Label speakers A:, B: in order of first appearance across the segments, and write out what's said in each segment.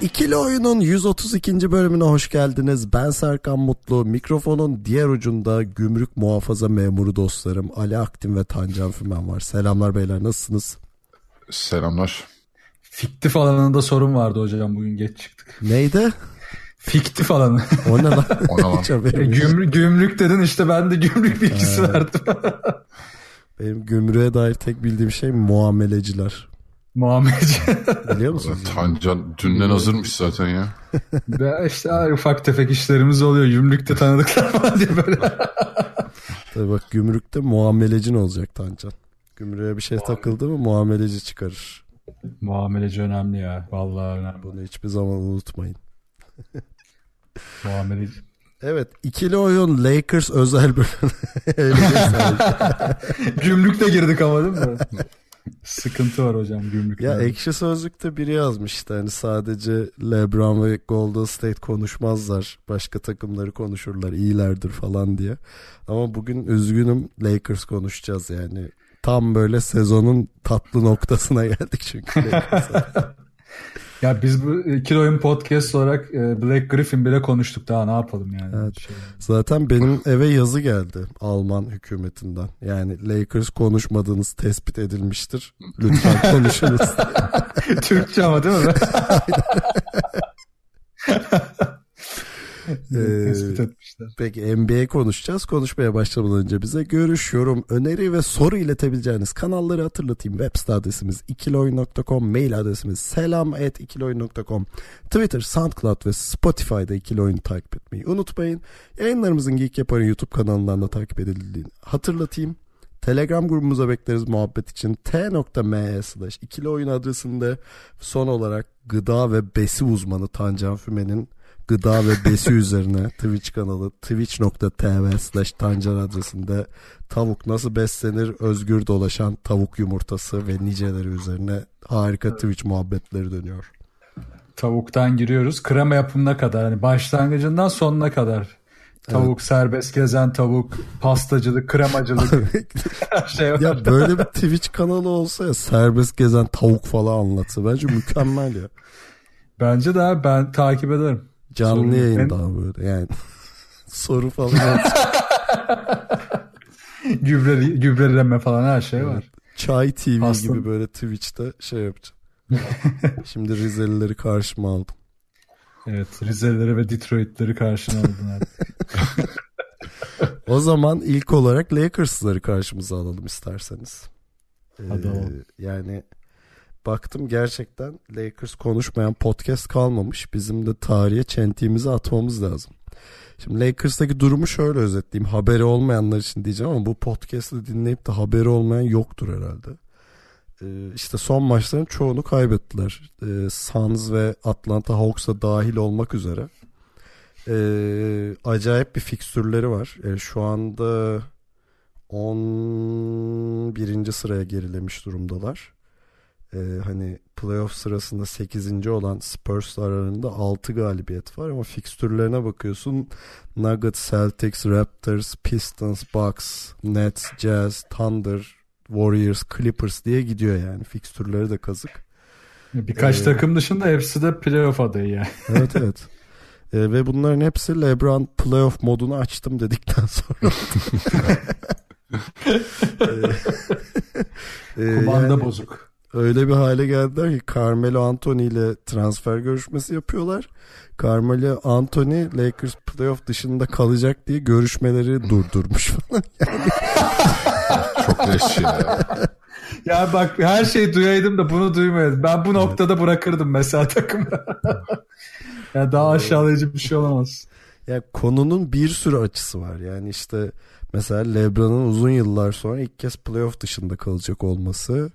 A: İkili Oyun'un 132. bölümüne hoş geldiniz. Ben Serkan Mutlu. Mikrofonun diğer ucunda gümrük muhafaza memuru dostlarım Ali Aktin ve Tancan Fümen var. Selamlar beyler nasılsınız?
B: Selamlar.
C: Fiktif alanında sorun vardı hocam bugün geç çıktık.
A: Neydi?
C: Fiktif alanı.
A: O ne lan?
B: O ne lan?
C: E, gümrük, gümrük dedin işte ben de gümrük bilgisi verdim.
A: Benim gümrüğe dair tek bildiğim şey muameleciler.
C: Muameleci.
A: Biliyor musunuz?
B: Tancan dünden hazırmış zaten ya.
C: Ve işte ufak tefek işlerimiz oluyor. Gümrükte tanıdıklar falan diye böyle.
A: Tabii bak gümrükte muamelecin olacak Tancan. Gümrüğe bir şey takıldı mı muameleci çıkarır.
C: Muameleci önemli ya. Vallahi önemli.
A: Bunu hiçbir zaman unutmayın.
C: Muameleci.
A: Evet ikili oyun Lakers özel bölüm.
C: Gümrükte girdik ama değil mi? Sıkıntı var hocam gümrükte.
A: Ya ekşi sözlükte biri yazmıştı hani sadece LeBron ve Golden State konuşmazlar. Başka takımları konuşurlar iyilerdir falan diye. Ama bugün üzgünüm Lakers konuşacağız yani. Tam böyle sezonun tatlı noktasına geldik çünkü.
C: Ya biz bu ikili oyun podcast olarak e, Black Griffin bile konuştuk daha ne yapalım yani.
A: Evet.
C: Şey,
A: Zaten benim eve yazı geldi Alman hükümetinden. Yani Lakers konuşmadığınız tespit edilmiştir. Lütfen konuşunuz.
C: Türkçe ama değil mi?
A: Ee,
C: Tespit etmişler.
A: Peki NBA konuşacağız. Konuşmaya başlamadan önce bize görüş, yorum, öneri ve soru iletebileceğiniz kanalları hatırlatayım. Web site adresimiz ikiloyun.com, mail adresimiz selam at ikiloyun.com, Twitter, SoundCloud ve Spotify'da ikili oyunu takip etmeyi unutmayın. Yayınlarımızın Geek Yapar'ın YouTube kanalından da takip edildiğini hatırlatayım. Telegram grubumuza bekleriz muhabbet için t.me slash ikili oyun adresinde son olarak gıda ve besi uzmanı Tancan Fümen'in gıda ve besi üzerine Twitch kanalı twitch.tv slash tancan adresinde tavuk nasıl beslenir özgür dolaşan tavuk yumurtası ve niceleri üzerine harika Twitch muhabbetleri dönüyor.
C: Tavuktan giriyoruz. Krema yapımına kadar. Hani başlangıcından sonuna kadar. Tavuk, serbest gezen tavuk, pastacılık, kremacılık her şey var.
A: ya böyle bir Twitch kanalı olsa ya serbest gezen tavuk falan anlatsa bence mükemmel ya.
C: Bence de abi ben takip ederim.
A: Canlı
C: Sorun
A: yayın daha böyle yani soru falan.
C: Gübre, gübreleme falan her şey var.
A: Çay TV
C: Aslında-
A: gibi böyle Twitch'te şey yapacağım. Şimdi Rizelileri karşıma aldım.
C: Evet Rizelileri ve Detroit'leri karşına aldın abi.
A: O zaman ilk olarak Lakers'ları karşımıza alalım isterseniz. Ee,
C: Hadi alalım.
A: yani baktım gerçekten Lakers konuşmayan podcast kalmamış. Bizim de tarihe çentiğimizi atmamız lazım. Şimdi Lakers'taki durumu şöyle özetleyeyim. Haberi olmayanlar için diyeceğim ama bu podcast'ı dinleyip de haberi olmayan yoktur herhalde. Ee, işte son maçların çoğunu kaybettiler. Ee, Suns ve Atlanta Hawks'a dahil olmak üzere. Ee, acayip bir fikstürleri var. Ee, şu anda 11. sıraya gerilemiş durumdalar. Ee, hani playoff sırasında 8. olan Spurs'lar arasında 6 galibiyet var ama fikstürlerine bakıyorsun. Nuggets, Celtics, Raptors, Pistons, Bucks, Nets, Jazz, Thunder, Warriors, Clippers diye gidiyor yani. Fikstürleri de kazık.
C: Birkaç
A: Ee,
C: takım dışında hepsi de playoff adayı yani.
A: Evet evet. Ee, ve bunların hepsi LeBron playoff modunu açtım dedikten sonra. Ee,
C: Kumanda
A: yani
C: bozuk.
A: Öyle bir hale geldiler ki Carmelo Anthony ile transfer görüşmesi yapıyorlar. Carmelo Anthony Lakers playoff dışında kalacak diye görüşmeleri durdurmuş falan.
B: Çok leş ya.
C: Ya bak her şeyi duyaydım da bunu duymayaydım. Ben bu noktada bırakırdım mesela takımı. ya daha aşağılayıcı bir şey olamaz.
A: Ya konunun bir sürü açısı var. Yani işte mesela LeBron'un uzun yıllar sonra ilk kez playoff dışında kalacak olması.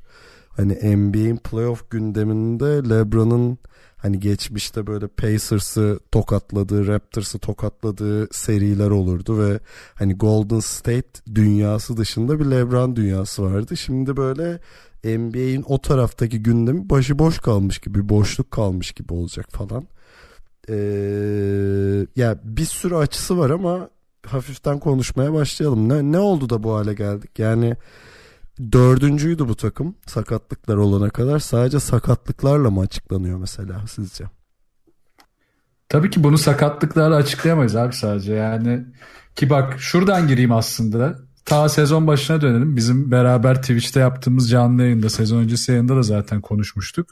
A: Hani NBA'in playoff gündeminde LeBron'un Hani geçmişte böyle Pacers'ı tokatladığı, Raptors'ı tokatladığı seriler olurdu ve hani Golden State dünyası dışında bir LeBron dünyası vardı. Şimdi böyle NBA'in o taraftaki gündemi başıboş kalmış gibi, boşluk kalmış gibi olacak falan. Ee, ya bir sürü açısı var ama hafiften konuşmaya başlayalım. Ne, ne oldu da bu hale geldik? Yani dördüncüydü bu takım sakatlıklar olana kadar. Sadece sakatlıklarla mı açıklanıyor mesela sizce?
C: Tabii ki bunu sakatlıklarla açıklayamayız abi sadece. Yani ki bak şuradan gireyim aslında. Ta sezon başına dönelim. Bizim beraber Twitch'te yaptığımız canlı yayında, sezon öncesi yayında da zaten konuşmuştuk.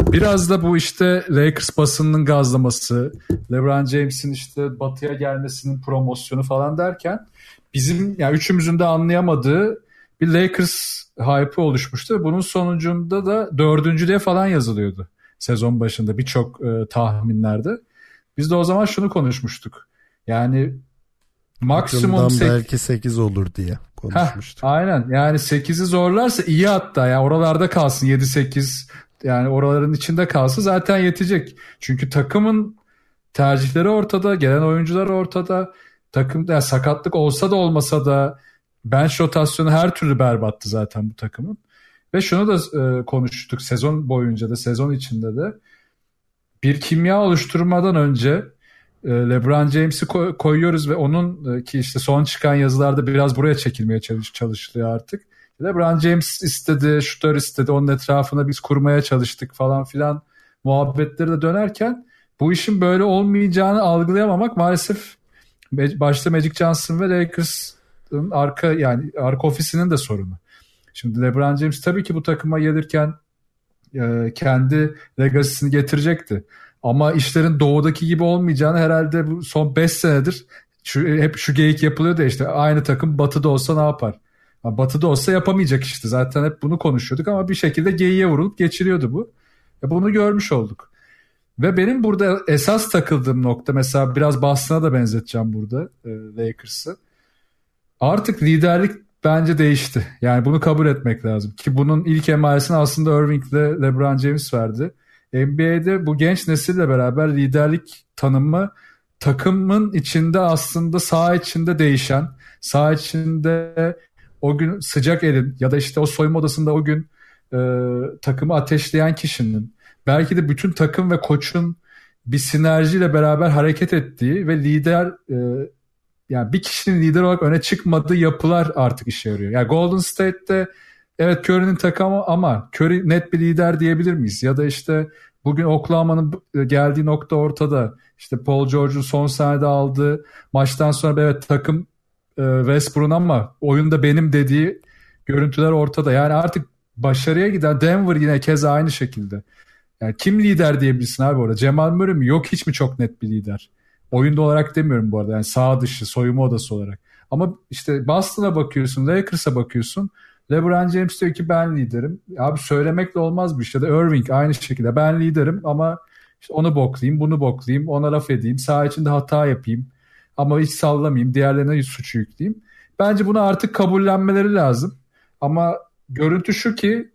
C: Biraz da bu işte Lakers basınının gazlaması, LeBron James'in işte batıya gelmesinin promosyonu falan derken bizim yani üçümüzün de anlayamadığı bir Lakers hype oluşmuştu. Bunun sonucunda da dördüncülüğe falan yazılıyordu sezon başında birçok e, tahminlerde. Biz de o zaman şunu konuşmuştuk. Yani maksimum
A: sek- belki 8 olur diye konuşmuştuk.
C: Heh, aynen yani 8'i zorlarsa iyi hatta yani oralarda kalsın 7-8 yani oraların içinde kalsa zaten yetecek. Çünkü takımın tercihleri ortada, gelen oyuncular ortada. Takım yani sakatlık olsa da olmasa da bench rotasyonu her türlü berbattı zaten bu takımın. Ve şunu da e, konuştuk sezon boyunca da sezon içinde de bir kimya oluşturmadan önce e, LeBron James'i koy, koyuyoruz ve onun e, ki işte son çıkan yazılarda biraz buraya çekilmeye çalış, çalışılıyor artık. LeBron James istedi, şutör istedi, onun etrafına biz kurmaya çalıştık falan filan muhabbetleri de dönerken bu işin böyle olmayacağını algılayamamak maalesef başta Magic Johnson ve Lakers'ın arka yani arka ofisinin de sorunu. Şimdi LeBron James tabii ki bu takıma gelirken e, kendi legacy'sini getirecekti. Ama işlerin doğudaki gibi olmayacağını herhalde bu son 5 senedir şu, hep şu geyik yapılıyor da işte aynı takım batıda olsa ne yapar? Batı'da olsa yapamayacak işte. Zaten hep bunu konuşuyorduk ama bir şekilde geyiğe vurulup geçiriyordu bu. E bunu görmüş olduk. Ve benim burada esas takıldığım nokta mesela biraz Boston'a da benzeteceğim burada e, Lakers'ı. Artık liderlik bence değişti. Yani bunu kabul etmek lazım. Ki bunun ilk emalesini aslında Irving ile LeBron James verdi. NBA'de bu genç nesille beraber liderlik tanımı takımın içinde aslında sağ içinde değişen, sağ içinde o gün sıcak elin ya da işte o soyunma odasında o gün e, takımı ateşleyen kişinin belki de bütün takım ve koçun bir sinerjiyle beraber hareket ettiği ve lider e, yani bir kişinin lider olarak öne çıkmadığı yapılar artık işe yarıyor. Yani Golden State'te evet Curry'nin takımı ama Curry net bir lider diyebilir miyiz? Ya da işte bugün Oklahoma'nın geldiği nokta ortada. İşte Paul George'un son senede aldığı maçtan sonra evet takım e, Westbrook'un ama oyunda benim dediği görüntüler ortada. Yani artık başarıya giden Denver yine keza aynı şekilde. Yani kim lider diyebilirsin abi orada? Cemal Murray mi? Yok hiç mi çok net bir lider? Oyunda olarak demiyorum bu arada. Yani sağ dışı, soyunma odası olarak. Ama işte Boston'a bakıyorsun, Lakers'a bakıyorsun. LeBron James diyor ki ben liderim. Abi söylemekle olmaz bir şey. Ya Irving aynı şekilde ben liderim ama işte onu boklayayım, bunu boklayayım, ona laf edeyim, sağ içinde hata yapayım. Ama hiç sallamayayım. Diğerlerine suçu yükleyeyim. Bence bunu artık kabullenmeleri lazım. Ama görüntü şu ki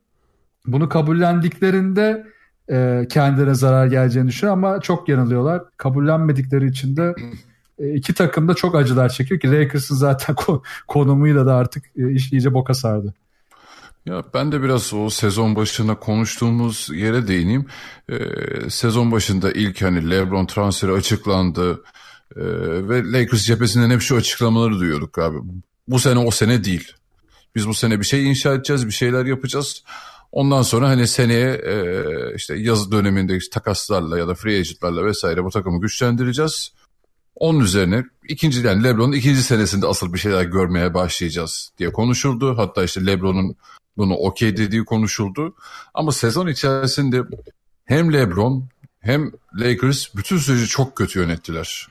C: bunu kabullendiklerinde e, kendilerine zarar geleceğini düşünüyor ama çok yanılıyorlar. Kabullenmedikleri için de e, iki takım da çok acılar çekiyor ki Lakers'ın zaten konumuyla da artık e, iş iyice boka sardı.
B: Ya ben de biraz o sezon başına konuştuğumuz yere değineyim. Ee, sezon başında ilk hani LeBron transferi açıklandı. Ee, ve Lakers cephesinden hep şu açıklamaları duyuyorduk abi. Bu sene o sene değil. Biz bu sene bir şey inşa edeceğiz, bir şeyler yapacağız. Ondan sonra hani seneye e, işte yaz döneminde işte takaslarla ya da free agentlarla vesaire bu takımı güçlendireceğiz. Onun üzerine ikinci yani LeBron'un ikinci senesinde asıl bir şeyler görmeye başlayacağız diye konuşuldu. Hatta işte LeBron'un bunu okey dediği konuşuldu. Ama sezon içerisinde hem LeBron hem Lakers bütün süreci çok kötü yönettiler.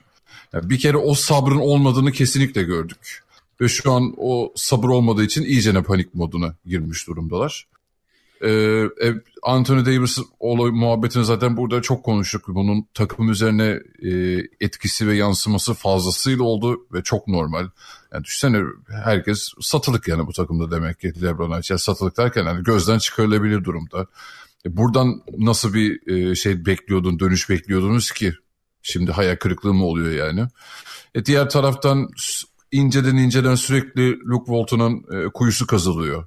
B: Yani bir kere o sabrın olmadığını kesinlikle gördük. Ve şu an o sabır olmadığı için iyicene panik moduna girmiş durumdalar. Ee, Anthony Davis olay muhabbetini zaten burada çok konuştuk. Bunun takım üzerine e, etkisi ve yansıması fazlasıyla oldu ve çok normal. Yani düşünsene herkes satılık yani bu takımda demek ki LeBron Yani satılık derken yani gözden çıkarılabilir durumda. E, buradan nasıl bir e, şey bekliyordun, dönüş bekliyordunuz ki? Şimdi hayal kırıklığı mı oluyor yani? E, diğer taraftan inceden inceden sürekli Luke Walton'un e, kuyusu kazılıyor.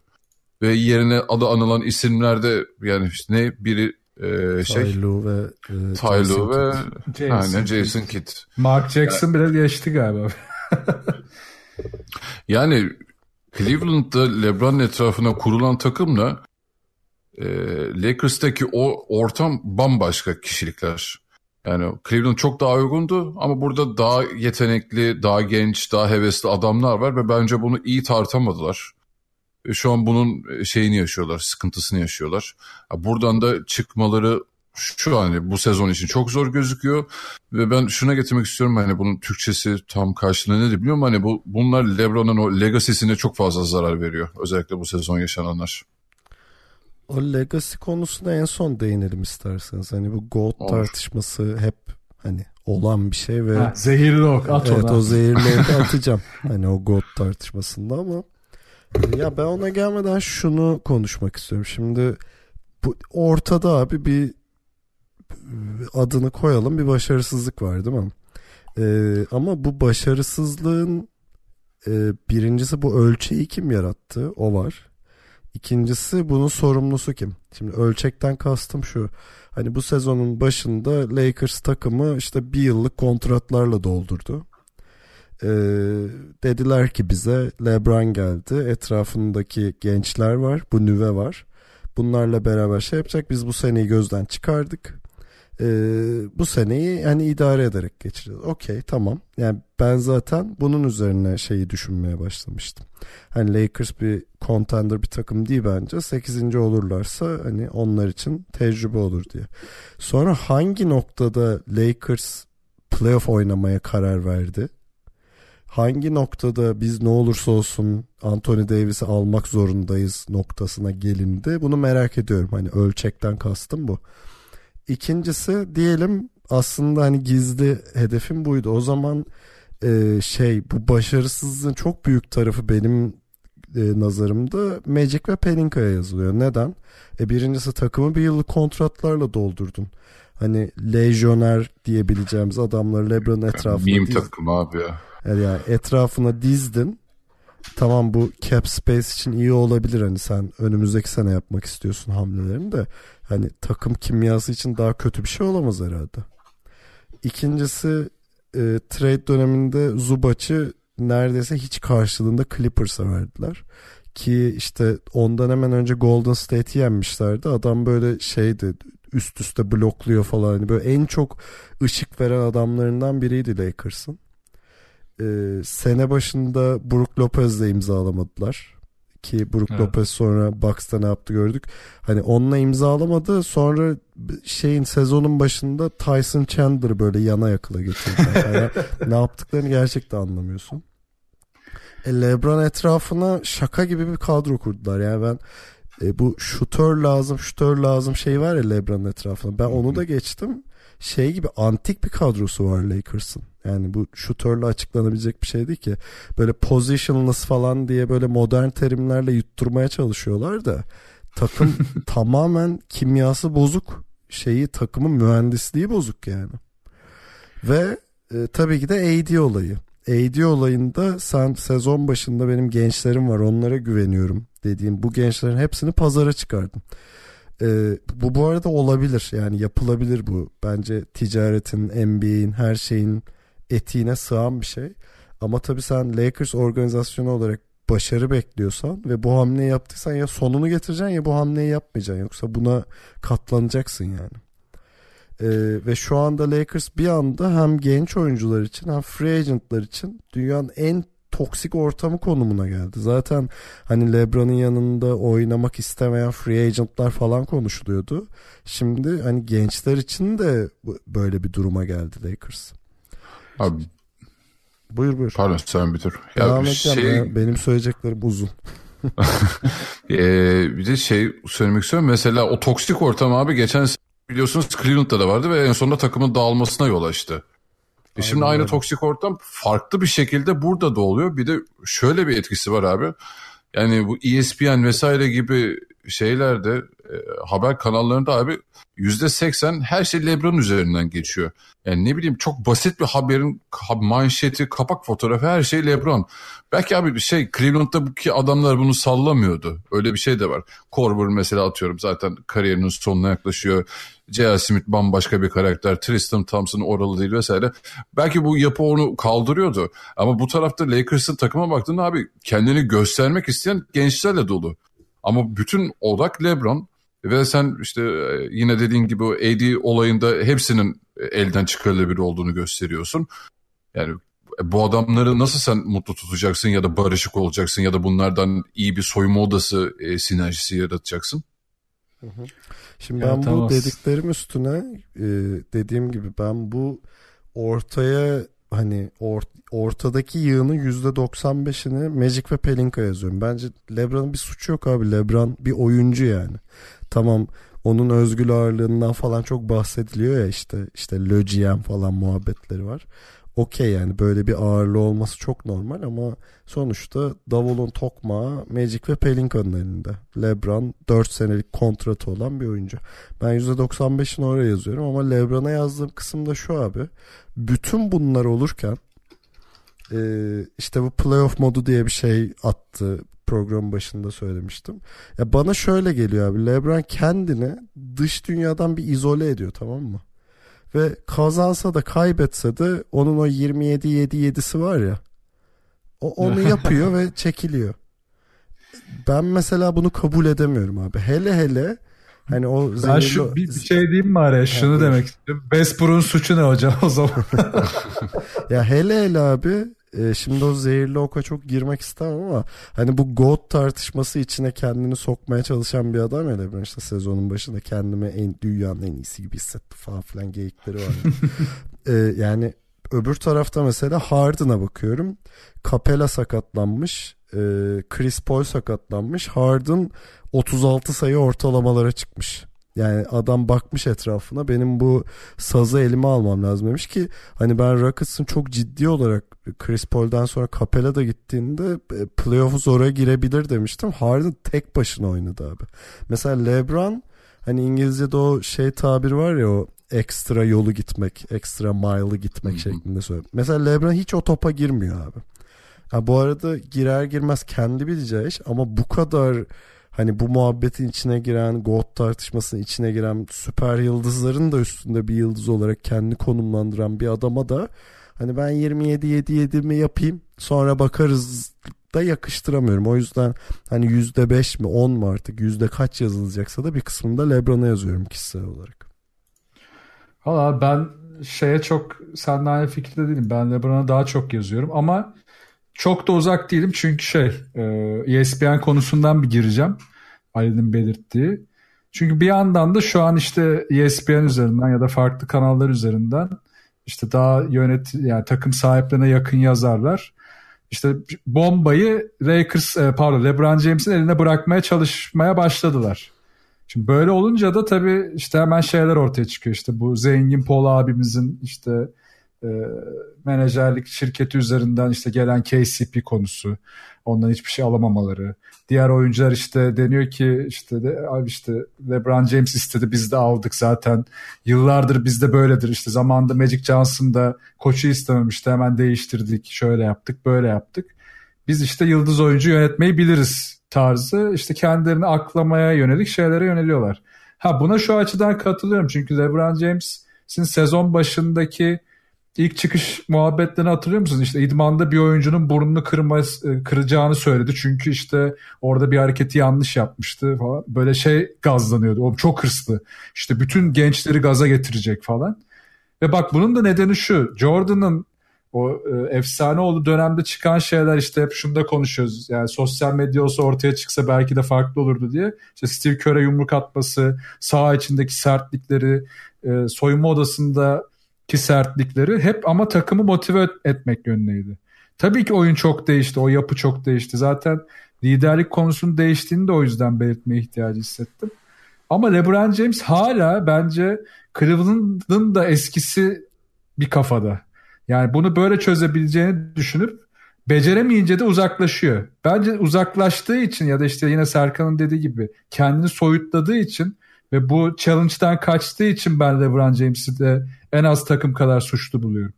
B: Ve yerine adı anılan isimlerde yani işte ne biri e, şey
A: Tylo ve e,
B: Tylo ve
C: Jason Kidd.
B: Jason Kidd.
C: Mark Jackson bile geçti galiba.
B: Yani Cleveland'da LeBron'un etrafına kurulan takımla e, Lakers'taki o ortam bambaşka kişilikler. Yani Cleveland çok daha uygundu ama burada daha yetenekli, daha genç, daha hevesli adamlar var ve bence bunu iyi tartamadılar. E, Şu an bunun şeyini yaşıyorlar, sıkıntısını yaşıyorlar. Buradan da çıkmaları şu an bu sezon için çok zor gözüküyor ve ben şuna getirmek istiyorum hani bunun Türkçesi tam karşılığı nedir bilmiyorum hani bu bunlar LeBron'un o legacy'sine çok fazla zarar veriyor özellikle bu sezon yaşananlar.
A: O legacy konusuna en son değinelim isterseniz. Hani bu GOAT
B: Olur.
A: tartışması hep hani olan bir şey ve
C: Ha, zehirli ok at
A: evet
C: ona.
A: o zehirli atacağım. Hani o GOAT tartışmasında ama ya ben ona gelmeden şunu konuşmak istiyorum. Şimdi bu ortada abi bir adını koyalım bir başarısızlık var değil mi? Ee, ama bu başarısızlığın e, birincisi bu ölçeği kim yarattı? O var. İkincisi bunun sorumlusu kim? Şimdi ölçekten kastım şu. Hani bu sezonun başında Lakers takımı işte bir yıllık kontratlarla doldurdu. Ee, dediler ki bize LeBron geldi. Etrafındaki gençler var. Bu nüve var. Bunlarla beraber şey yapacak. Biz bu seneyi gözden çıkardık. Ee, bu seneyi yani idare ederek geçireceğiz. Okey tamam. Yani ben zaten bunun üzerine şeyi düşünmeye başlamıştım. Hani Lakers bir contender bir takım değil bence. 8. olurlarsa hani onlar için tecrübe olur diye. Sonra hangi noktada Lakers playoff oynamaya karar verdi? Hangi noktada biz ne olursa olsun Anthony Davis'i almak zorundayız noktasına gelindi? Bunu merak ediyorum. Hani ölçekten kastım bu. İkincisi diyelim aslında hani gizli hedefim buydu. O zaman e, şey bu başarısızlığın çok büyük tarafı benim e, nazarımda Magic ve Pelinka'ya yazılıyor. Neden? E, birincisi takımı bir yıllık kontratlarla doldurdun. Hani lejyoner diyebileceğimiz adamları LeBron etrafına
B: Meme takım abi ya.
A: Yani etrafına dizdin. Tamam bu cap space için iyi olabilir hani sen önümüzdeki sene yapmak istiyorsun hamlelerini de hani takım kimyası için daha kötü bir şey olamaz herhalde. İkincisi e, trade döneminde Zubac'ı neredeyse hiç karşılığında Clippers'a verdiler. Ki işte ondan hemen önce Golden State'i yenmişlerdi. Adam böyle şeydi üst üste blokluyor falan. Hani böyle en çok ışık veren adamlarından biriydi Lakers'ın. Ee, sene başında Brook Lopez'le imzalamadılar. Ki Brook
C: Evet.
A: Lopez sonra Bucks'ta ne yaptı gördük. Hani onunla imzalamadı. Sonra şeyin sezonun başında Tyson Chandler böyle yana yakıla getirdiler. Yani ne yaptıklarını gerçekten anlamıyorsun. E, LeBron etrafına şaka gibi bir kadro kurdular. Yani ben e, bu şutör lazım, şutör lazım şey var ya LeBron'un etrafında. Ben onu da geçtim. Şey gibi antik bir kadrosu var Lakers'ın. Yani bu şutörle açıklanabilecek bir şey değil ki. Böyle positionless falan diye böyle modern terimlerle yutturmaya çalışıyorlar da takım tamamen kimyası bozuk. Şeyi takımın mühendisliği bozuk yani. Ve e, tabii ki de AD olayı. AD olayında sen sezon başında benim gençlerim var onlara güveniyorum dediğim bu gençlerin hepsini pazara çıkardın. Ee, bu bu arada olabilir yani yapılabilir bu. Bence ticaretin, NBA'in her şeyin etiğine sığan bir şey. Ama tabii sen Lakers organizasyonu olarak başarı bekliyorsan ve bu hamleyi yaptıysan ya sonunu getireceksin ya bu hamleyi yapmayacaksın. Yoksa buna katlanacaksın yani. Ee, ve şu anda Lakers bir anda hem genç oyuncular için hem free agentlar için dünyanın en toksik ortamı konumuna geldi. Zaten hani LeBron'un yanında oynamak istemeyen free agentlar falan konuşuluyordu. Şimdi hani gençler için de böyle bir duruma geldi Lakers.
B: Abi
A: Buyur buyur.
B: pardon sen bitir.
A: Devam
B: Ya
A: edeceğim
B: şey,
A: ya. Benim söyleyeceklerim uzun.
B: Ee, bir de şey söylemek istiyorum. Mesela o toksik ortam abi geçen biliyorsunuz Cleveland'da da vardı ve en sonunda takımın dağılmasına yol açtı. E şimdi aynı toksik ortam farklı bir şekilde burada da oluyor. Bir de şöyle bir etkisi var abi. Yani bu ESPN vesaire gibi şeylerde e, haber kanallarında abi yüzde seksen her şey Lebron üzerinden geçiyor. Yani ne bileyim çok basit bir haberin manşeti, kapak fotoğrafı her şey Lebron. Belki abi bir şey Cleveland'daki adamlar bunu sallamıyordu. Öyle bir şey de var. Korver mesela atıyorum zaten kariyerinin sonuna yaklaşıyor. J.R. Smith bambaşka bir karakter. Tristan Thompson oralı değil vesaire. Belki bu yapı onu kaldırıyordu. Ama bu tarafta Lakers'ın takıma baktığında abi kendini göstermek isteyen gençlerle dolu. Ama bütün odak LeBron ve sen işte e, yine dediğin gibi AD olayında hepsinin elden çıkarılabilir olduğunu gösteriyorsun. Yani e, bu adamları nasıl sen mutlu tutacaksın ya da barışık olacaksın ya da bunlardan iyi bir soyunma odası e, sinerjisi yaratacaksın?
A: Şimdi ben evet, bu dediklerim üstüne e, dediğim gibi ben bu ortaya hani or, ortadaki yığının %95'ini Magic ve Pelinka yazıyorum. Bence LeBron'un bir suçu yok abi. LeBron bir oyuncu yani. Tamam onun özgül ağırlığından falan çok bahsediliyor ya işte işte Le falan muhabbetleri var okey yani böyle bir ağırlığı olması çok normal ama sonuçta davulun tokmağı Magic ve Pelinka'nın elinde. LeBron 4 senelik kontratı olan bir oyuncu. Ben %95'ini oraya yazıyorum ama LeBron'a yazdığım kısımda şu abi. Bütün bunlar olurken işte bu playoff modu diye bir şey attı program başında söylemiştim. Ya bana şöyle geliyor abi. LeBron kendini dış dünyadan bir izole ediyor tamam mı? Ve kazansa da kaybetse de onun o 27 7 7'si var ya. O onu yapıyor ve çekiliyor. Ben mesela bunu kabul edemiyorum abi. Hele hele hani o
C: ben şu bir, bir şey diyeyim mi araya? Şunu demek istiyorum. Westbrook'un suçu ne hocam o zaman?
A: ya hele hele abi e, şimdi o zehirli oka çok girmek istemem ama hani bu GOAT tartışması içine kendini sokmaya çalışan bir adam ya LeBron işte sezonun başında kendime en dünyanın en iyisi gibi hissetti falan filan geyikleri var. e, yani öbür tarafta mesela Harden'a bakıyorum. Capella sakatlanmış. E, Chris Paul sakatlanmış. Harden 36 sayı ortalamalara çıkmış. Yani adam bakmış etrafına benim bu sazı elime almam lazım demiş ki hani ben Rockets'ın çok ciddi olarak Chris Paul'dan sonra Capella da gittiğinde e, playoff'u zora girebilir demiştim. Harden tek başına oynadı abi. Mesela LeBron hani İngilizce'de o şey tabir var ya o ekstra yolu gitmek, ekstra mile'ı gitmek şeklinde söylüyor. Mesela LeBron hiç o topa girmiyor abi. Ha, bu arada girer girmez kendi bileceği iş ama bu kadar hani bu muhabbetin içine giren GOAT tartışmasının içine giren süper yıldızların da üstünde bir yıldız olarak kendi konumlandıran bir adama da hani ben 27 7 7 mi yapayım sonra bakarız da yakıştıramıyorum. O yüzden hani yüzde beş mi 10 mu artık yüzde kaç yazılacaksa da bir kısmında Lebron'a yazıyorum kişisel olarak.
C: Valla ben şeye çok senden aynı fikirde değilim. Ben Lebron'a daha çok yazıyorum ama çok da uzak değilim çünkü şey ESPN e konusundan bir gireceğim. Ali'nin belirttiği. Çünkü bir yandan da şu an işte ESPN üzerinden ya da farklı kanallar üzerinden işte daha yönet yani takım sahiplerine yakın yazarlar işte bombayı Lakers e, pardon LeBron James'in eline bırakmaya çalışmaya başladılar. Şimdi böyle olunca da tabii işte hemen şeyler ortaya çıkıyor. İşte bu zengin Paul abimizin işte e, menajerlik şirketi üzerinden işte gelen KCP konusu. Ondan hiçbir şey alamamaları. Diğer oyuncular işte deniyor ki işte de, abi işte LeBron James istedi biz de aldık zaten. Yıllardır bizde böyledir. İşte zamanında Magic Johnson da koçu istememişti hemen değiştirdik. Şöyle yaptık böyle yaptık. Biz işte yıldız oyuncu yönetmeyi biliriz tarzı işte kendilerini aklamaya yönelik şeylere yöneliyorlar. Ha buna şu açıdan katılıyorum çünkü LeBron James'in sezon başındaki ilk çıkış muhabbetlerini hatırlıyor musunuz? İşte idmanda bir oyuncunun burnunu kırması, e, kıracağını söyledi. Çünkü işte orada bir hareketi yanlış yapmıştı falan. Böyle şey gazlanıyordu. O çok hırslı. İşte bütün gençleri gaza getirecek falan. Ve bak bunun da nedeni şu. Jordan'ın o e, efsane olduğu dönemde çıkan şeyler işte hep şunda konuşuyoruz. Yani sosyal medya olsa ortaya çıksa belki de farklı olurdu diye. İşte Steve Kerr'e yumruk atması, sağ içindeki sertlikleri, e, soyunma odasında ki sertlikleri hep ama takımı motive etmek yönündeydi. Tabii ki oyun çok değişti, o yapı çok değişti. Zaten liderlik konusunun değiştiğini de o yüzden belirtmeye ihtiyacı hissettim. Ama LeBron James hala bence Cleveland'ın da eskisi bir kafada. Yani bunu böyle çözebileceğini düşünüp beceremeyince de uzaklaşıyor. Bence uzaklaştığı için ya da işte yine Serkan'ın dediği gibi kendini soyutladığı için ve bu challenge'dan kaçtığı için ben LeBron James'i de en az takım kadar suçlu buluyorum.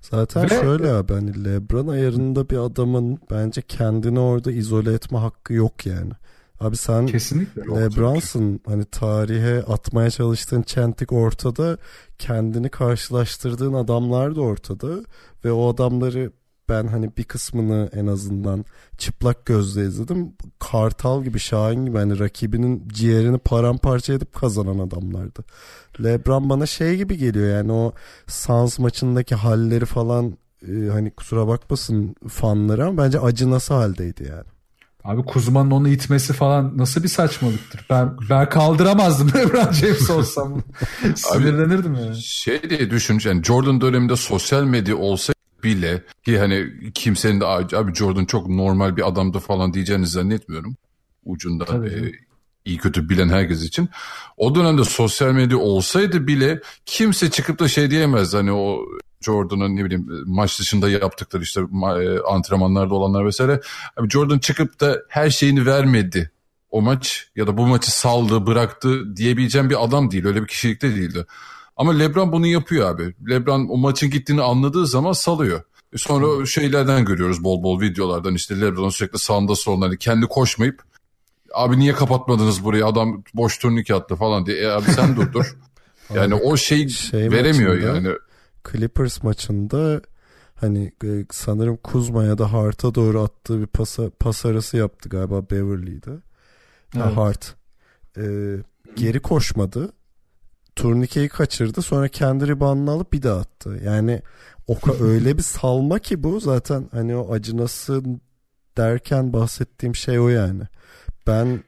A: Zaten Ve, şöyle abi hani Lebron ayarında bir adamın bence kendini orada izole etme hakkı yok yani. Abi sen Kesinlikle Lebron'sın hani tarihe atmaya çalıştığın çentik ortada kendini karşılaştırdığın adamlar da ortada ve o adamları ben hani bir kısmını en azından çıplak gözle izledim. Kartal gibi, Şahin gibi hani rakibinin ciğerini paramparça edip kazanan adamlardı. Lebron bana şey gibi geliyor yani o Suns maçındaki halleri falan e, hani kusura bakmasın fanları ama bence acınası haldeydi yani.
C: Abi Kuzma'nın onu itmesi falan nasıl bir saçmalıktır. Ben ben kaldıramazdım LeBron James olsam. Sinirlenirdim yani.
B: Şey diye düşün yani Jordan döneminde sosyal medya olsa bile ki hani kimsenin de abi Jordan çok normal bir adamdı falan diyeceğini zannetmiyorum. Ucunda e, iyi kötü bilen herkes için. O dönemde sosyal medya olsaydı bile kimse çıkıp da şey diyemez hani o Jordan'ın ne bileyim maç dışında yaptıkları işte e, antrenmanlarda olanlar vesaire. Abi Jordan çıkıp da her şeyini vermedi o maç ya da bu maçı saldı bıraktı diyebileceğim bir adam değil. Öyle bir kişilikte değildi. Ama LeBron bunu yapıyor abi. LeBron o maçın gittiğini anladığı zaman salıyor. E sonra şeylerden görüyoruz bol bol videolardan işte LeBron sürekli sağında solunda hani kendi koşmayıp abi niye kapatmadınız burayı adam boş turnike attı falan diye. E abi sen dur dur. Yani o şey, şey veremiyor maçında, yani.
A: Clippers maçında hani e, sanırım Kuzma ya da Hart'a doğru attığı bir pasa, pas arası yaptı galiba Beverly'de. Evet. Hart. Ee, geri koşmadı turnikeyi kaçırdı sonra kendi ribandını alıp bir daha attı. Yani o öyle bir salma ki bu zaten hani o acınası derken bahsettiğim şey o yani. Ben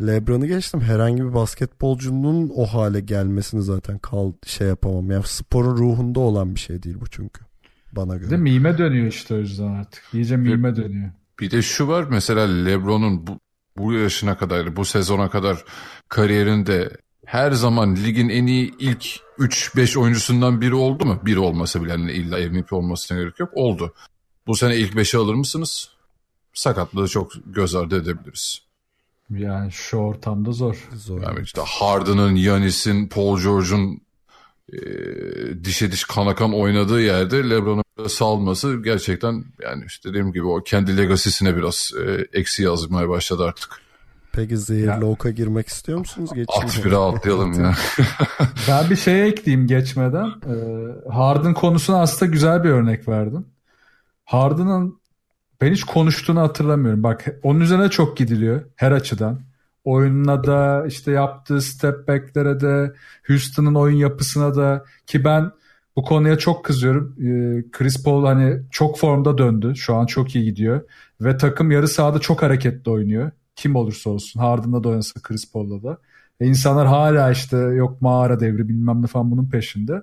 A: Lebron'u geçtim herhangi bir basketbolcunun o hale gelmesini zaten kal şey yapamam. Yani sporun ruhunda olan bir şey değil bu çünkü bana göre.
C: Bir de mime dönüyor işte o yüzden artık. İyice mime dönüyor.
B: Bir de şu var mesela Lebron'un bu, bu yaşına kadar bu sezona kadar kariyerinde her zaman ligin en iyi ilk 3-5 oyuncusundan biri oldu mu? Biri olmasa bile yani illa MVP olmasına gerek yok. Oldu. Bu sene ilk 5'e alır mısınız? Sakatlığı çok göz ardı edebiliriz.
C: Yani şu ortamda zor.
B: zor. Yani işte Harden'ın, Yanis'in, Paul George'un e, dişe diş kanakan oynadığı yerde LeBron'un salması gerçekten yani işte dediğim gibi o kendi legasisine biraz e, eksi yazmaya başladı artık.
A: Peki zehirli oka girmek istiyor musunuz?
B: Geçin At bir atlayalım ya.
C: ben bir şey ekleyeyim geçmeden. Ee, Harden konusuna aslında güzel bir örnek verdin. Harden'ın ben hiç konuştuğunu hatırlamıyorum. Bak onun üzerine çok gidiliyor her açıdan. Oyununa da işte yaptığı step back'lere de Houston'ın oyun yapısına da ki ben bu konuya çok kızıyorum. Ee, Chris Paul hani çok formda döndü. Şu an çok iyi gidiyor. Ve takım yarı sahada çok hareketli oynuyor. Kim olursa olsun. Harden'da da oynasa Chris Paul'da da. E insanlar hala işte yok mağara devri bilmem ne falan bunun peşinde.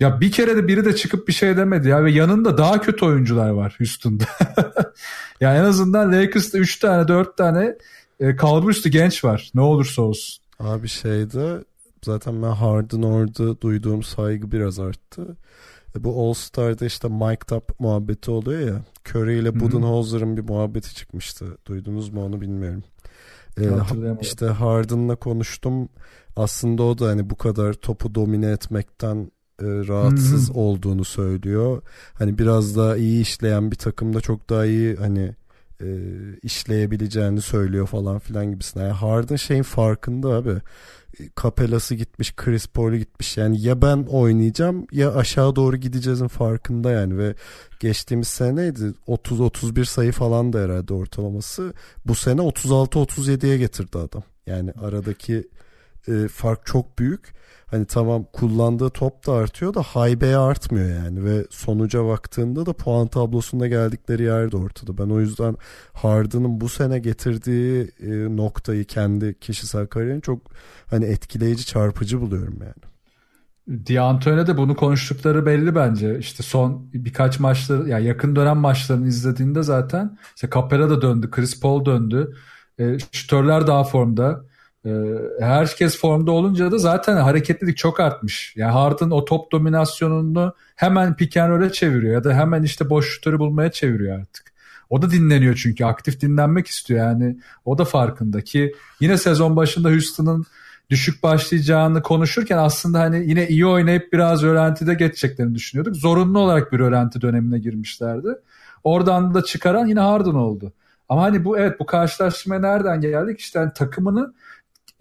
C: Ya bir kere de biri de çıkıp bir şey demedi ya ve yanında daha kötü oyuncular var Houston'da. ya en azından Lakers'ta 3 tane 4 tane e, kalburüstü genç var ne olursa olsun.
A: Abi şeyde zaten ben Harden orada duyduğum saygı biraz arttı. E, bu All Star'da işte Mike Up muhabbeti oluyor ya. Curry ile Budenholzer'ın bir muhabbeti çıkmıştı. Duydunuz mu onu bilmiyorum. Ee, işte Harden'la konuştum. Aslında o da hani bu kadar topu domine etmekten e, rahatsız Hı-hı. olduğunu söylüyor. Hani biraz daha iyi işleyen bir takımda çok daha iyi hani e, işleyebileceğini söylüyor falan filan gibisine. Yani Harden şeyin farkında abi. Kapelası gitmiş, Chris Paul'u gitmiş. Yani ya ben oynayacağım ya aşağı doğru gideceğizin farkında yani ve geçtiğimiz seneydi 30-31 sayı falan da herhalde ortalaması. Bu sene 36-37'ye getirdi adam. Yani aradaki e, fark çok büyük hani tamam kullandığı top da artıyor da haybeye artmıyor yani ve sonuca baktığında da puan tablosunda geldikleri yer de ortada. Ben o yüzden Harden'ın bu sene getirdiği e, noktayı kendi kişisel kariyerini çok hani etkileyici çarpıcı buluyorum yani.
C: D'Antoni de bunu konuştukları belli bence. İşte son birkaç maçları yani yakın dönem maçlarını izlediğinde zaten işte Capela da döndü, Chris Paul döndü. E, şütörler daha formda. Ee, herkes formda olunca da zaten hareketlilik çok artmış. Yani Harden o top dominasyonunu hemen pick and roll'e çeviriyor ya da hemen işte boş şutörü bulmaya çeviriyor artık. O da dinleniyor çünkü aktif dinlenmek istiyor yani o da farkında ki yine sezon başında Houston'ın düşük başlayacağını konuşurken aslında hani yine iyi oynayıp biraz öğrentide geçeceklerini düşünüyorduk. Zorunlu olarak bir öğrenti dönemine girmişlerdi. Oradan da çıkaran yine Harden oldu. Ama hani bu evet bu karşılaşmaya nereden geldik? İşte hani takımını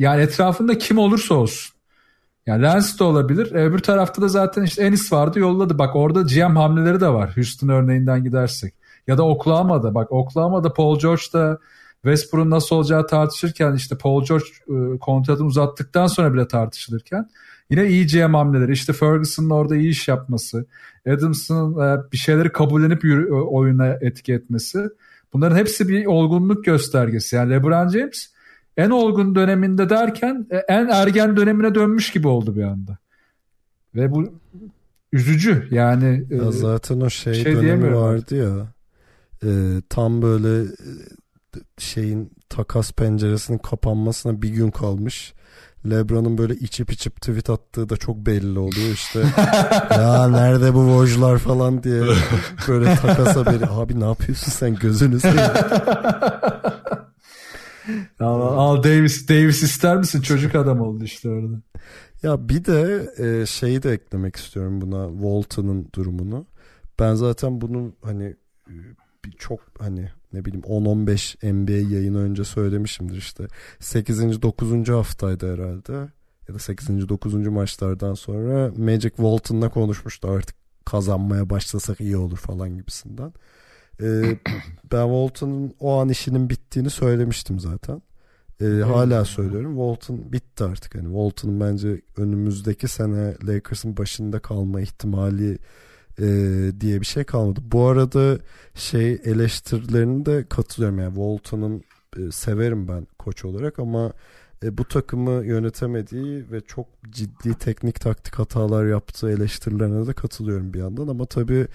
C: yani etrafında kim olursa olsun. Yani Lens de olabilir. Öbür tarafta da zaten işte Enis vardı yolladı. Bak orada GM hamleleri de var. Houston örneğinden gidersek. Ya da Oklahoma'da. Bak Oklahoma'da Paul George da Westbrook'un nasıl olacağı tartışırken işte Paul George e, kontratını uzattıktan sonra bile tartışılırken yine iyi GM hamleleri. İşte Ferguson'ın orada iyi iş yapması. Adams'ın e, bir şeyleri kabullenip oyuna etki etmesi. Bunların hepsi bir olgunluk göstergesi. Yani LeBron James en olgun döneminde derken e, en ergen dönemine dönmüş gibi oldu bir anda. Ve bu üzücü yani.
A: Ya zaten o şey,
C: şey
A: dönemi vardı ya. E, tam böyle şeyin takas penceresinin kapanmasına bir gün kalmış. Lebron'un böyle içip içip tweet attığı da çok belli oluyor işte. ya nerede bu Wojlar falan diye böyle takas haberi. Abi ne yapıyorsun sen gözünü seveyim.
C: al, al Davis, Davis ister misin? Çocuk adam oldu işte orada.
A: Ya bir de e, şeyi de eklemek istiyorum buna Walton'ın durumunu. Ben zaten bunu hani bir çok hani ne bileyim 10-15 NBA yayını önce söylemişimdir işte. 8. 9. haftaydı herhalde ya da 8. 9. maçlardan sonra Magic Walton'la konuşmuştu artık kazanmaya başlasak iyi olur falan gibisinden. Ee, ben Walton'un o an işinin bittiğini söylemiştim zaten. Ee, hala söylüyorum. Walton bitti artık. Yani Walton'un bence önümüzdeki sene Lakers'ın başında kalma ihtimali e, diye bir şey kalmadı. Bu arada şey eleştirilerini de katılıyorum. Yani Walton'un e, severim ben koç olarak ama e, bu takımı yönetemediği ve çok ciddi teknik taktik hatalar yaptığı eleştirilerine de katılıyorum bir yandan ama tabii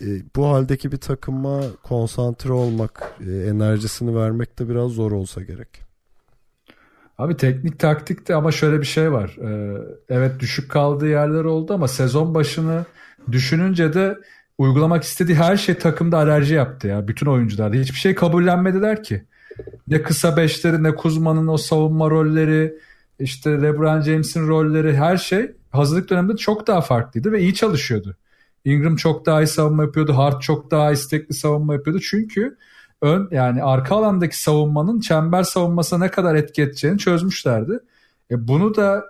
A: e, bu haldeki bir takıma konsantre olmak, e, enerjisini vermek de biraz zor olsa gerek.
C: Abi teknik taktikte ama şöyle bir şey var. Ee, evet düşük kaldığı yerler oldu ama sezon başını düşününce de uygulamak istediği her şey takımda alerji yaptı ya. Bütün oyuncularda. Hiçbir şey kabullenmediler ki. Ne kısa beşleri ne Kuzma'nın o savunma rolleri işte LeBron James'in rolleri her şey hazırlık döneminde çok daha farklıydı ve iyi çalışıyordu. Ingram çok daha iyi savunma yapıyordu. Hart çok daha istekli savunma yapıyordu. Çünkü ön yani arka alandaki savunmanın çember savunmasına ne kadar etki edeceğini çözmüşlerdi. E bunu da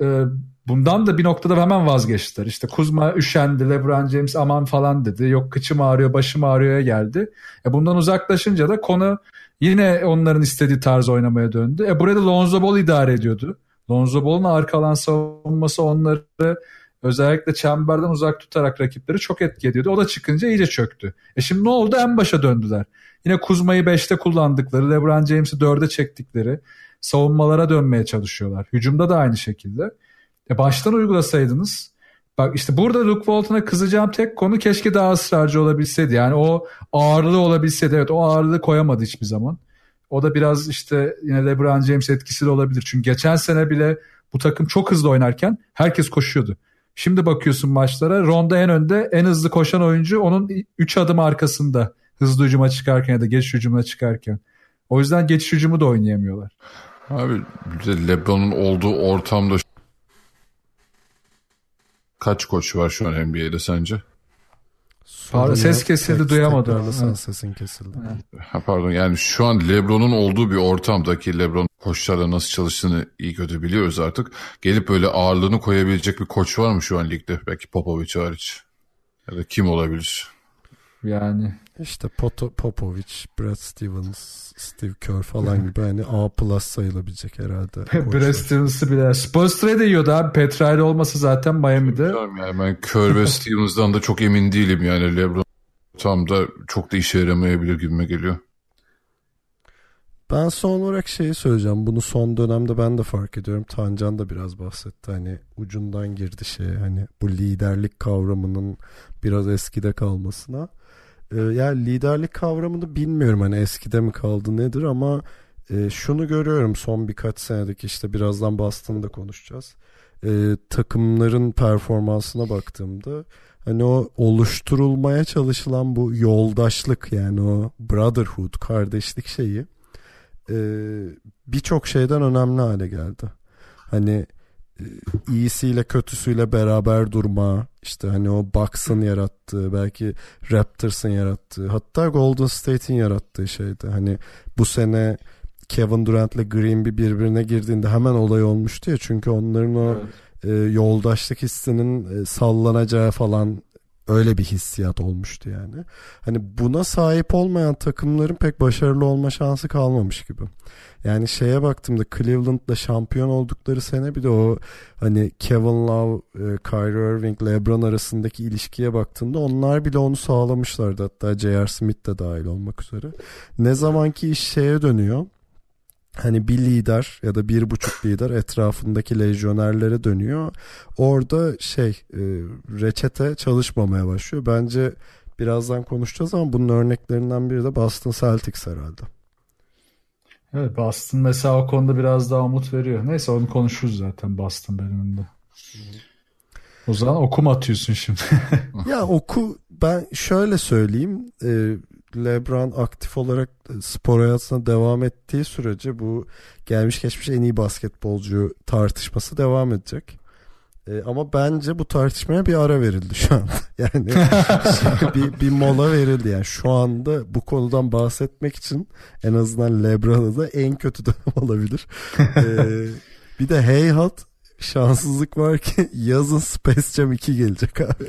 C: e, bundan da bir noktada hemen vazgeçtiler. İşte Kuzma üşendi, LeBron James aman falan dedi. Yok kıçım ağrıyor, başım ağrıyor'ya geldi. E bundan uzaklaşınca da konu yine onların istediği tarz oynamaya döndü. E burada Lonzo Ball idare ediyordu. Lonzo Ball'un arka alan savunması onları özellikle çemberden uzak tutarak rakipleri çok etki ediyordu. O da çıkınca iyice çöktü. E şimdi ne oldu? En başa döndüler. Yine Kuzma'yı 5'te kullandıkları, LeBron James'i 4'e çektikleri savunmalara dönmeye çalışıyorlar. Hücumda da aynı şekilde. E baştan uygulasaydınız Bak işte burada Luke Walton'a kızacağım tek konu keşke daha ısrarcı olabilseydi. Yani o ağırlığı olabilseydi. Evet o ağırlığı koyamadı hiçbir zaman. O da biraz işte yine LeBron James etkisi de olabilir. Çünkü geçen sene bile bu takım çok hızlı oynarken herkes koşuyordu. Şimdi bakıyorsun maçlara Ronda en önde en hızlı koşan oyuncu onun 3 adım arkasında hızlı hücuma çıkarken ya da geçiş hücumuna çıkarken. O yüzden geçiş hücumu da oynayamıyorlar.
B: Abi LeBron'un olduğu ortamda kaç koç var şu an NBA'de sence?
C: Pardon, ses kesildi duyamadım.
A: Sen sesin kesildi.
B: Ha, pardon yani şu an Lebron'un olduğu bir ortamdaki Lebron koçlarla nasıl çalıştığını iyi kötü biliyoruz artık. Gelip böyle ağırlığını koyabilecek bir koç var mı şu an ligde? Belki Popovic hariç. Ya da kim olabilir?
C: Yani
A: işte Poto, Popovic, Brad Stevens, Steve Kerr falan gibi hani A plus sayılabilecek herhalde.
C: Brad Stevens'ı bile. Spolstra de yiyordu abi. Petrali olmasa zaten Miami'de.
B: Yani ben Kerr ve Stevens'dan da çok emin değilim yani LeBron tam da çok da işe yaramayabilir gibime geliyor.
A: Ben son olarak şeyi söyleyeceğim. Bunu son dönemde ben de fark ediyorum. Tancan da biraz bahsetti. Hani ucundan girdi şey. Hani bu liderlik kavramının biraz eskide kalmasına. Ee, yani liderlik kavramını bilmiyorum hani eskide mi kaldı nedir ama e, şunu görüyorum son birkaç senedeki işte birazdan Boston'da konuşacağız. E, takımların performansına baktığımda hani o oluşturulmaya çalışılan bu yoldaşlık yani o brotherhood kardeşlik şeyi e, birçok şeyden önemli hale geldi. Hani e, iyisiyle kötüsüyle beraber durma işte hani o Bucks'ın yarattığı belki Raptors'ın yarattığı hatta Golden State'in yarattığı şeydi. Hani bu sene Kevin Durant'le Green bir birbirine girdiğinde hemen olay olmuştu ya çünkü onların o evet. e, yoldaşlık hissinin e, sallanacağı falan öyle bir hissiyat olmuştu yani. Hani buna sahip olmayan takımların pek başarılı olma şansı kalmamış gibi. Yani şeye baktığımda Cleveland'da şampiyon oldukları sene bir de o hani Kevin Love, e, Kyrie Irving, LeBron arasındaki ilişkiye baktığında onlar bile onu sağlamışlardı. Hatta J.R. Smith de dahil olmak üzere. Ne zamanki iş şeye dönüyor hani bir lider ya da bir buçuk lider etrafındaki lejyonerlere dönüyor. Orada şey e, reçete çalışmamaya başlıyor. Bence birazdan konuşacağız ama bunun örneklerinden biri de Boston Celtics herhalde.
C: Evet Boston mesela o konuda biraz daha umut veriyor. Neyse onu konuşuruz zaten Boston bölümünde. O zaman oku mu atıyorsun şimdi?
A: ya oku ben şöyle söyleyeyim. E, LeBron aktif olarak spor hayatına devam ettiği sürece bu gelmiş geçmiş en iyi basketbolcu tartışması devam edecek. E, ama bence bu tartışmaya bir ara verildi şu anda. Yani bir, bir mola verildi. Yani şu anda bu konudan bahsetmek için en azından LeBron'a da en kötü dönem olabilir. e, bir de heyhat şanssızlık var ki yazın Space Jam 2 gelecek abi.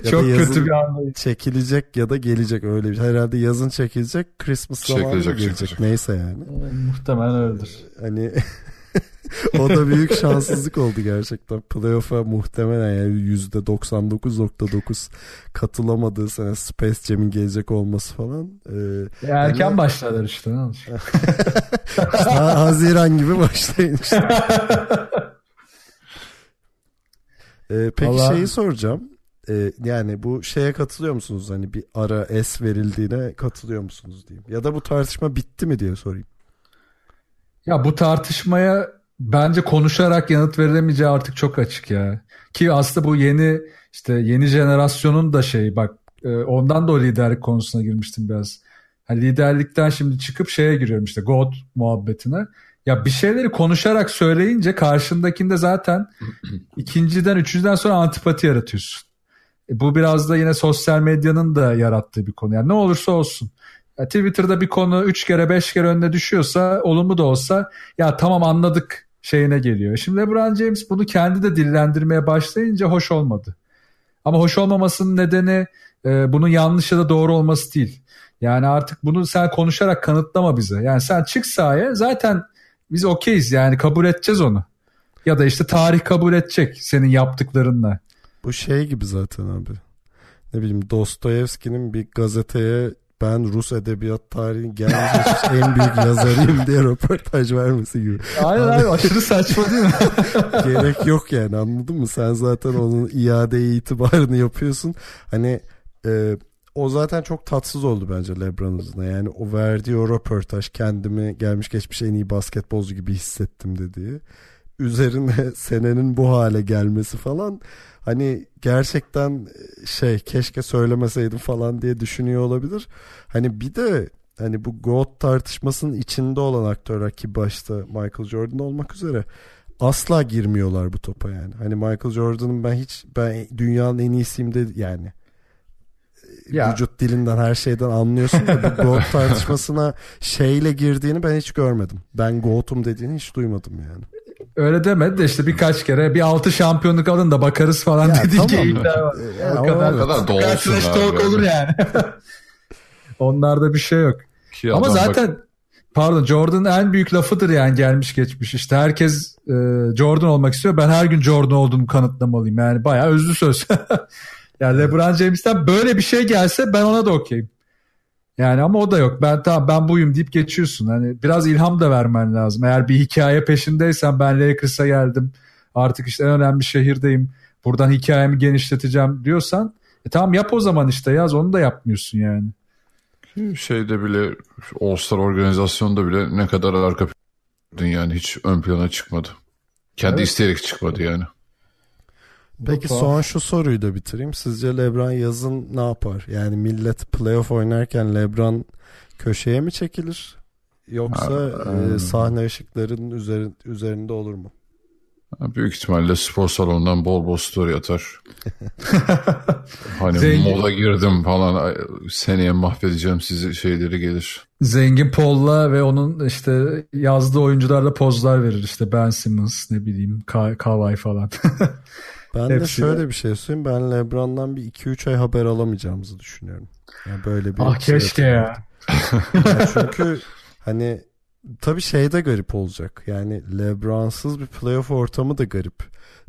C: Çok kötü bir anlayış.
A: Çekilecek ya da gelecek öyle bir. Herhalde yazın çekilecek Christmas zamanı gelecek. Çekilecek. Neyse yani.
C: Muhtemelen öyledir.
A: Hani o da büyük şanssızlık oldu gerçekten. Playoff'a muhtemelen yani %99.9 katılamadığı sene Space Jam'in gelecek olması falan.
C: Ee, erken yani, başladılar işte. Ne
A: işte Haziran gibi başlayın işte. ee, peki Allah... şeyi soracağım. Ee, yani bu şeye katılıyor musunuz? Hani bir ara es verildiğine katılıyor musunuz diyeyim. Ya da bu tartışma bitti mi diye sorayım.
C: Ya bu tartışmaya bence konuşarak yanıt verilemeyeceği artık çok açık ya. Ki aslında bu yeni işte yeni jenerasyonun da şey bak e, ondan da o liderlik konusuna girmiştim biraz. Yani liderlikten şimdi çıkıp şeye giriyorum işte God muhabbetine. Ya bir şeyleri konuşarak söyleyince karşındakinde zaten ikinciden üçüncüden sonra antipati yaratıyorsun. E bu biraz da yine sosyal medyanın da yarattığı bir konu. Yani ne olursa olsun. Ya Twitter'da bir konu üç kere beş kere önüne düşüyorsa olumlu da olsa ya tamam anladık şeyine geliyor. Şimdi LeBron James bunu kendi de dillendirmeye başlayınca hoş olmadı. Ama hoş olmamasının nedeni e, bunun yanlış ya da doğru olması değil. Yani artık bunu sen konuşarak kanıtlama bize. Yani sen çık sahaya zaten biz okeyiz yani kabul edeceğiz onu. Ya da işte tarih kabul edecek senin yaptıklarınla.
A: Bu şey gibi zaten abi. Ne bileyim Dostoyevski'nin bir gazeteye ben Rus edebiyat tarihinin gelmiş en büyük yazarıyım diye röportaj vermesi gibi.
C: Aynen abi aşırı saçma değil mi?
A: Gerek yok yani anladın mı? Sen zaten onun iade itibarını yapıyorsun. Hani e, o zaten çok tatsız oldu bence LeBron adına. Yani o verdiği o röportaj kendimi gelmiş geçmiş en iyi basketbolcu gibi hissettim dediği. Üzerine senenin bu hale gelmesi falan hani gerçekten e, şey keşke söylemeseydim falan diye düşünüyor olabilir. Hani bir de hani bu GOAT tartışmasının içinde olan aktörler ki başta Michael Jordan olmak üzere asla girmiyorlar bu topa yani. Hani Michael Jordan'ın ben hiç ben dünyanın en iyisiyim dedi yani. Ya. Vücut dilinden her şeyden anlıyorsun da bu GOAT tartışmasına şeyle girdiğini ben hiç görmedim. Ben GOAT'um dediğini hiç duymadım yani.
C: Öyle demedi de işte birkaç kere bir altı şampiyonluk alın da bakarız falan ya, dediği tamam. var.
B: Ya, o kadar, o kadar
C: doğrusun olur yani. Onlarda bir şey yok. Ki Ama zaten bak... pardon Jordan'ın en büyük lafıdır yani gelmiş geçmiş. İşte herkes e, Jordan olmak istiyor. Ben her gün Jordan olduğumu kanıtlamalıyım. Yani bayağı özlü söz. yani LeBron James'ten böyle bir şey gelse ben ona da okeyim. Yani ama o da yok. Ben tamam ben buyum deyip geçiyorsun. Hani biraz ilham da vermen lazım. Eğer bir hikaye peşindeysen ben Lakers'a geldim. Artık işte en önemli şehirdeyim. Buradan hikayemi genişleteceğim diyorsan e tamam yap o zaman işte yaz onu da yapmıyorsun yani.
B: Şeyde bile All Star organizasyonda bile ne kadar arka yani hiç ön plana çıkmadı. Kendi evet. isteyerek çıkmadı yani.
A: Peki son şu soruyu da bitireyim. Sizce LeBron yazın ne yapar? Yani millet playoff oynarken LeBron köşeye mi çekilir? Yoksa ha, e, sahne ışıkların üzeri, üzerinde olur mu?
B: Büyük ihtimalle spor salonundan bol bol story atar. hani Zengin. moda girdim falan seneye mahvedeceğim sizi şeyleri gelir.
C: Zengin Paul'la ve onun işte yazdığı oyuncularla pozlar verir işte Ben Simmons ne bileyim Kawhi falan.
A: ben de şöyle bir şey söyleyeyim ben Lebron'dan bir 2-3 ay haber alamayacağımızı düşünüyorum. Yani böyle bir
C: ah şey keşke ya.
A: yani çünkü hani tabii şey de garip olacak. Yani LeBron'sız bir playoff ortamı da garip.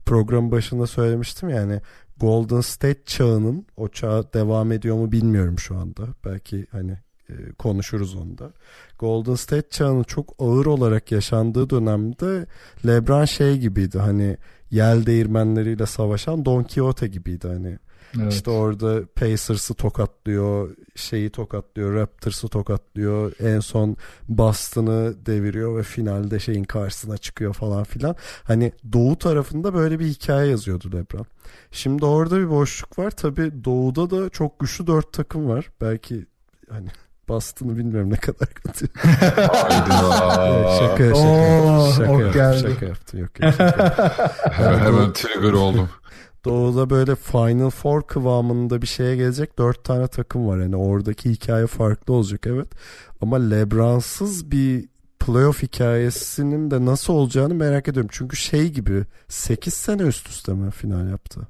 A: Program başında söylemiştim yani Golden State çağının o çağ devam ediyor mu bilmiyorum şu anda. Belki hani e, konuşuruz onda. Golden State çağının çok ağır olarak yaşandığı dönemde LeBron şey gibiydi hani yel değirmenleriyle savaşan Don Quixote gibiydi hani Evet. İşte orada Pacers'ı tokatlıyor, şeyi tokatlıyor, Raptors'ı tokatlıyor. En son Boston'ı deviriyor ve finalde şeyin karşısına çıkıyor falan filan. Hani doğu tarafında böyle bir hikaye yazıyordu LeBron. Şimdi orada bir boşluk var. Tabi doğuda da çok güçlü dört takım var. Belki hani Boston'ı bilmiyorum ne kadar kötü. şaka şaka. Oo, şaka,
C: ok
A: yaptım, şaka yaptım. Yok, yok, şaka.
B: hemen, hemen trigger oldum.
A: Doğu'da böyle Final Four kıvamında bir şeye gelecek dört tane takım var. Yani oradaki hikaye farklı olacak evet. Ama Lebron'sız bir playoff hikayesinin de nasıl olacağını merak ediyorum. Çünkü şey gibi 8 sene üst üste mi final yaptı?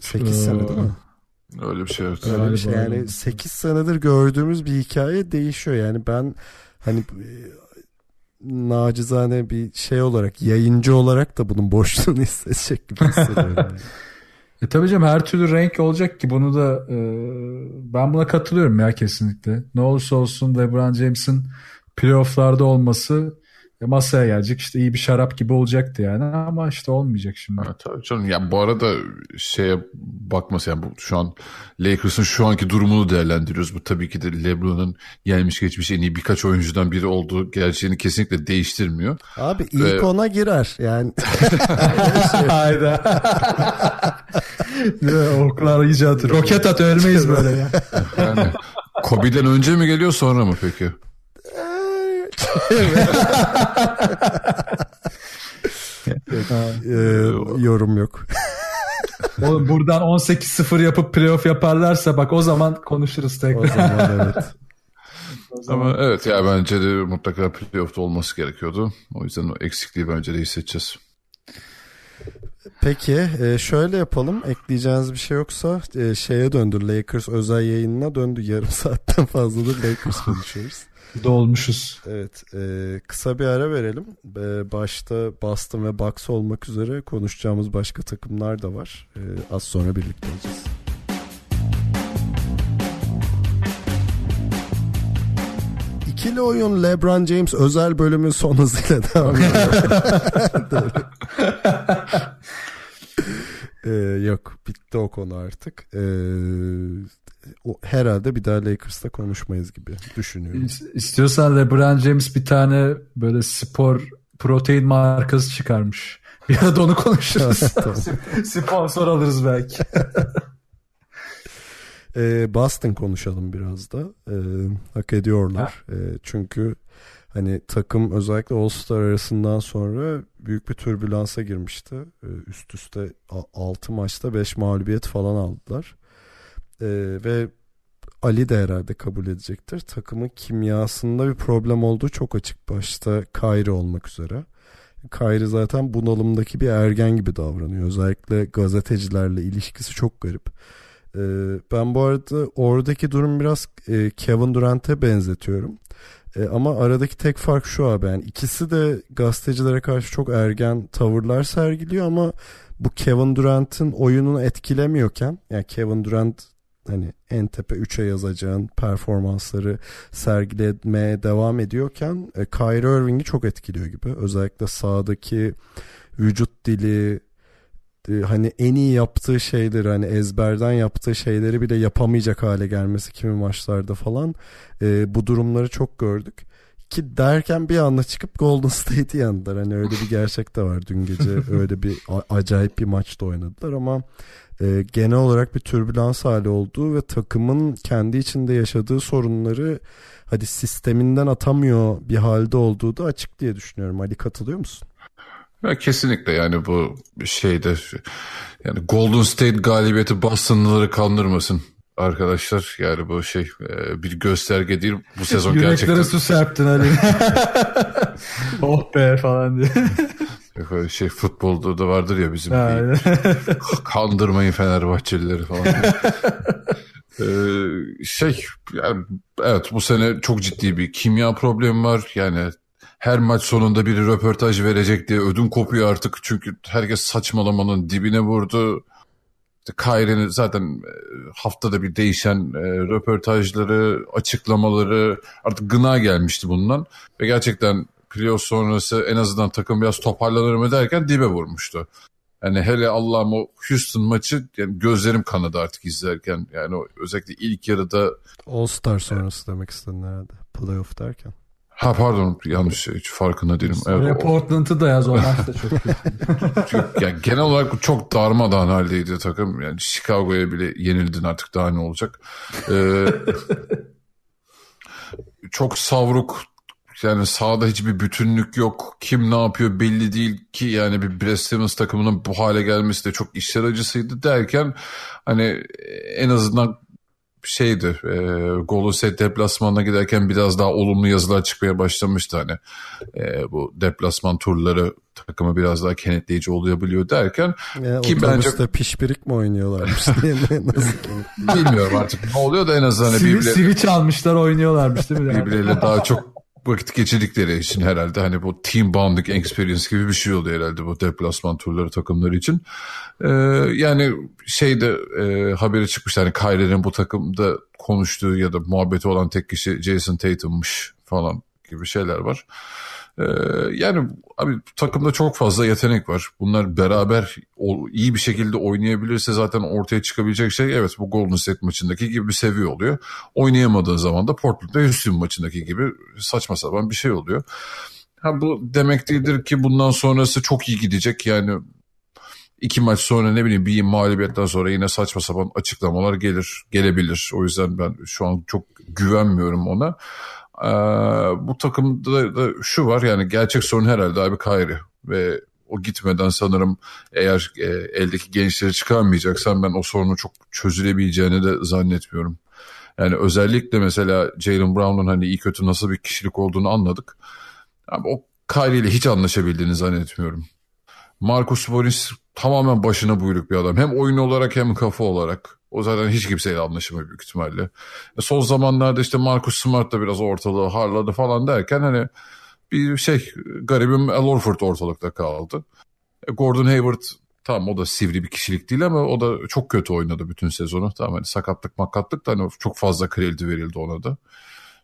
A: 8 ee, sene değil mi?
B: Öyle bir şey evet.
A: Öyle bir şey. Yani 8 senedir gördüğümüz bir hikaye değişiyor. Yani ben hani nacizane bir şey olarak yayıncı olarak da bunun boşluğunu hissedecek gibi hissediyorum. Yani.
C: E tabii canım her türlü renk olacak ki bunu da e, ben buna katılıyorum ya kesinlikle. Ne olursa olsun LeBron James'in playofflarda olması masaya gelecek işte iyi bir şarap gibi olacaktı yani ama işte olmayacak şimdi.
B: Evet, tabii canım. Ya bu arada şeye bakması yani bu şu an Lakers'ın şu anki durumunu değerlendiriyoruz. Bu tabii ki de LeBron'un gelmiş geçmiş en iyi birkaç oyuncudan biri olduğu gerçeğini kesinlikle değiştirmiyor.
A: Abi ilk Ve... ona girer yani.
C: Hayda. Oklar iyice atır. Roket at ölmeyiz böyle ya.
B: yani Kobe'den önce mi geliyor sonra mı peki?
A: Ee, yorum yok.
C: Oğlum buradan 18-0 yapıp playoff yaparlarsa bak o zaman konuşuruz tekrar. O zaman evet.
B: o zaman... Ama evet ya bence de mutlaka playoff'ta olması gerekiyordu. O yüzden o eksikliği bence de hissedeceğiz.
A: Peki e, şöyle yapalım. Ekleyeceğiniz bir şey yoksa e, şeye döndü. Lakers özel yayınına döndü. Yarım saatten fazladır Lakers konuşuyoruz.
C: Dolmuşuz.
A: Evet. E, kısa bir ara verelim. Başta Boston ve Bucks olmak üzere konuşacağımız başka takımlar da var. Az sonra birlikte olacağız. İkili oyun LeBron James özel bölümün son hızıyla devam ediyor. ee, yok bitti o konu artık. Ee, o, herhalde bir daha Lakers'ta konuşmayız gibi düşünüyorum.
C: İstiyorsan LeBron James bir tane böyle spor protein markası çıkarmış. Bir arada onu konuşuruz. Sponsor alırız belki.
A: ee, Boston konuşalım biraz da. Ee, hak ediyorlar. Ee, çünkü hani takım özellikle All Star arasından sonra büyük bir türbülansa girmişti. Ee, üst üste 6 maçta 5 mağlubiyet falan aldılar. Ee, ve Ali de herhalde kabul edecektir. Takımın kimyasında bir problem olduğu çok açık başta Kyrie olmak üzere. Kyrie zaten bunalımdaki bir ergen gibi davranıyor. Özellikle gazetecilerle ilişkisi çok garip. Ee, ben bu arada oradaki durum biraz e, Kevin Durant'e benzetiyorum. E, ama aradaki tek fark şu abi yani ikisi de gazetecilere karşı çok ergen tavırlar sergiliyor ama bu Kevin Durant'ın oyununu etkilemiyorken yani Kevin Durant hani en tepe 3'e yazacağın performansları sergilemeye devam ediyorken e, Kyrie Irving'i çok etkiliyor gibi. Özellikle sağdaki vücut dili hani en iyi yaptığı şeyleri hani ezberden yaptığı şeyleri bile yapamayacak hale gelmesi kimi maçlarda falan e, bu durumları çok gördük. Ki derken bir anda çıkıp Golden State'i yendiler. Hani öyle bir gerçek de var. Dün gece öyle bir acayip bir maçta oynadılar ama e, genel olarak bir türbülans hali olduğu ve takımın kendi içinde yaşadığı sorunları hadi sisteminden atamıyor bir halde olduğu da açık diye düşünüyorum. Ali katılıyor musun?
B: Ya kesinlikle yani bu şeyde yani Golden State galibiyeti Boston'ları kandırmasın arkadaşlar. Yani bu şey e, bir gösterge değil. Bu sezon
C: Yüreklere
B: gerçekten...
C: su serptin Ali. oh be falan diye.
B: Şey futbolda da vardır ya bizim kandırmayın Fenerbahçelileri falan. ee, şey yani, evet bu sene çok ciddi bir kimya problemi var. Yani her maç sonunda bir röportaj verecek diye ödüm kopuyor artık. Çünkü herkes saçmalamanın dibine vurdu. Kyrie'nin zaten e, haftada bir değişen e, röportajları, açıklamaları artık gına gelmişti bundan. Ve gerçekten playoff sonrası en azından takım biraz toparlanır mı derken dibe vurmuştu. Yani hele Allah'ım o Houston maçı yani gözlerim kanadı artık izlerken. Yani özellikle ilk yarıda
A: All Star sonrası demek istedin herhalde. Playoff derken.
B: Ha pardon yanlış hiç farkında değilim.
C: Evet, Portland'ı da yaz o maç da çok
B: kötü. yani genel olarak çok darmadağın haldeydi takım. Yani Chicago'ya bile yenildin artık daha ne olacak. Ee, çok savruk yani sahada hiçbir bütünlük yok. Kim ne yapıyor belli değil ki yani bir Stevens takımının bu hale gelmesi de çok işler acısıydı derken hani en azından şeydi e, Golden State deplasmanına giderken biraz daha olumlu yazılar çıkmaya başlamıştı hani e, bu deplasman turları takımı biraz daha kenetleyici olabiliyor derken
A: ya, ki bence pişpirik mi oynuyorlarmış
B: bilmiyorum artık ne oluyor da en azından hani
C: birbirleri... switch almışlar oynuyorlarmış değil mi?
B: birbirleriyle daha çok vakit geçirdikleri için herhalde hani bu team bonding experience gibi bir şey oluyor herhalde bu deplasman turları takımları için. Ee, yani şeyde e, haberi çıkmış hani Kyrie'nin bu takımda konuştuğu ya da muhabbeti olan tek kişi Jason Tatum'muş falan gibi şeyler var. Ee, yani abi takımda çok fazla yetenek var. Bunlar beraber iyi bir şekilde oynayabilirse zaten ortaya çıkabilecek şey evet bu Golden State maçındaki gibi bir seviye oluyor. Oynayamadığın zaman da Portland'da Houston maçındaki gibi saçma sapan bir şey oluyor. Ha bu demek değildir ki bundan sonrası çok iyi gidecek. Yani iki maç sonra ne bileyim bir mağlubiyetten sonra yine saçma sapan açıklamalar gelir, gelebilir. O yüzden ben şu an çok güvenmiyorum ona. Ee, bu takımda da şu var yani gerçek sorun herhalde abi Kyrie ve o gitmeden sanırım eğer e, eldeki gençleri çıkarmayacaksan ben o sorunun çok çözülebileceğini de zannetmiyorum. Yani özellikle mesela Jalen Brown'un hani iyi kötü nasıl bir kişilik olduğunu anladık. Ama o Kyrie ile hiç anlaşabildiğini zannetmiyorum. Marcus Morris tamamen başına buyruk bir adam. Hem oyun olarak hem kafa olarak. O zaten hiç kimseyle anlaşamıyor büyük ihtimalle. E son zamanlarda işte Marcus Smart da biraz ortalığı harladı falan derken hani bir şey garibim Al Horford ortalıkta kaldı. E Gordon Hayward tamam o da sivri bir kişilik değil ama o da çok kötü oynadı bütün sezonu. Tamam hani sakatlık makatlık da hani çok fazla kredi verildi ona da.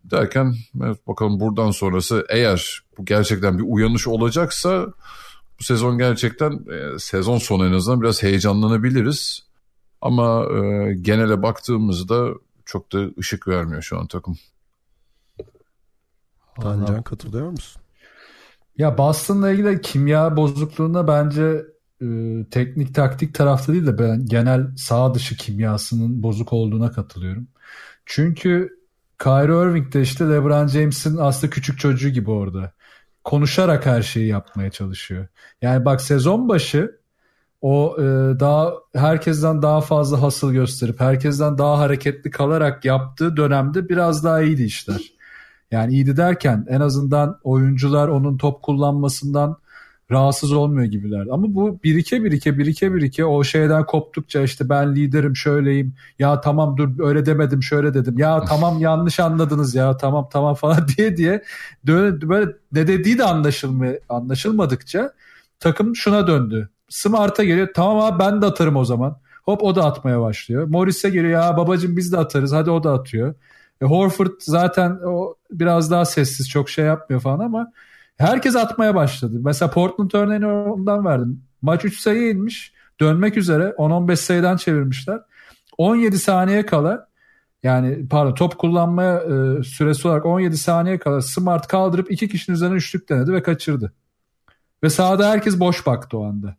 B: Derken evet, bakalım buradan sonrası eğer bu gerçekten bir uyanış olacaksa bu sezon gerçekten e, sezon sonu en azından biraz heyecanlanabiliriz. Ama e, genele baktığımızda çok da ışık vermiyor şu an takım.
A: Tancan katılıyor musun?
C: Ya Boston'la ilgili kimya bozukluğuna bence e, teknik taktik tarafta değil de ben genel sağ dışı kimyasının bozuk olduğuna katılıyorum. Çünkü Kyrie Irving de işte LeBron James'in aslında küçük çocuğu gibi orada. Konuşarak her şeyi yapmaya çalışıyor. Yani bak sezon başı o e, daha herkesten daha fazla hasıl gösterip herkesten daha hareketli kalarak yaptığı dönemde biraz daha iyiydi işler. Yani iyiydi derken en azından oyuncular onun top kullanmasından rahatsız olmuyor gibiler. Ama bu birike birike birike birike o şeyden koptukça işte ben liderim şöyleyim ya tamam dur öyle demedim şöyle dedim ya tamam yanlış anladınız ya tamam tamam falan diye diye böyle ne dediği de anlaşılmıyor anlaşılmadıkça takım şuna döndü. Smart'a geliyor. Tamam abi ben de atarım o zaman. Hop o da atmaya başlıyor. Morris'e geliyor ya babacım biz de atarız. Hadi o da atıyor. E, Horford zaten o biraz daha sessiz çok şey yapmıyor falan ama herkes atmaya başladı. Mesela Portland örneğini ondan verdim. Maç 3 sayı inmiş. dönmek üzere 10-15 sayıdan çevirmişler. 17 saniye kala yani pardon top kullanmaya e, süresi olarak 17 saniye kala Smart kaldırıp iki kişinin üzerine üçlük denedi ve kaçırdı. Ve sahada herkes boş baktı o anda.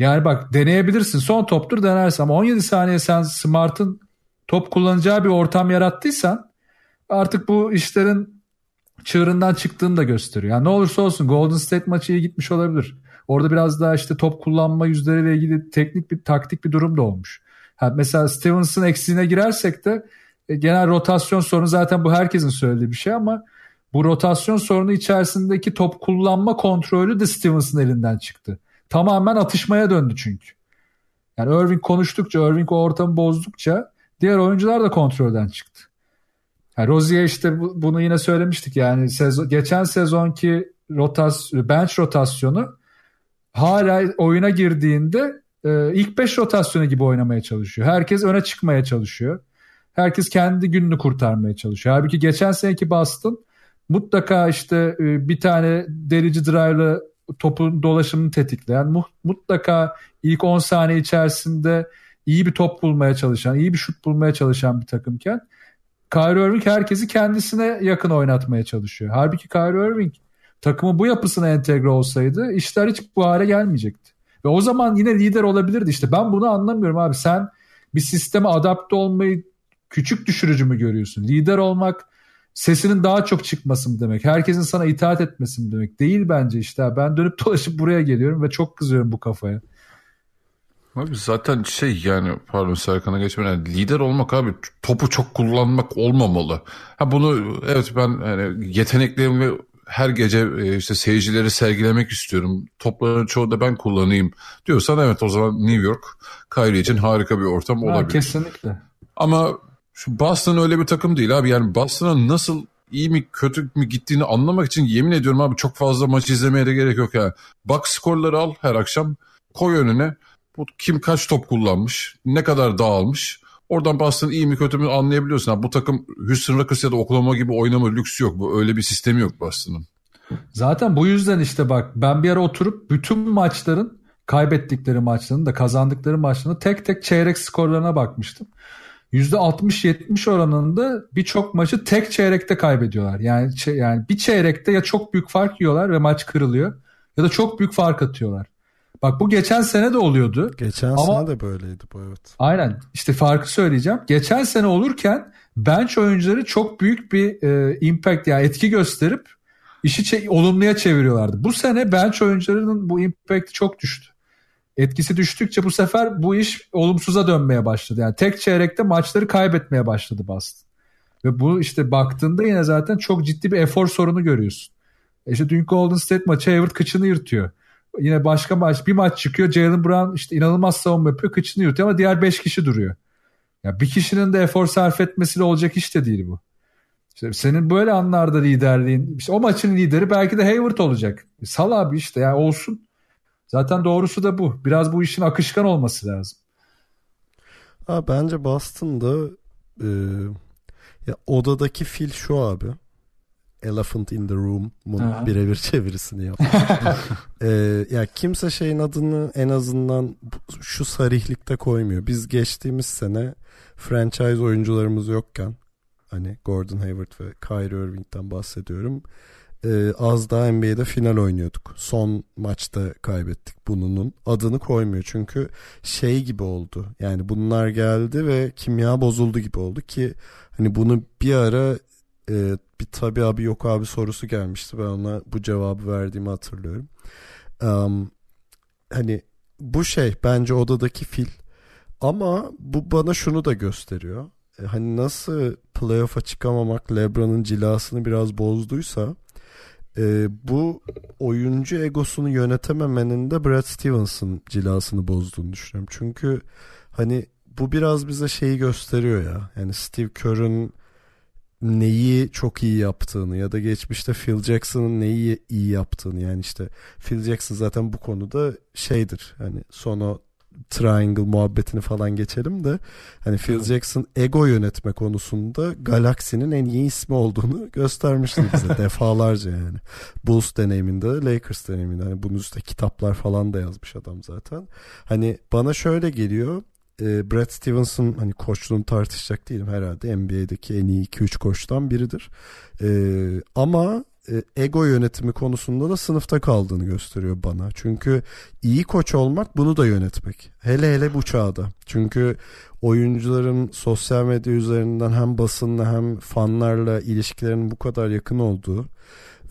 C: Yani bak deneyebilirsin son toptur denersin ama 17 saniye sen Smart'ın top kullanacağı bir ortam yarattıysan artık bu işlerin çığırından çıktığını da gösteriyor. Yani ne olursa olsun Golden State maçı iyi gitmiş olabilir. Orada biraz daha işte top kullanma yüzleriyle ilgili teknik bir taktik bir durum da olmuş. Ha, mesela Stevenson eksiğine girersek de e, genel rotasyon sorunu zaten bu herkesin söylediği bir şey ama bu rotasyon sorunu içerisindeki top kullanma kontrolü de Stevenson elinden çıktı. Tamamen atışmaya döndü çünkü. Yani Irving konuştukça, Irving o ortamı bozdukça diğer oyuncular da kontrolden çıktı. Yani Rozier işte bu, bunu yine söylemiştik yani sezon, geçen sezonki rotas, bench rotasyonu hala oyuna girdiğinde e, ilk 5 rotasyonu gibi oynamaya çalışıyor. Herkes öne çıkmaya çalışıyor. Herkes kendi gününü kurtarmaya çalışıyor. Halbuki geçen seneki Boston mutlaka işte e, bir tane delici drive'lı topun dolaşımını tetikleyen mutlaka ilk 10 saniye içerisinde iyi bir top bulmaya çalışan, iyi bir şut bulmaya çalışan bir takımken Kyrie Irving herkesi kendisine yakın oynatmaya çalışıyor. Halbuki Kyrie Irving takımı bu yapısına entegre olsaydı işler hiç bu hale gelmeyecekti. Ve o zaman yine lider olabilirdi işte. Ben bunu anlamıyorum abi. Sen bir sisteme adapte olmayı küçük düşürücü mü görüyorsun? Lider olmak sesinin daha çok çıkması mı demek? Herkesin sana itaat etmesi mi demek? Değil bence işte. Ben dönüp dolaşıp buraya geliyorum ve çok kızıyorum bu kafaya.
B: Abi zaten şey yani pardon Serkan'a geçmeden lider olmak abi topu çok kullanmak olmamalı. Ha bunu evet ben yani yeteneklerimi her gece e, işte seyircileri sergilemek istiyorum. Topların çoğu da ben kullanayım diyorsan evet o zaman New York Kyrie için harika bir ortam olabilir. Ha,
C: kesinlikle.
B: Ama şu Boston öyle bir takım değil abi. Yani Boston'a nasıl iyi mi kötü mü gittiğini anlamak için yemin ediyorum abi çok fazla maç izlemeye de gerek yok yani. Bak skorları al her akşam koy önüne. Bu kim kaç top kullanmış, ne kadar dağılmış. Oradan Boston iyi mi kötü mü anlayabiliyorsun. Yani bu takım Houston Rockets ya da Oklahoma gibi oynama lüksü yok. Bu öyle bir sistemi yok Boston'ın.
C: Zaten bu yüzden işte bak ben bir ara oturup bütün maçların kaybettikleri maçların da kazandıkları maçların tek tek çeyrek skorlarına bakmıştım. %60-70 oranında birçok maçı tek çeyrekte kaybediyorlar. Yani yani bir çeyrekte ya çok büyük fark yiyorlar ve maç kırılıyor ya da çok büyük fark atıyorlar. Bak bu geçen sene de oluyordu.
A: Geçen Ama, sene de böyleydi bu evet.
C: Aynen işte farkı söyleyeceğim. Geçen sene olurken bench oyuncuları çok büyük bir e, impact yani etki gösterip işi çe- olumluya çeviriyorlardı. Bu sene bench oyuncularının bu impact çok düştü. Etkisi düştükçe bu sefer bu iş olumsuza dönmeye başladı. Yani tek çeyrekte maçları kaybetmeye başladı Boston. Ve bu işte baktığında yine zaten çok ciddi bir efor sorunu görüyorsun. E işte dün Golden State maçı Hayward kıçını yırtıyor. Yine başka maç bir maç çıkıyor Jalen Brown işte inanılmaz savunma yapıyor kıçını yırtıyor ama diğer 5 kişi duruyor. Ya bir kişinin de efor sarf etmesiyle olacak iş de değil bu. İşte senin böyle anlarda liderliğin işte o maçın lideri belki de Hayward olacak. Sal abi işte ya olsun. Zaten doğrusu da bu. Biraz bu işin akışkan olması lazım.
A: Ha, bence Boston'da e, ya odadaki fil şu abi. Elephant in the Room'un birebir çevirisini yaptı. ee, ya kimse şeyin adını en azından şu sarihlikte koymuyor. Biz geçtiğimiz sene franchise oyuncularımız yokken hani Gordon Hayward ve Kyrie Irving'den bahsediyorum. Ee, az daha NBA'de final oynuyorduk. Son maçta kaybettik bununun. Adını koymuyor çünkü şey gibi oldu. Yani bunlar geldi ve kimya bozuldu gibi oldu ki hani bunu bir ara e, bir tabi abi yok abi sorusu gelmişti. Ben ona bu cevabı verdiğimi hatırlıyorum. Um, hani bu şey bence odadaki fil ama bu bana şunu da gösteriyor. E, hani nasıl playoff'a çıkamamak LeBron'un cilasını biraz bozduysa e, bu oyuncu egosunu yönetememenin de Brad Stevens'ın cilasını bozduğunu düşünüyorum. Çünkü hani bu biraz bize şeyi gösteriyor ya. Yani Steve Kerr'ın neyi çok iyi yaptığını ya da geçmişte Phil Jackson'ın neyi iyi yaptığını yani işte Phil Jackson zaten bu konuda şeydir hani son o triangle muhabbetini falan geçelim de hani Phil Jackson ego yönetme konusunda Galaxy'nin en iyi ismi olduğunu göstermişti bize defalarca yani. Bulls deneyiminde, Lakers deneyiminde hani bunun üstte kitaplar falan da yazmış adam zaten. Hani bana şöyle geliyor e, Brad Stevenson hani koçluğunu tartışacak değilim herhalde NBA'deki en iyi 2-3 koçtan biridir. E, ama ego yönetimi konusunda da sınıfta kaldığını gösteriyor bana. Çünkü iyi koç olmak bunu da yönetmek. Hele hele bu çağda. Çünkü oyuncuların sosyal medya üzerinden hem basınla hem fanlarla ilişkilerinin bu kadar yakın olduğu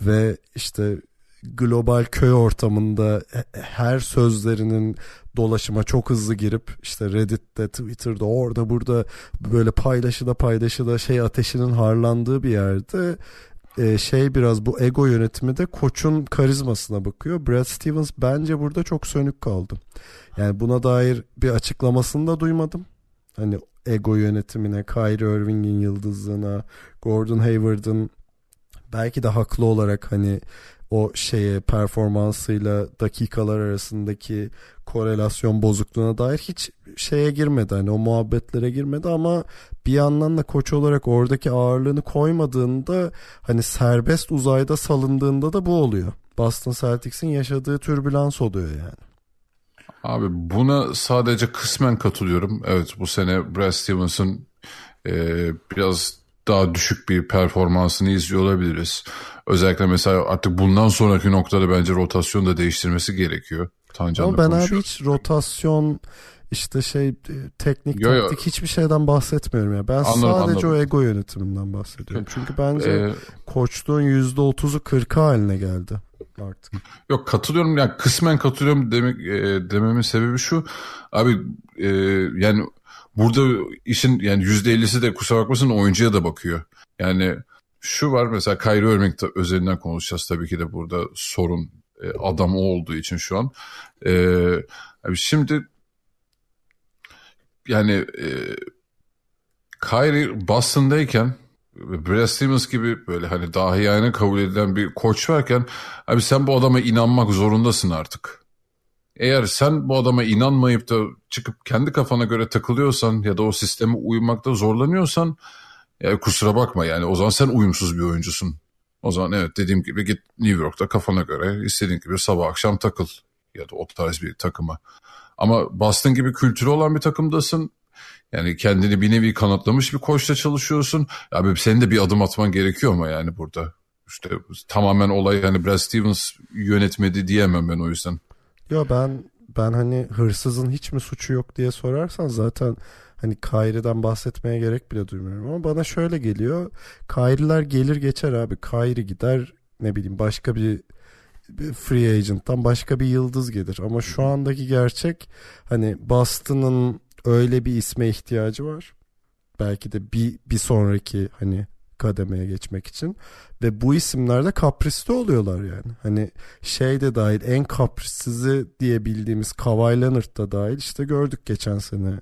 A: ve işte global köy ortamında her sözlerinin dolaşıma çok hızlı girip işte Reddit'te, Twitter'da, orada burada böyle paylaşı paylaşı da şey ateşinin harlandığı bir yerde e, şey biraz bu ego yönetimi de koçun karizmasına bakıyor. Brad Stevens bence burada çok sönük kaldı. Yani buna dair bir açıklamasını da duymadım. Hani ego yönetimine, Kyrie Irving'in yıldızlığına, Gordon Hayward'ın belki de haklı olarak hani o şeye performansıyla dakikalar arasındaki korelasyon bozukluğuna dair hiç şeye girmedi hani o muhabbetlere girmedi ama bir yandan da koç olarak oradaki ağırlığını koymadığında hani serbest uzayda salındığında da bu oluyor. Boston Celtics'in yaşadığı türbülans oluyor yani.
B: Abi buna sadece kısmen katılıyorum. Evet bu sene Brad Stevens'ın e, biraz daha düşük bir performansını izliyor olabiliriz. Özellikle mesela artık bundan sonraki noktada bence rotasyon da değiştirmesi gerekiyor.
A: Tancan'la Ama ben abi hiç rotasyon işte şey e, teknik yo, taktik yo. hiçbir şeyden bahsetmiyorum ya. Ben anladım, sadece anladım. o ego yönetiminden bahsediyorum. Çünkü bence ee, koçluğun %30'u 40'a haline geldi artık.
B: Yok katılıyorum yani kısmen katılıyorum demek e, dememin sebebi şu. Abi e, yani burada işin yani %50'si de kusura bakmasın oyuncuya da bakıyor. Yani şu var mesela Kyrie Irving özelinden konuşacağız tabii ki de burada sorun e, adam olduğu için şu an. E, abi şimdi yani e, Kyrie Boston'dayken Brad Stevens gibi böyle hani dahiyane kabul edilen bir koç varken abi sen bu adama inanmak zorundasın artık. Eğer sen bu adama inanmayıp da çıkıp kendi kafana göre takılıyorsan ya da o sisteme uymakta zorlanıyorsan ya kusura bakma yani o zaman sen uyumsuz bir oyuncusun. O zaman evet dediğim gibi git New York'ta kafana göre istediğin gibi sabah akşam takıl ya da o tarz bir takıma. Ama Boston gibi kültürü olan bir takımdasın. Yani kendini bir nevi kanıtlamış bir koçla çalışıyorsun. Abi senin de bir adım atman gerekiyor ama yani burada. İşte tamamen olay yani Brad Stevens yönetmedi diyemem ben o yüzden.
A: Ya ben ben hani hırsızın hiç mi suçu yok diye sorarsan zaten hani Kyrie'den bahsetmeye gerek bile duymuyorum ama bana şöyle geliyor. Kyrie'ler gelir geçer abi. Kyrie gider ne bileyim başka bir free agent'tan başka bir yıldız gelir. Ama şu andaki gerçek hani Boston'ın öyle bir isme ihtiyacı var. Belki de bir, bir sonraki hani kademeye geçmek için. Ve bu isimler de kaprisli oluyorlar yani. Hani şey de dahil en kaprissizi diye bildiğimiz Kawhi Leonard da dahil işte gördük geçen sene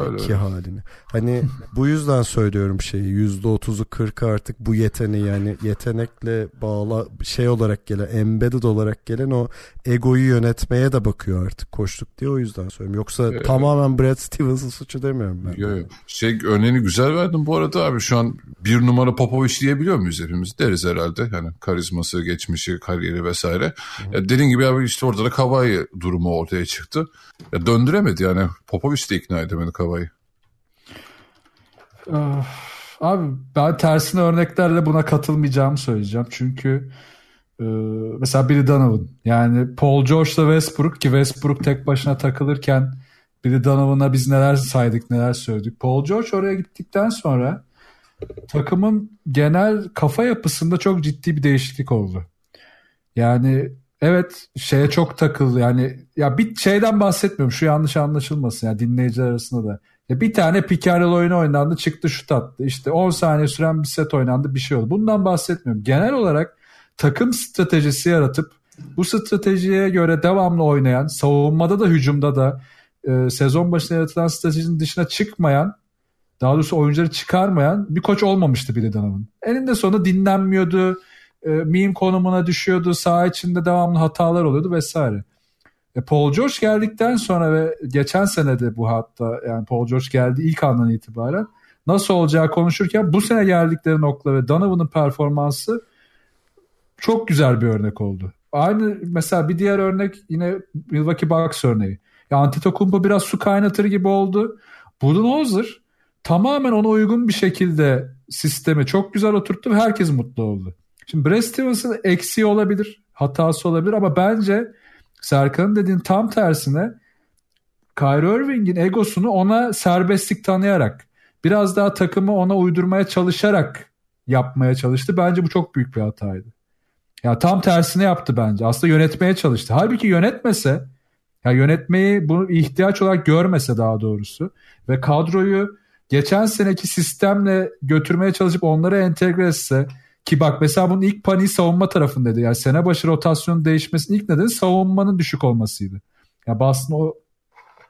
A: Öyle. ki halini. Hani bu yüzden söylüyorum şeyi yüzde otuzu kırkı artık bu yeteneği yani yetenekle bağla şey olarak gelen embedded olarak gelen o egoyu yönetmeye de bakıyor artık koştuk diye o yüzden söylüyorum. Yoksa ee, tamamen Brad Stevens'ın suçu demiyorum ben.
B: Yok yok. Şey örneğini güzel verdin bu arada abi şu an bir numara Popovic diyebiliyor muyuz hepimiz? Deriz herhalde. Yani karizması, geçmişi, kariyeri vesaire. Ya dediğin gibi abi işte orada da Kavai durumu ortaya çıktı. Ya döndüremedi yani. Popovic de ikna edemedi Kavai'yi.
C: Abi ben tersine örneklerle buna katılmayacağımı söyleyeceğim. Çünkü e, mesela Billy Donovan yani Paul George'la Westbrook ki Westbrook tek başına takılırken Billy Donovan'a biz neler saydık neler söyledik. Paul George oraya gittikten sonra takımın genel kafa yapısında çok ciddi bir değişiklik oldu. Yani evet şeye çok takıldı yani ya bir şeyden bahsetmiyorum şu yanlış anlaşılmasın ya yani dinleyiciler arasında da. Ya bir tane pikarel oyunu oynandı çıktı şut attı işte 10 saniye süren bir set oynandı bir şey oldu. Bundan bahsetmiyorum. Genel olarak takım stratejisi yaratıp bu stratejiye göre devamlı oynayan savunmada da hücumda da e, sezon başında yaratılan stratejinin dışına çıkmayan daha doğrusu oyuncuları çıkarmayan bir koç olmamıştı Billy Donovan. Eninde sonunda dinlenmiyordu. E, meme konumuna düşüyordu. Saha içinde devamlı hatalar oluyordu vesaire. E, Paul George geldikten sonra ve geçen sene de bu hatta yani Paul George geldi ilk andan itibaren nasıl olacağı konuşurken bu sene geldikleri nokta ve Donovan'ın performansı çok güzel bir örnek oldu. Aynı mesela bir diğer örnek yine Milwaukee Bucks örneği. Ya Antetokounmpo biraz su kaynatır gibi oldu. Budenholzer tamamen ona uygun bir şekilde sistemi çok güzel oturttu ve herkes mutlu oldu. Şimdi Brad Stevens'ın eksiği olabilir, hatası olabilir ama bence Serkan'ın dediğin tam tersine Kyrie Irving'in egosunu ona serbestlik tanıyarak biraz daha takımı ona uydurmaya çalışarak yapmaya çalıştı. Bence bu çok büyük bir hataydı. Ya tam tersine yaptı bence. Aslında yönetmeye çalıştı. Halbuki yönetmese ya yönetmeyi bunu ihtiyaç olarak görmese daha doğrusu ve kadroyu geçen seneki sistemle götürmeye çalışıp onları entegre etse ki bak mesela bunun ilk paniği savunma tarafındaydı. Yani sene başı rotasyonun değişmesinin ilk nedeni savunmanın düşük olmasıydı. Ya yani Boston o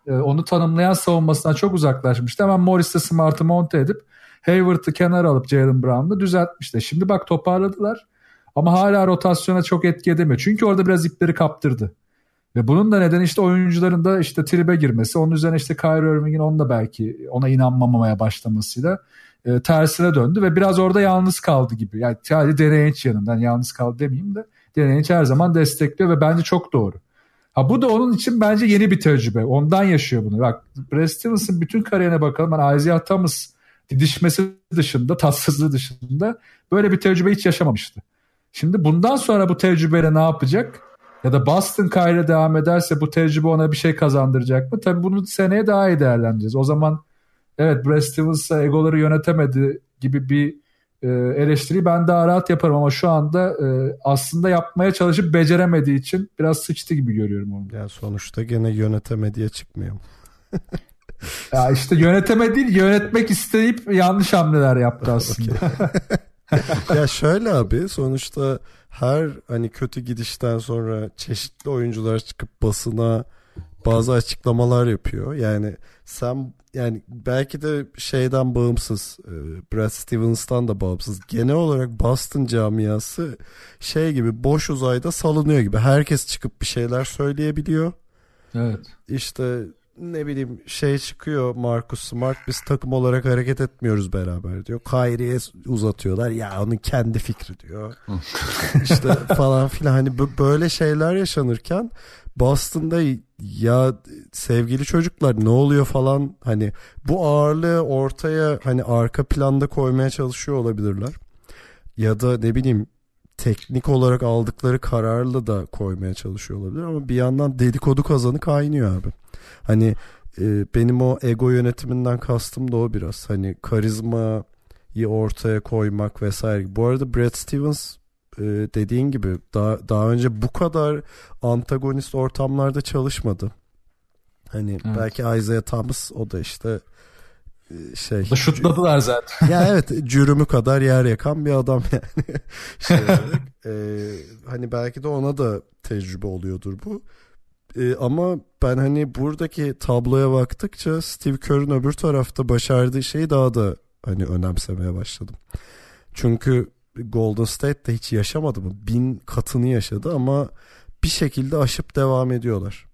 C: e, onu tanımlayan savunmasından çok uzaklaşmıştı. Hemen Morris'te Smart'ı monte edip Hayward'ı kenara alıp Jalen Brown'ı düzeltmişti. Şimdi bak toparladılar ama hala rotasyona çok etki edemiyor. Çünkü orada biraz ipleri kaptırdı. Ve bunun da nedeni işte oyuncuların da işte tribe girmesi. Onun üzerine işte Kyrie Irving'in onun da belki ona inanmamamaya başlamasıyla e, tersine döndü ve biraz orada yalnız kaldı gibi. Yani sadece Deneyenç yanından yalnız kaldı demeyeyim de Deneyenç her zaman destekliyor ve bence çok doğru. Ha bu da onun için bence yeni bir tecrübe. Ondan yaşıyor bunu. Bak Brad Stevens'ın bütün kariyerine bakalım. Ben Isaiah Thomas didişmesi dışında, tatsızlığı dışında böyle bir tecrübe hiç yaşamamıştı. Şimdi bundan sonra bu tecrübeyle ne yapacak? Ya da Boston Kyrie devam ederse bu tecrübe ona bir şey kazandıracak mı? Tabii bunu seneye daha iyi değerlendireceğiz. O zaman evet Brad Stevens'a egoları yönetemedi gibi bir e, eleştiri ben daha rahat yaparım ama şu anda e, aslında yapmaya çalışıp beceremediği için biraz sıçtı gibi görüyorum onu.
A: Yani sonuçta gene yönetemediye çıkmıyor.
C: ya işte yöneteme değil yönetmek isteyip yanlış hamleler yaptı aslında.
A: ya şöyle abi sonuçta her hani kötü gidişten sonra çeşitli oyuncular çıkıp basına bazı açıklamalar yapıyor. Yani sen yani belki de şeyden bağımsız e, Brad Stevens'tan da bağımsız genel olarak Boston camiası şey gibi boş uzayda salınıyor gibi herkes çıkıp bir şeyler söyleyebiliyor.
C: Evet.
A: İşte ne bileyim şey çıkıyor Marcus Smart biz takım olarak hareket etmiyoruz beraber diyor. Kyrie'ye uzatıyorlar ya onun kendi fikri diyor. işte falan filan hani böyle şeyler yaşanırken Boston'da ya sevgili çocuklar ne oluyor falan hani bu ağırlığı ortaya hani arka planda koymaya çalışıyor olabilirler. Ya da ne bileyim teknik olarak aldıkları kararla da koymaya çalışıyor olabilir ama bir yandan dedikodu kazanı kaynıyor abi. Hani e, benim o ego yönetiminden kastım da o biraz. Hani karizmayı ortaya koymak vesaire. Bu arada Brad Stevens e, dediğin gibi daha daha önce bu kadar antagonist ortamlarda çalışmadı. Hani evet. belki Isaiah Thomas o da işte e, şey.
C: Da şutladılar zaten.
A: ya evet cürümü kadar yer yakan bir adam yani. şey e, hani belki de ona da tecrübe oluyordur bu. E, ama ben hani buradaki tabloya baktıkça Steve Kerr'ün öbür tarafta başardığı şeyi daha da hani önemsemeye başladım. Çünkü Golden State de hiç yaşamadı mı? Bin katını yaşadı ama bir şekilde aşıp devam ediyorlar.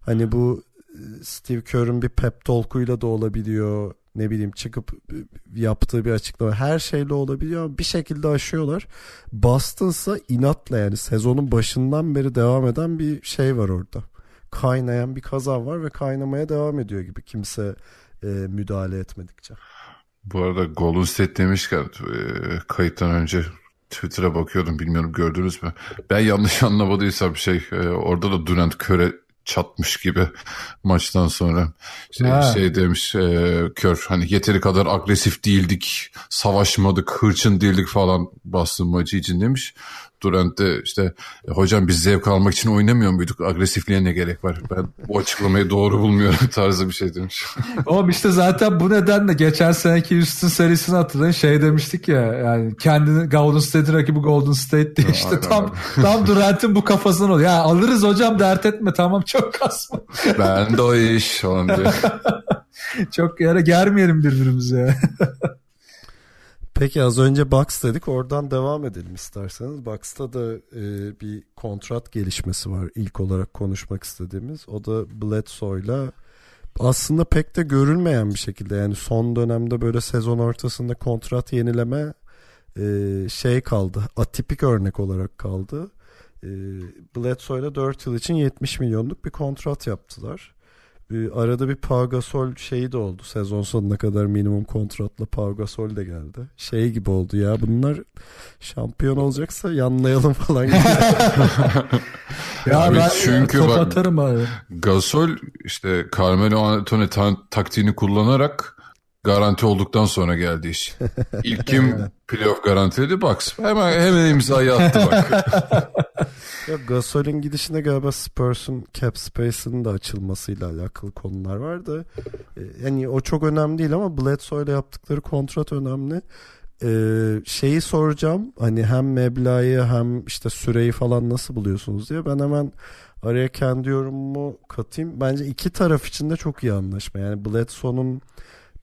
A: Hani bu e, Steve Kerr'ün bir pep talk'uyla da olabiliyor. Ne bileyim çıkıp e, yaptığı bir açıklama her şeyle olabiliyor ama bir şekilde aşıyorlar. Boston'sa inatla yani sezonun başından beri devam eden bir şey var orada. Kaynayan bir kazan var ve kaynamaya devam ediyor gibi kimse e, müdahale etmedikçe.
B: Bu arada Golden State demişken e, kayıttan önce Twitter'a bakıyordum bilmiyorum gördünüz mü? Ben yanlış anlamadıysam şey e, orada da Durant köre çatmış gibi maçtan sonra şey, şey demiş e, kör hani yeteri kadar agresif değildik savaşmadık hırçın değildik falan bastım maçı için demiş Durant de işte e, hocam biz zevk almak için oynamıyor muyduk? Agresifliğe ne gerek var? Ben bu açıklamayı doğru bulmuyorum tarzı bir şey demiş.
C: Oğlum işte zaten bu nedenle geçen seneki Houston serisini hatırlayın şey demiştik ya yani kendini Golden State rakibi Golden State diye işte tam tam Durant'in bu kafasından oluyor. Ya alırız hocam dert etme tamam çok kasma.
B: ben de o iş falan diyor.
C: çok yere germeyelim birbirimize.
A: Peki az önce Bucks dedik oradan devam edelim isterseniz. Bucks'ta da e, bir kontrat gelişmesi var ilk olarak konuşmak istediğimiz. O da Bledsoe'yla aslında pek de görülmeyen bir şekilde yani son dönemde böyle sezon ortasında kontrat yenileme e, şey kaldı. Atipik örnek olarak kaldı. E, Bledsoe'yla 4 yıl için 70 milyonluk bir kontrat yaptılar. E, arada bir Pau Gasol şeyi de oldu. Sezon sonuna kadar minimum kontratla Pau Gasol de geldi. Şey gibi oldu ya bunlar şampiyon olacaksa yanlayalım falan gibi.
C: ya
B: Abi
C: ben
B: çünkü
C: top
B: bak-
C: atarım abi.
B: Gasol işte Carmelo Anthony ta- taktiğini kullanarak garanti olduktan sonra geldi iş. İlk kim playoff garantiledi? Bucks. Hemen hemen imzayı attı bak.
A: Ya Gasol'ün gidişinde galiba Spurs'un cap space'inin de açılmasıyla alakalı konular vardı. Ee, Yani o çok önemli değil ama Bledsoe'yla yaptıkları kontrat önemli. Ee, şeyi soracağım hani hem meblağı hem işte süreyi falan nasıl buluyorsunuz diye ben hemen araya kendi yorumumu katayım. Bence iki taraf için de çok iyi anlaşma. Yani Bledsoe'nun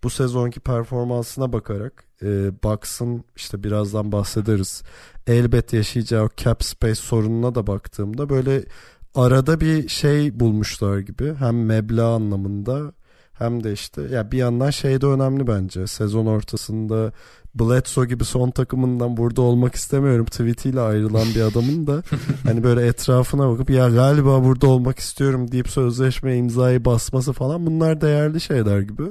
A: bu sezonki performansına bakarak e, Bucks'ın işte birazdan bahsederiz. Elbet yaşayacağı cap space sorununa da baktığımda böyle arada bir şey bulmuşlar gibi. Hem meblağ anlamında hem de işte ya bir yandan şey de önemli bence. Sezon ortasında Bledsoe gibi son takımından burada olmak istemiyorum tweetiyle ayrılan bir adamın da hani böyle etrafına bakıp ya galiba burada olmak istiyorum deyip sözleşme imzayı basması falan bunlar değerli şeyler gibi.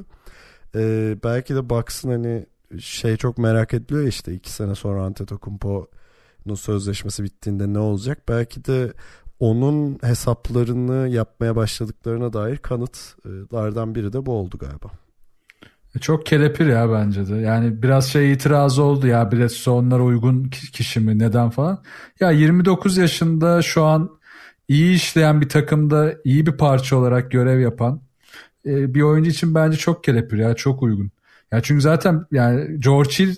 A: Ee, belki de Bucks'ın hani şey çok merak ediliyor işte iki sene sonra Antetokounmpo'nun sözleşmesi bittiğinde ne olacak? Belki de onun hesaplarını yapmaya başladıklarına dair kanıtlardan biri de bu oldu galiba.
C: Çok kelepir ya bence de. Yani biraz şey itiraz oldu ya Bledsoe onlara uygun ki- kişi mi neden falan. Ya 29 yaşında şu an iyi işleyen bir takımda iyi bir parça olarak görev yapan e, bir oyuncu için bence çok kelepir ya çok uygun. Ya çünkü zaten yani George Hill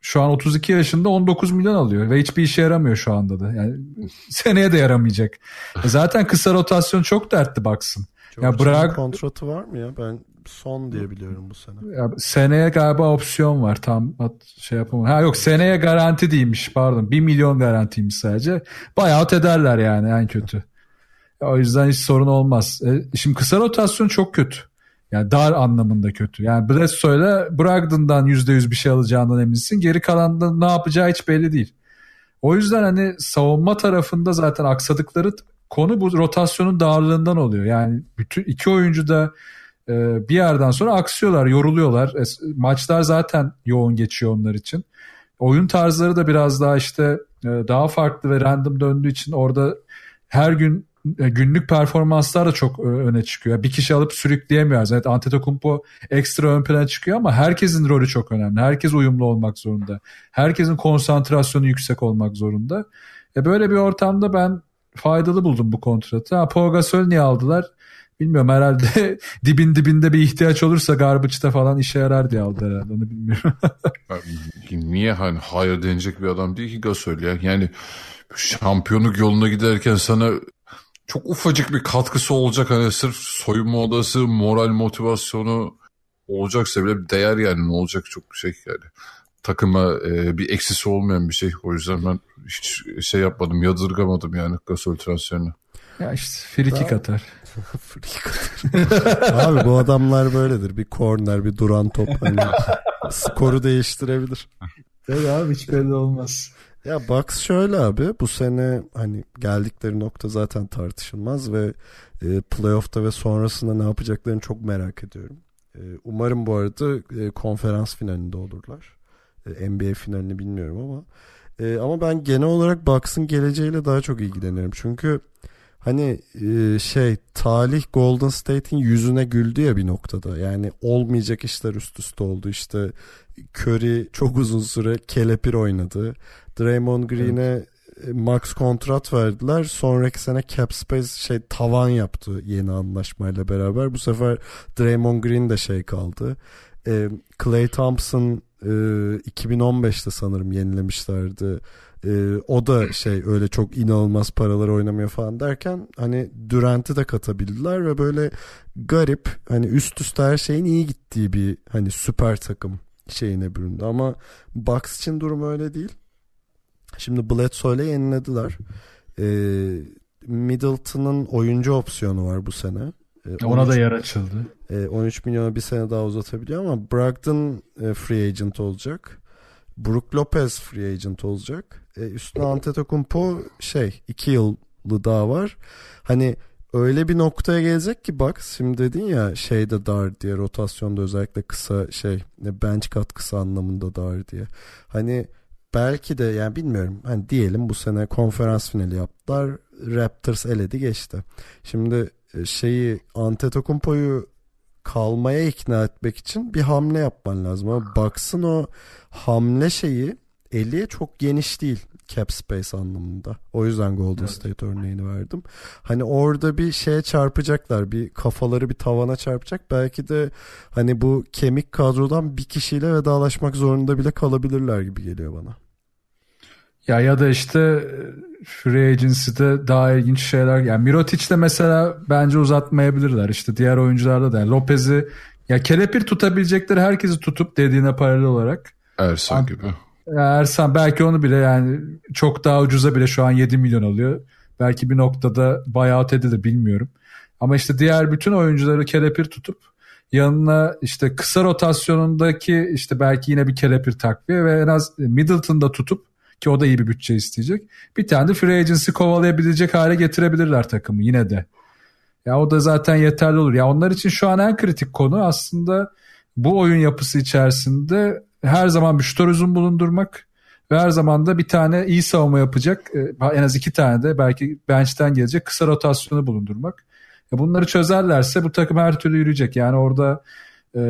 C: şu an 32 yaşında 19 milyon alıyor ve hiçbir işe yaramıyor şu anda da. Yani seneye de yaramayacak. E zaten kısa rotasyon çok dertli baksın. Ya
A: George'un
C: bırak-
A: kontratı var mı ya? Ben son diye biliyorum bu sene.
C: Ya seneye galiba opsiyon var tam şey yapamam. Ha yok seneye garanti değilmiş pardon. 1 milyon garantiymiş sadece. Buyout ederler yani en kötü. O yüzden hiç sorun olmaz. E, şimdi kısa rotasyon çok kötü. Yani dar anlamında kötü. Yani Bledsoe'yle Brogdon'dan %100 bir şey alacağından eminsin. Geri kalanında ne yapacağı hiç belli değil. O yüzden hani savunma tarafında zaten aksadıkları konu bu rotasyonun darlığından oluyor. Yani bütün iki oyuncu da e, bir yerden sonra aksıyorlar, yoruluyorlar. Es- Maçlar zaten yoğun geçiyor onlar için. Oyun tarzları da biraz daha işte e, daha farklı ve random döndüğü için orada her gün e, günlük performanslar da çok e, öne çıkıyor. Bir kişi alıp sürükleyemiyoruz. Evet Antetokounmpo ekstra ön plana çıkıyor ama herkesin rolü çok önemli. Herkes uyumlu olmak zorunda. Herkesin konsantrasyonu yüksek olmak zorunda. E böyle bir ortamda ben faydalı buldum bu kontratı. Ha, Pau Gasol niye aldılar? Bilmiyorum herhalde dibin dibinde bir ihtiyaç olursa Garbage'da falan işe yarar diye aldı herhalde onu bilmiyorum.
B: Niye hani hayır denecek bir adam değil ki Gasol ya. Yani şampiyonluk yoluna giderken sana çok ufacık bir katkısı olacak. Hani sırf soyunma odası, moral motivasyonu olacaksa bile bir değer yani ne olacak çok şey yani. Takıma e, bir eksisi olmayan bir şey. O yüzden ben hiç şey yapmadım, yadırgamadım yani Gasol transferini.
C: ya işte free kick atar.
A: Abi bu adamlar böyledir. Bir korner, bir duran top hani skoru değiştirebilir.
C: Evet abi hiç belli olmaz.
A: Ya Bucks şöyle abi bu sene hani geldikleri nokta zaten tartışılmaz ve e, playoff'ta ve sonrasında ne yapacaklarını çok merak ediyorum. E, umarım bu arada e, konferans finalinde olurlar. E, NBA finalini bilmiyorum ama e, ama ben genel olarak Bucks'ın geleceğiyle daha çok ilgileniyorum. Çünkü hani e, şey talih Golden State'in yüzüne güldü ya bir noktada. Yani olmayacak işler üst üste oldu. İşte Curry çok uzun süre kelepir oynadı. Draymond Green'e e, max kontrat verdiler. Sonraki sene cap space şey tavan yaptı yeni anlaşmayla beraber. Bu sefer Draymond Green de şey kaldı. E, Clay Thompson e, 2015'te sanırım yenilemişlerdi. E, o da şey öyle çok inanılmaz paralar oynamıyor falan derken hani Durant'i de katabildiler ve böyle garip hani üst üste her şeyin iyi gittiği bir hani süper takım şeyine büründü ama Bucks için durum öyle değil. Şimdi Bledsoe'yle yenilediler. Ee, Middleton'ın oyuncu opsiyonu var bu sene.
C: Ee, Ona 13, da yer açıldı.
A: E, 13 milyona bir sene daha uzatabiliyor ama Brogdon e, free agent olacak. Brook Lopez free agent olacak. E, üstüne Antetokounmpo şey 2 yıllı daha var. Hani öyle bir noktaya gelecek ki bak şimdi dedin ya şeyde dar diye rotasyonda özellikle kısa şey bench katkısı anlamında dar diye. Hani belki de yani bilmiyorum. Hani diyelim bu sene konferans finali yaptılar. Raptors eledi geçti. Şimdi e, şeyi Antetokounmpo'yu kalmaya ikna etmek için bir hamle yapman lazım. Ama baksın o hamle şeyi eliye çok geniş değil cap space anlamında. O yüzden Golden evet. State örneğini verdim. Hani orada bir şeye çarpacaklar. Bir kafaları bir tavana çarpacak. Belki de hani bu kemik kadrodan bir kişiyle vedalaşmak zorunda bile kalabilirler gibi geliyor bana.
C: Ya ya da işte e, free agency'de daha ilginç şeyler. Yani Mirotic'de mesela bence uzatmayabilirler. İşte diğer oyuncularda da. Yani Lopez'i ya kelepir tutabilecekleri herkesi tutup dediğine paralel olarak.
B: Ersan gibi.
C: Ersan belki onu bile yani çok daha ucuza bile şu an 7 milyon alıyor. Belki bir noktada buyout edilir bilmiyorum. Ama işte diğer bütün oyuncuları kelepir tutup yanına işte kısa rotasyonundaki işte belki yine bir kelepir takviye ve en az Middleton'da tutup ki o da iyi bir bütçe isteyecek. Bir tane de free agency kovalayabilecek hale getirebilirler takımı yine de. Ya o da zaten yeterli olur. Ya onlar için şu an en kritik konu aslında bu oyun yapısı içerisinde her zaman bir şutör bulundurmak ve her zaman da bir tane iyi savunma yapacak e, en az iki tane de belki bench'ten gelecek kısa rotasyonu bulundurmak. Bunları çözerlerse bu takım her türlü yürüyecek. Yani orada e,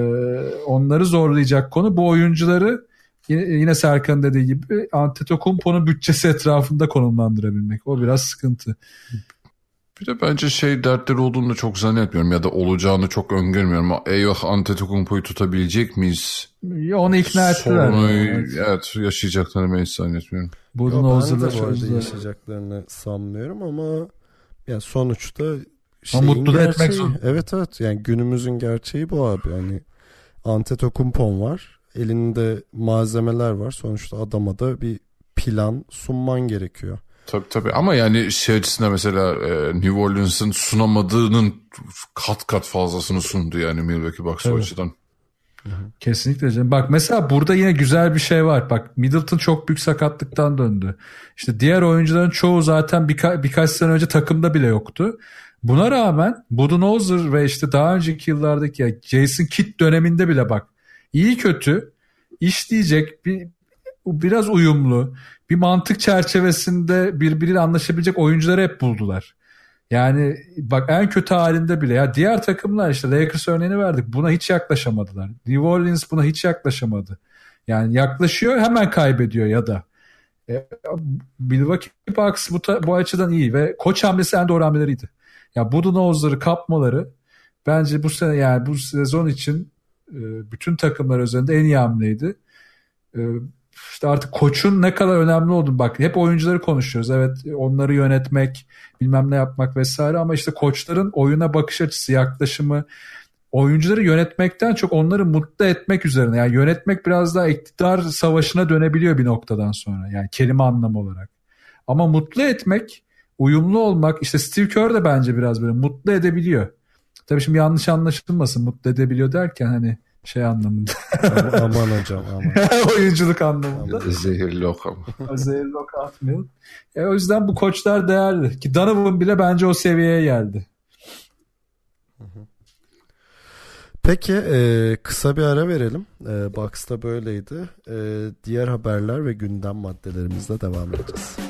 C: onları zorlayacak konu bu oyuncuları yine Serkan dediği gibi Antetokounmpo'nun bütçesi etrafında konumlandırabilmek. O biraz sıkıntı.
B: Bir de bence şey dertleri olduğunu çok zannetmiyorum ya da olacağını çok öngörmüyorum. Eyvah Antetokounmpo'yu tutabilecek miyiz?
C: Ya onu ikna ettiler.
B: Sorunu evet. evet yaşayacaklarını ben hiç zannetmiyorum.
A: Bunun ben de bu arada yaşayacaklarını sanmıyorum ama yani sonuçta
C: şeyin mutlu gerçeği, etmek zor.
A: Evet evet yani günümüzün gerçeği bu abi. Yani Antetokounmpo'm var elinde malzemeler var. Sonuçta adama da bir plan sunman gerekiyor.
B: Tabii tabii ama yani şey açısından mesela e, New Orleans'ın sunamadığının kat kat fazlasını sundu yani Milwaukee Bucks evet. o açıdan.
C: Kesinlikle canım. Bak mesela burada yine güzel bir şey var. Bak Middleton çok büyük sakatlıktan döndü. İşte diğer oyuncuların çoğu zaten birka- birkaç sene önce takımda bile yoktu. Buna rağmen Budenholzer ve işte daha önceki yıllardaki ya Jason Kidd döneminde bile bak iyi kötü işleyecek bir biraz uyumlu bir mantık çerçevesinde birbiriyle anlaşabilecek oyuncuları hep buldular. Yani bak en kötü halinde bile ya diğer takımlar işte Lakers örneğini verdik buna hiç yaklaşamadılar. New Orleans buna hiç yaklaşamadı. Yani yaklaşıyor hemen kaybediyor ya da. E, Milwaukee Bucks bu, bu açıdan iyi ve koç hamlesi en doğru hamleleriydi. Ya Budenholzer'ı kapmaları bence bu sene yani bu sezon için e, bütün takımlar üzerinde en iyi hamleydi. E, işte artık koçun ne kadar önemli olduğunu bak hep oyuncuları konuşuyoruz. Evet onları yönetmek, bilmem ne yapmak vesaire ama işte koçların oyuna bakış açısı, yaklaşımı oyuncuları yönetmekten çok onları mutlu etmek üzerine. Yani yönetmek biraz daha iktidar savaşına dönebiliyor bir noktadan sonra. Yani kelime anlamı olarak. Ama mutlu etmek, uyumlu olmak işte Steve Kerr de bence biraz böyle mutlu edebiliyor. Tabii şimdi yanlış anlaşılmasın mutlu edebiliyor derken hani şey anlamında.
A: aman hocam aman.
C: Oyunculuk anlamında.
B: Zehirli ok ama.
C: Zehirli ok atmayalım. E, o yüzden bu koçlar değerli. Ki Donovan bile bence o seviyeye geldi.
A: Peki e, kısa bir ara verelim. E, Box'ta böyleydi. E, diğer haberler ve gündem maddelerimizle devam edeceğiz.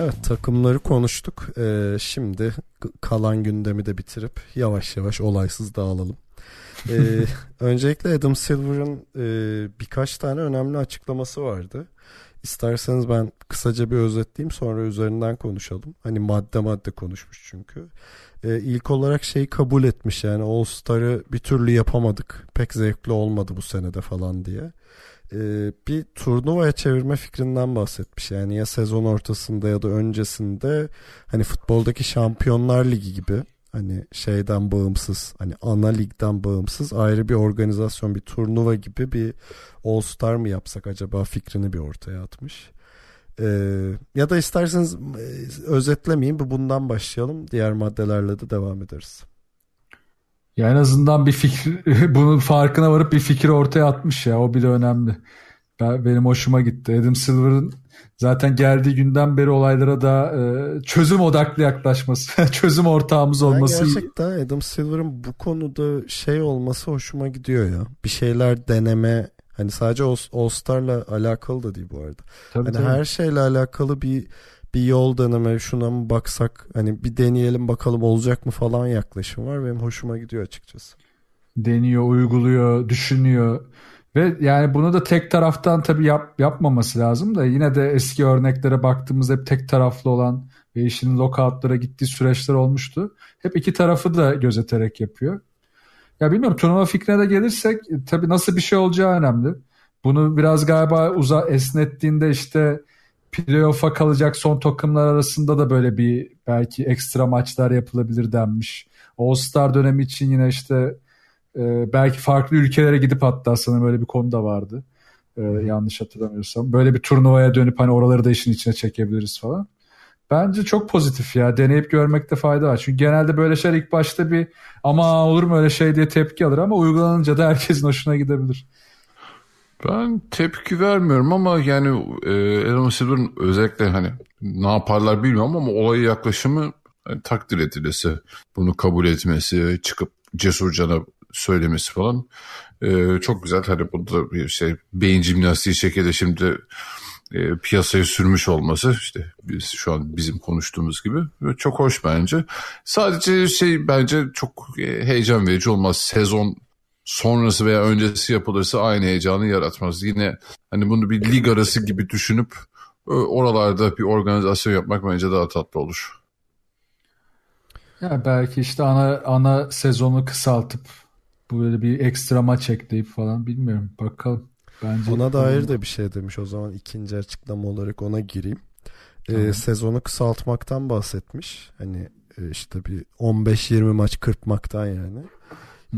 A: Evet takımları konuştuk. Ee, şimdi kalan gündemi de bitirip yavaş yavaş olaysız dağılalım. Ee, öncelikle Adam Silver'ın e, birkaç tane önemli açıklaması vardı. İsterseniz ben kısaca bir özetleyeyim sonra üzerinden konuşalım. Hani madde madde konuşmuş çünkü. Ee, ilk olarak şeyi kabul etmiş yani All Star'ı bir türlü yapamadık. Pek zevkli olmadı bu senede falan diye e, bir turnuvaya çevirme fikrinden bahsetmiş. Yani ya sezon ortasında ya da öncesinde hani futboldaki Şampiyonlar Ligi gibi Hani şeyden bağımsız hani ana ligden bağımsız ayrı bir organizasyon bir turnuva gibi bir All Star mı yapsak acaba fikrini bir ortaya atmış. Ee, ya da isterseniz e, özetlemeyeyim bu bundan başlayalım diğer maddelerle de devam ederiz.
C: Ya en azından bir fikir bunun farkına varıp bir fikir ortaya atmış ya o bile önemli. Ben, benim hoşuma gitti. Adam Silver'ın zaten geldiği günden beri olaylara da e, çözüm odaklı yaklaşması, çözüm ortağımız olması.
A: Ben gerçekten Adam Silver'ın bu konuda şey olması hoşuma gidiyor ya. Bir şeyler deneme hani sadece All Star'la alakalı da değil bu arada. Tabii, hani tabii. her şeyle alakalı bir bir yol deneme şuna mı baksak hani bir deneyelim bakalım olacak mı falan yaklaşım var. Benim hoşuma gidiyor açıkçası.
C: Deniyor, uyguluyor, düşünüyor. Ve yani bunu da tek taraftan tabii yap, yapmaması lazım da yine de eski örneklere baktığımızda hep tek taraflı olan ve işinin lockoutlara gittiği süreçler olmuştu. Hep iki tarafı da gözeterek yapıyor. Ya bilmiyorum turnuva fikrine de gelirsek tabii nasıl bir şey olacağı önemli. Bunu biraz galiba uza esnettiğinde işte playoff'a kalacak son takımlar arasında da böyle bir belki ekstra maçlar yapılabilir denmiş. All Star dönemi için yine işte e, belki farklı ülkelere gidip hatta sanırım böyle bir konu da vardı. E, yanlış hatırlamıyorsam. Böyle bir turnuvaya dönüp hani oraları da işin içine çekebiliriz falan. Bence çok pozitif ya. Deneyip görmekte fayda var. Çünkü genelde böyle şeyler ilk başta bir ama olur mu öyle şey diye tepki alır ama uygulanınca da herkesin hoşuna gidebilir.
B: Ben tepki vermiyorum ama yani e, Adam Silver'ın özellikle hani ne yaparlar bilmiyorum ama olaya yaklaşımı yani, takdir edilesi. Bunu kabul etmesi, çıkıp cesurcana söylemesi falan e, çok güzel. Hani burada bir şey beyin jimnastiği şekilde şimdi e, piyasaya sürmüş olması işte biz şu an bizim konuştuğumuz gibi çok hoş bence. Sadece şey bence çok e, heyecan verici olmaz. Sezon sonrası veya öncesi yapılırsa aynı heyecanı yaratmaz. Yine hani bunu bir lig arası gibi düşünüp e, oralarda bir organizasyon yapmak bence daha tatlı olur.
C: Ya belki işte ana ana sezonu kısaltıp böyle bir ekstra maç ekleyip falan bilmiyorum. Bakalım.
A: Bence Ona dair de bir şey demiş o zaman ikinci açıklama olarak ona gireyim. Ee, tamam. Ee, sezonu kısaltmaktan bahsetmiş. Hani e, işte bir 15-20 maç kırpmaktan yani.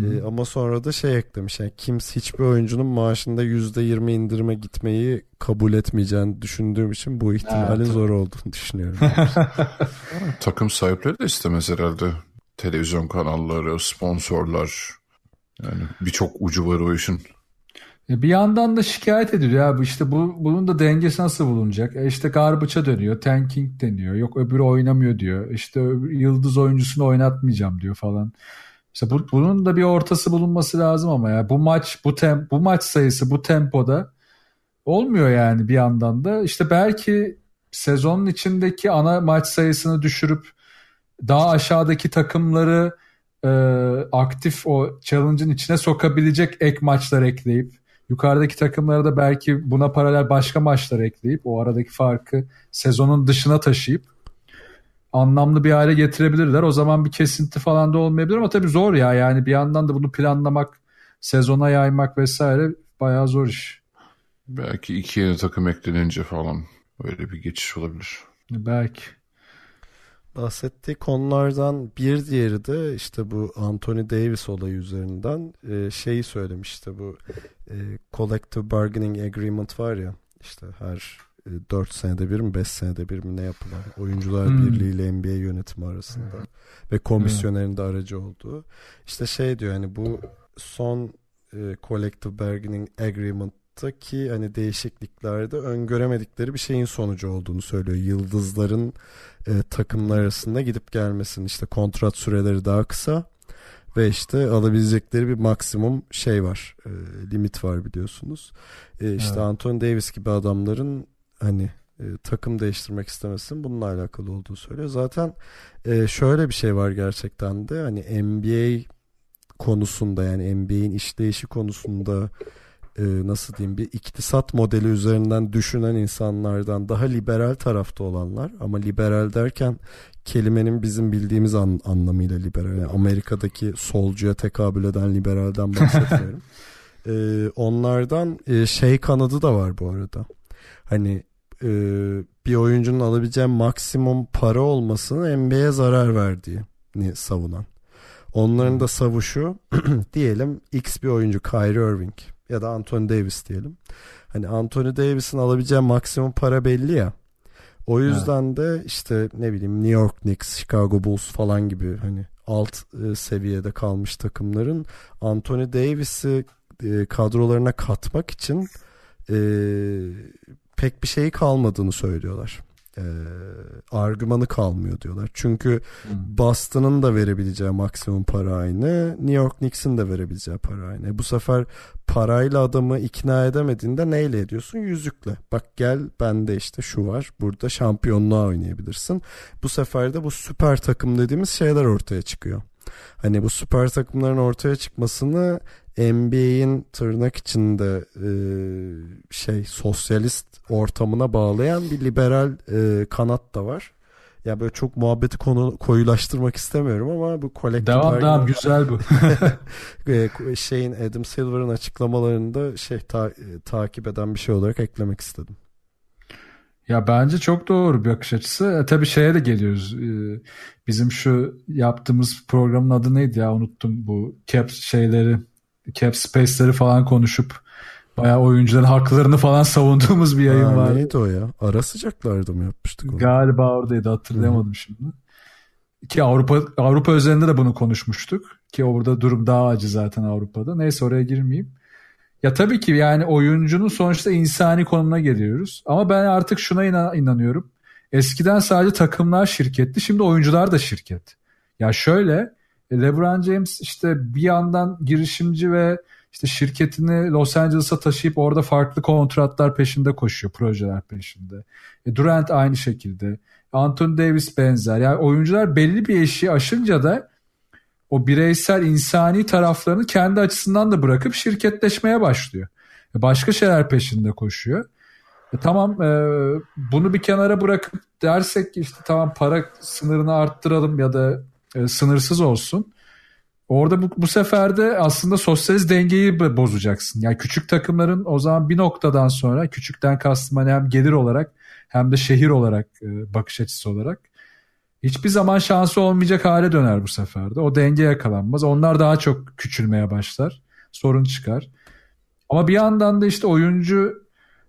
A: Ee, ama sonra da şey eklemiş yani kimse hiçbir oyuncunun maaşında %20 indirime gitmeyi kabul etmeyeceğini düşündüğüm için bu ihtimalin evet. zor olduğunu düşünüyorum.
B: Takım sahipleri de istemez herhalde. Televizyon kanalları, sponsorlar. Yani birçok ucu var o işin.
C: Bir yandan da şikayet ediliyor abi işte bu, bunun da dengesi nasıl bulunacak? E işte garbaça dönüyor, tanking deniyor. Yok öbürü oynamıyor diyor. İşte öbür, yıldız oyuncusunu oynatmayacağım diyor falan. İşte bu, bunun da bir ortası bulunması lazım ama ya bu maç bu tem bu maç sayısı bu tempoda olmuyor yani bir yandan da. İşte belki sezonun içindeki ana maç sayısını düşürüp daha aşağıdaki takımları e, aktif o challenge'ın içine sokabilecek ek maçlar ekleyip yukarıdaki takımlara da belki buna paralel başka maçlar ekleyip o aradaki farkı sezonun dışına taşıyıp anlamlı bir hale getirebilirler. O zaman bir kesinti falan da olmayabilir ama tabii zor ya. Yani bir yandan da bunu planlamak, sezona yaymak vesaire bayağı zor iş.
B: Belki iki yeni takım eklenince falan öyle bir geçiş olabilir.
C: Belki.
A: Bahsettiği konulardan bir diğeri de işte bu Anthony Davis olayı üzerinden e, şeyi söylemişti bu e, Collective Bargaining Agreement var ya işte her 4 senede bir mi 5 senede bir mi ne yapılan oyuncular hmm. birliği ile NBA yönetimi arasında hmm. ve komisyonerin de aracı olduğu işte şey diyor hani bu son e, collective bargaining agreement'taki hani değişikliklerde öngöremedikleri bir şeyin sonucu olduğunu söylüyor. Yıldızların e, takımlar arasında gidip gelmesinin işte kontrat süreleri daha kısa ve işte alabilecekleri bir maksimum şey var e, limit var biliyorsunuz. E, işte evet. Anthony Davis gibi adamların hani e, takım değiştirmek istemesin bununla alakalı olduğu söylüyor. Zaten e, şöyle bir şey var gerçekten de hani NBA konusunda yani NBA'in işleyişi konusunda e, nasıl diyeyim bir iktisat modeli üzerinden düşünen insanlardan daha liberal tarafta olanlar ama liberal derken kelimenin bizim bildiğimiz an, anlamıyla liberal. Yani Amerika'daki solcuya tekabül eden liberalden bahsetmiyorum. e, onlardan e, şey kanadı da var bu arada hani e, bir oyuncunun alabileceği maksimum para olmasını NBA'ye zarar verdiği. savunan. Onların da savuşu diyelim X bir oyuncu Kyrie Irving ya da Anthony Davis diyelim. Hani Anthony Davis'in alabileceği maksimum para belli ya. O yüzden evet. de işte ne bileyim New York Knicks, Chicago Bulls falan gibi hani alt e, seviyede kalmış takımların Anthony Davis'i e, kadrolarına katmak için e, pek bir şey kalmadığını söylüyorlar e, argümanı kalmıyor diyorlar. Çünkü hmm. Boston'ın da verebileceği maksimum para aynı. New York Knicks'in de verebileceği para aynı. E, bu sefer parayla adamı ikna edemediğinde neyle ediyorsun? Yüzükle. Bak gel bende işte şu var. Burada şampiyonluğa oynayabilirsin. Bu sefer de bu süper takım dediğimiz şeyler ortaya çıkıyor. Hani bu süper takımların ortaya çıkmasını NBA'in tırnak içinde e, şey sosyalist ortamına bağlayan bir liberal e, kanat da var. Ya böyle çok muhabbeti konu koyulaştırmak istemiyorum ama bu kolektif
C: Devam devam güzel bu.
A: E, şeyin Adam Silver'ın açıklamalarında şey ta, e, takip eden bir şey olarak eklemek istedim.
C: Ya bence çok doğru bir bakış açısı. E, tabii şeye de geliyoruz. E, bizim şu yaptığımız programın adı neydi ya unuttum bu cap şeyleri cap space'leri falan konuşup bayağı oyuncuların haklarını falan savunduğumuz bir yayın var.
A: Neydi o ya? Ara sıcaklarda mı yapmıştık onu?
C: Galiba oradaydı hatırlayamadım Hı. şimdi. Ki Avrupa Avrupa üzerinde de bunu konuşmuştuk. Ki orada durum daha acı zaten Avrupa'da. Neyse oraya girmeyeyim. Ya tabii ki yani oyuncunun sonuçta insani konumuna geliyoruz. Ama ben artık şuna inan inanıyorum. Eskiden sadece takımlar şirketti. Şimdi oyuncular da şirket. Ya şöyle LeBron James işte bir yandan girişimci ve işte şirketini Los Angeles'a taşıyıp orada farklı kontratlar peşinde koşuyor, projeler peşinde. E, Durant aynı şekilde. Anthony Davis benzer. Yani oyuncular belli bir eşiği aşınca da o bireysel insani taraflarını kendi açısından da bırakıp şirketleşmeye başlıyor. E, başka şeyler peşinde koşuyor. E, tamam e, bunu bir kenara bırakıp dersek işte tamam para sınırını arttıralım ya da e, sınırsız olsun. Orada bu, bu sefer de aslında sosyalist dengeyi bozacaksın. Yani küçük takımların o zaman bir noktadan sonra küçükten kastım hani hem gelir olarak hem de şehir olarak e, bakış açısı olarak hiçbir zaman şansı olmayacak hale döner bu sefer de. O denge yakalanmaz. Onlar daha çok küçülmeye başlar. Sorun çıkar. Ama bir yandan da işte oyuncu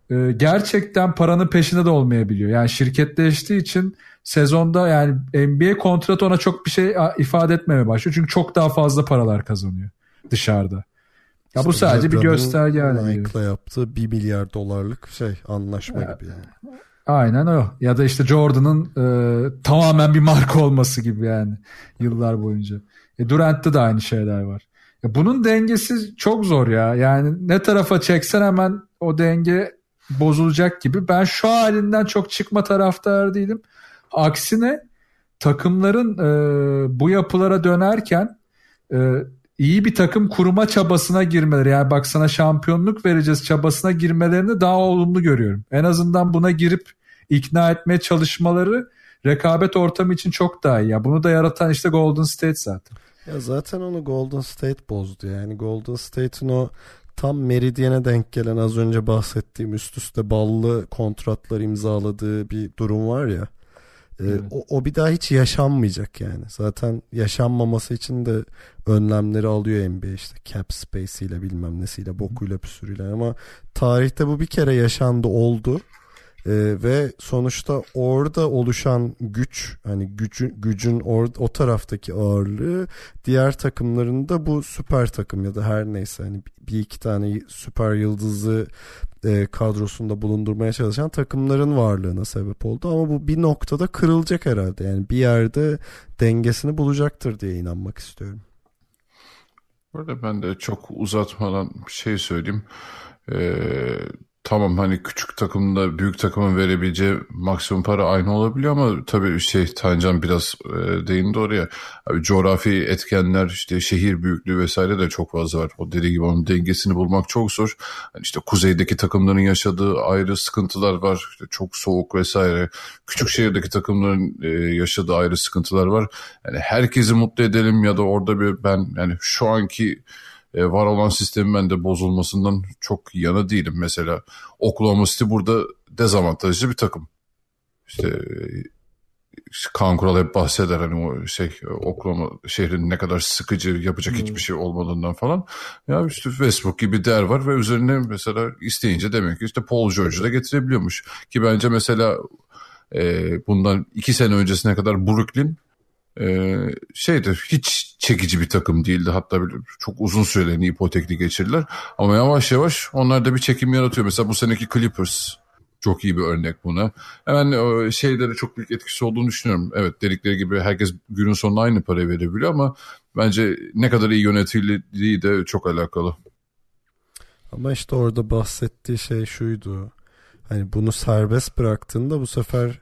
C: e, gerçekten paranın peşinde de olmayabiliyor. Yani şirketleştiği için sezonda yani NBA kontratı ona çok bir şey ifade etmemeye başlıyor. Çünkü çok daha fazla paralar kazanıyor dışarıda. Ya işte bu sadece bir gösterge
A: yani. Nike'la yaptığı 1 milyar dolarlık şey anlaşma ya, gibi yani.
C: Aynen o. Ya da işte Jordan'ın e, tamamen bir marka olması gibi yani yıllar boyunca. E, Durant'ta da aynı şeyler var. Ya bunun dengesi çok zor ya. Yani ne tarafa çeksen hemen o denge bozulacak gibi. Ben şu halinden çok çıkma taraftar değilim. Aksine takımların e, bu yapılara dönerken e, iyi bir takım kurma çabasına girmeleri yani bak sana şampiyonluk vereceğiz çabasına girmelerini daha olumlu görüyorum. En azından buna girip ikna etmeye çalışmaları rekabet ortamı için çok daha iyi. Ya bunu da yaratan işte Golden State zaten.
A: Ya zaten onu Golden State bozdu yani Golden State'in o tam meridyene denk gelen az önce bahsettiğim üst üste ballı kontratlar imzaladığı bir durum var ya. Ee, evet. o, o bir daha hiç yaşanmayacak yani. Zaten yaşanmaması için de önlemleri alıyor NBA işte cap space ile bilmem nesiyle bokuyla püsürüyle ama tarihte bu bir kere yaşandı oldu. Ee, ve sonuçta orada oluşan güç hani gücün gücün or, o taraftaki ağırlığı diğer takımların da bu süper takım ya da her neyse hani bir iki tane süper yıldızı e, kadrosunda bulundurmaya çalışan takımların varlığına sebep oldu ama bu bir noktada kırılacak herhalde yani bir yerde dengesini bulacaktır diye inanmak istiyorum.
B: Burada ben de çok uzatmadan bir şey söyleyeyim. Ee, tamam hani küçük takımda büyük takımın verebileceği maksimum para aynı olabiliyor ama tabii şey Tancan biraz e, değindi oraya. Abi, coğrafi etkenler işte şehir büyüklüğü vesaire de çok fazla var. O dediği gibi onun dengesini bulmak çok zor. Yani işte kuzeydeki takımların yaşadığı ayrı sıkıntılar var. İşte çok soğuk vesaire. Küçük şehirdeki takımların e, yaşadığı ayrı sıkıntılar var. Yani herkesi mutlu edelim ya da orada bir ben yani şu anki e, var olan sistemin ben de bozulmasından çok yana değilim. Mesela Oklahoma City burada dezavantajlı bir takım. İşte Kaan Kural hep bahseder hani o şey Oklahoma şehrinin ne kadar sıkıcı yapacak hmm. hiçbir şey olmadığından falan. Ya işte Westbrook gibi değer var ve üzerine mesela isteyince demek ki işte Paul George'u da getirebiliyormuş. Ki bence mesela e, bundan iki sene öncesine kadar Brooklyn e, şeydi hiç çekici bir takım değildi. Hatta çok uzun sürelerini ipotekli geçirdiler. Ama yavaş yavaş onlar da bir çekim yaratıyor. Mesela bu seneki Clippers çok iyi bir örnek buna. Hemen o şeylere çok büyük etkisi olduğunu düşünüyorum. Evet dedikleri gibi herkes günün sonunda aynı parayı verebiliyor ama bence ne kadar iyi yönetildiği de çok alakalı.
A: Ama işte orada bahsettiği şey şuydu. Hani bunu serbest bıraktığında bu sefer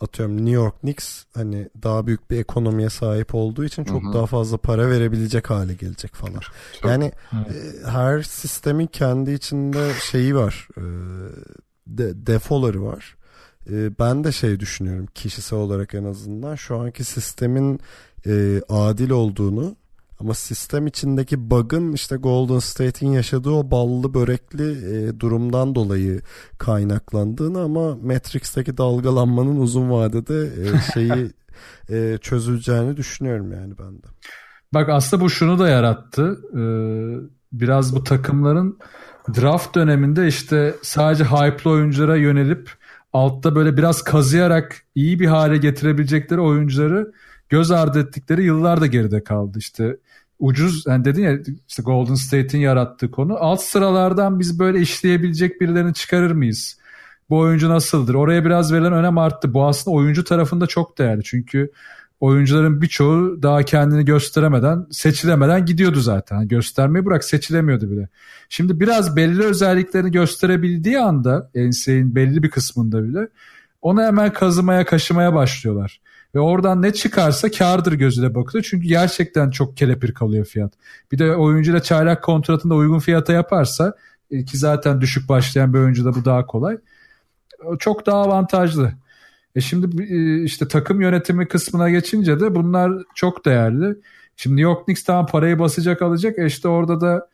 A: atıyorum New York Knicks hani daha büyük bir ekonomiye sahip olduğu için çok Hı-hı. daha fazla para verebilecek hale gelecek falan. Çok, yani e, her sistemin kendi içinde şeyi var. E, de, defoları var. E, ben de şey düşünüyorum kişisel olarak en azından şu anki sistemin e, adil olduğunu ama sistem içindeki bug'ın işte Golden State'in yaşadığı o ballı börekli e, durumdan dolayı kaynaklandığını ama Matrix'teki dalgalanmanın uzun vadede e, şeyi e, çözüleceğini düşünüyorum yani ben de.
C: Bak aslında bu şunu da yarattı. Ee, biraz bu takımların draft döneminde işte sadece hype'lı oyunculara yönelip altta böyle biraz kazıyarak iyi bir hale getirebilecekleri oyuncuları göz ardı ettikleri yıllar da geride kaldı. İşte ucuz yani dedin ya işte Golden State'in yarattığı konu. Alt sıralardan biz böyle işleyebilecek birilerini çıkarır mıyız? Bu oyuncu nasıldır? Oraya biraz verilen önem arttı. Bu aslında oyuncu tarafında çok değerli. Çünkü oyuncuların birçoğu daha kendini gösteremeden, seçilemeden gidiyordu zaten. Göstermeyi bırak seçilemiyordu bile. Şimdi biraz belli özelliklerini gösterebildiği anda NCAA'nin belli bir kısmında bile onu hemen kazımaya, kaşımaya başlıyorlar. Ve oradan ne çıkarsa kardır gözüyle bakılıyor. Çünkü gerçekten çok kelepir kalıyor fiyat. Bir de oyuncuyla çaylak kontratında uygun fiyata yaparsa e, ki zaten düşük başlayan bir oyuncuda bu daha kolay. Çok daha avantajlı. E şimdi e, işte takım yönetimi kısmına geçince de bunlar çok değerli. Şimdi New York Knicks tamam parayı basacak alacak. E işte orada da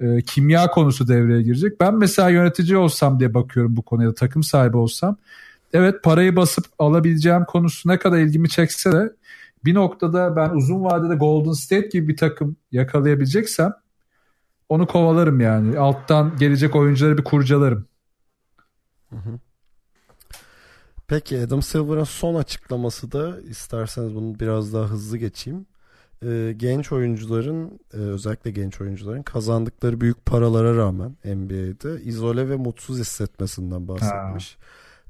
C: e, kimya konusu devreye girecek. Ben mesela yönetici olsam diye bakıyorum bu konuya takım sahibi olsam. Evet parayı basıp alabileceğim konusu ne kadar ilgimi çekse de bir noktada ben uzun vadede Golden State gibi bir takım yakalayabileceksem onu kovalarım yani. Alttan gelecek oyuncuları bir kurcalarım. Hı hı.
A: Peki Adam Silver'ın son açıklaması da isterseniz bunu biraz daha hızlı geçeyim. Ee, genç oyuncuların e, özellikle genç oyuncuların kazandıkları büyük paralara rağmen NBA'de izole ve mutsuz hissetmesinden bahsetmiş.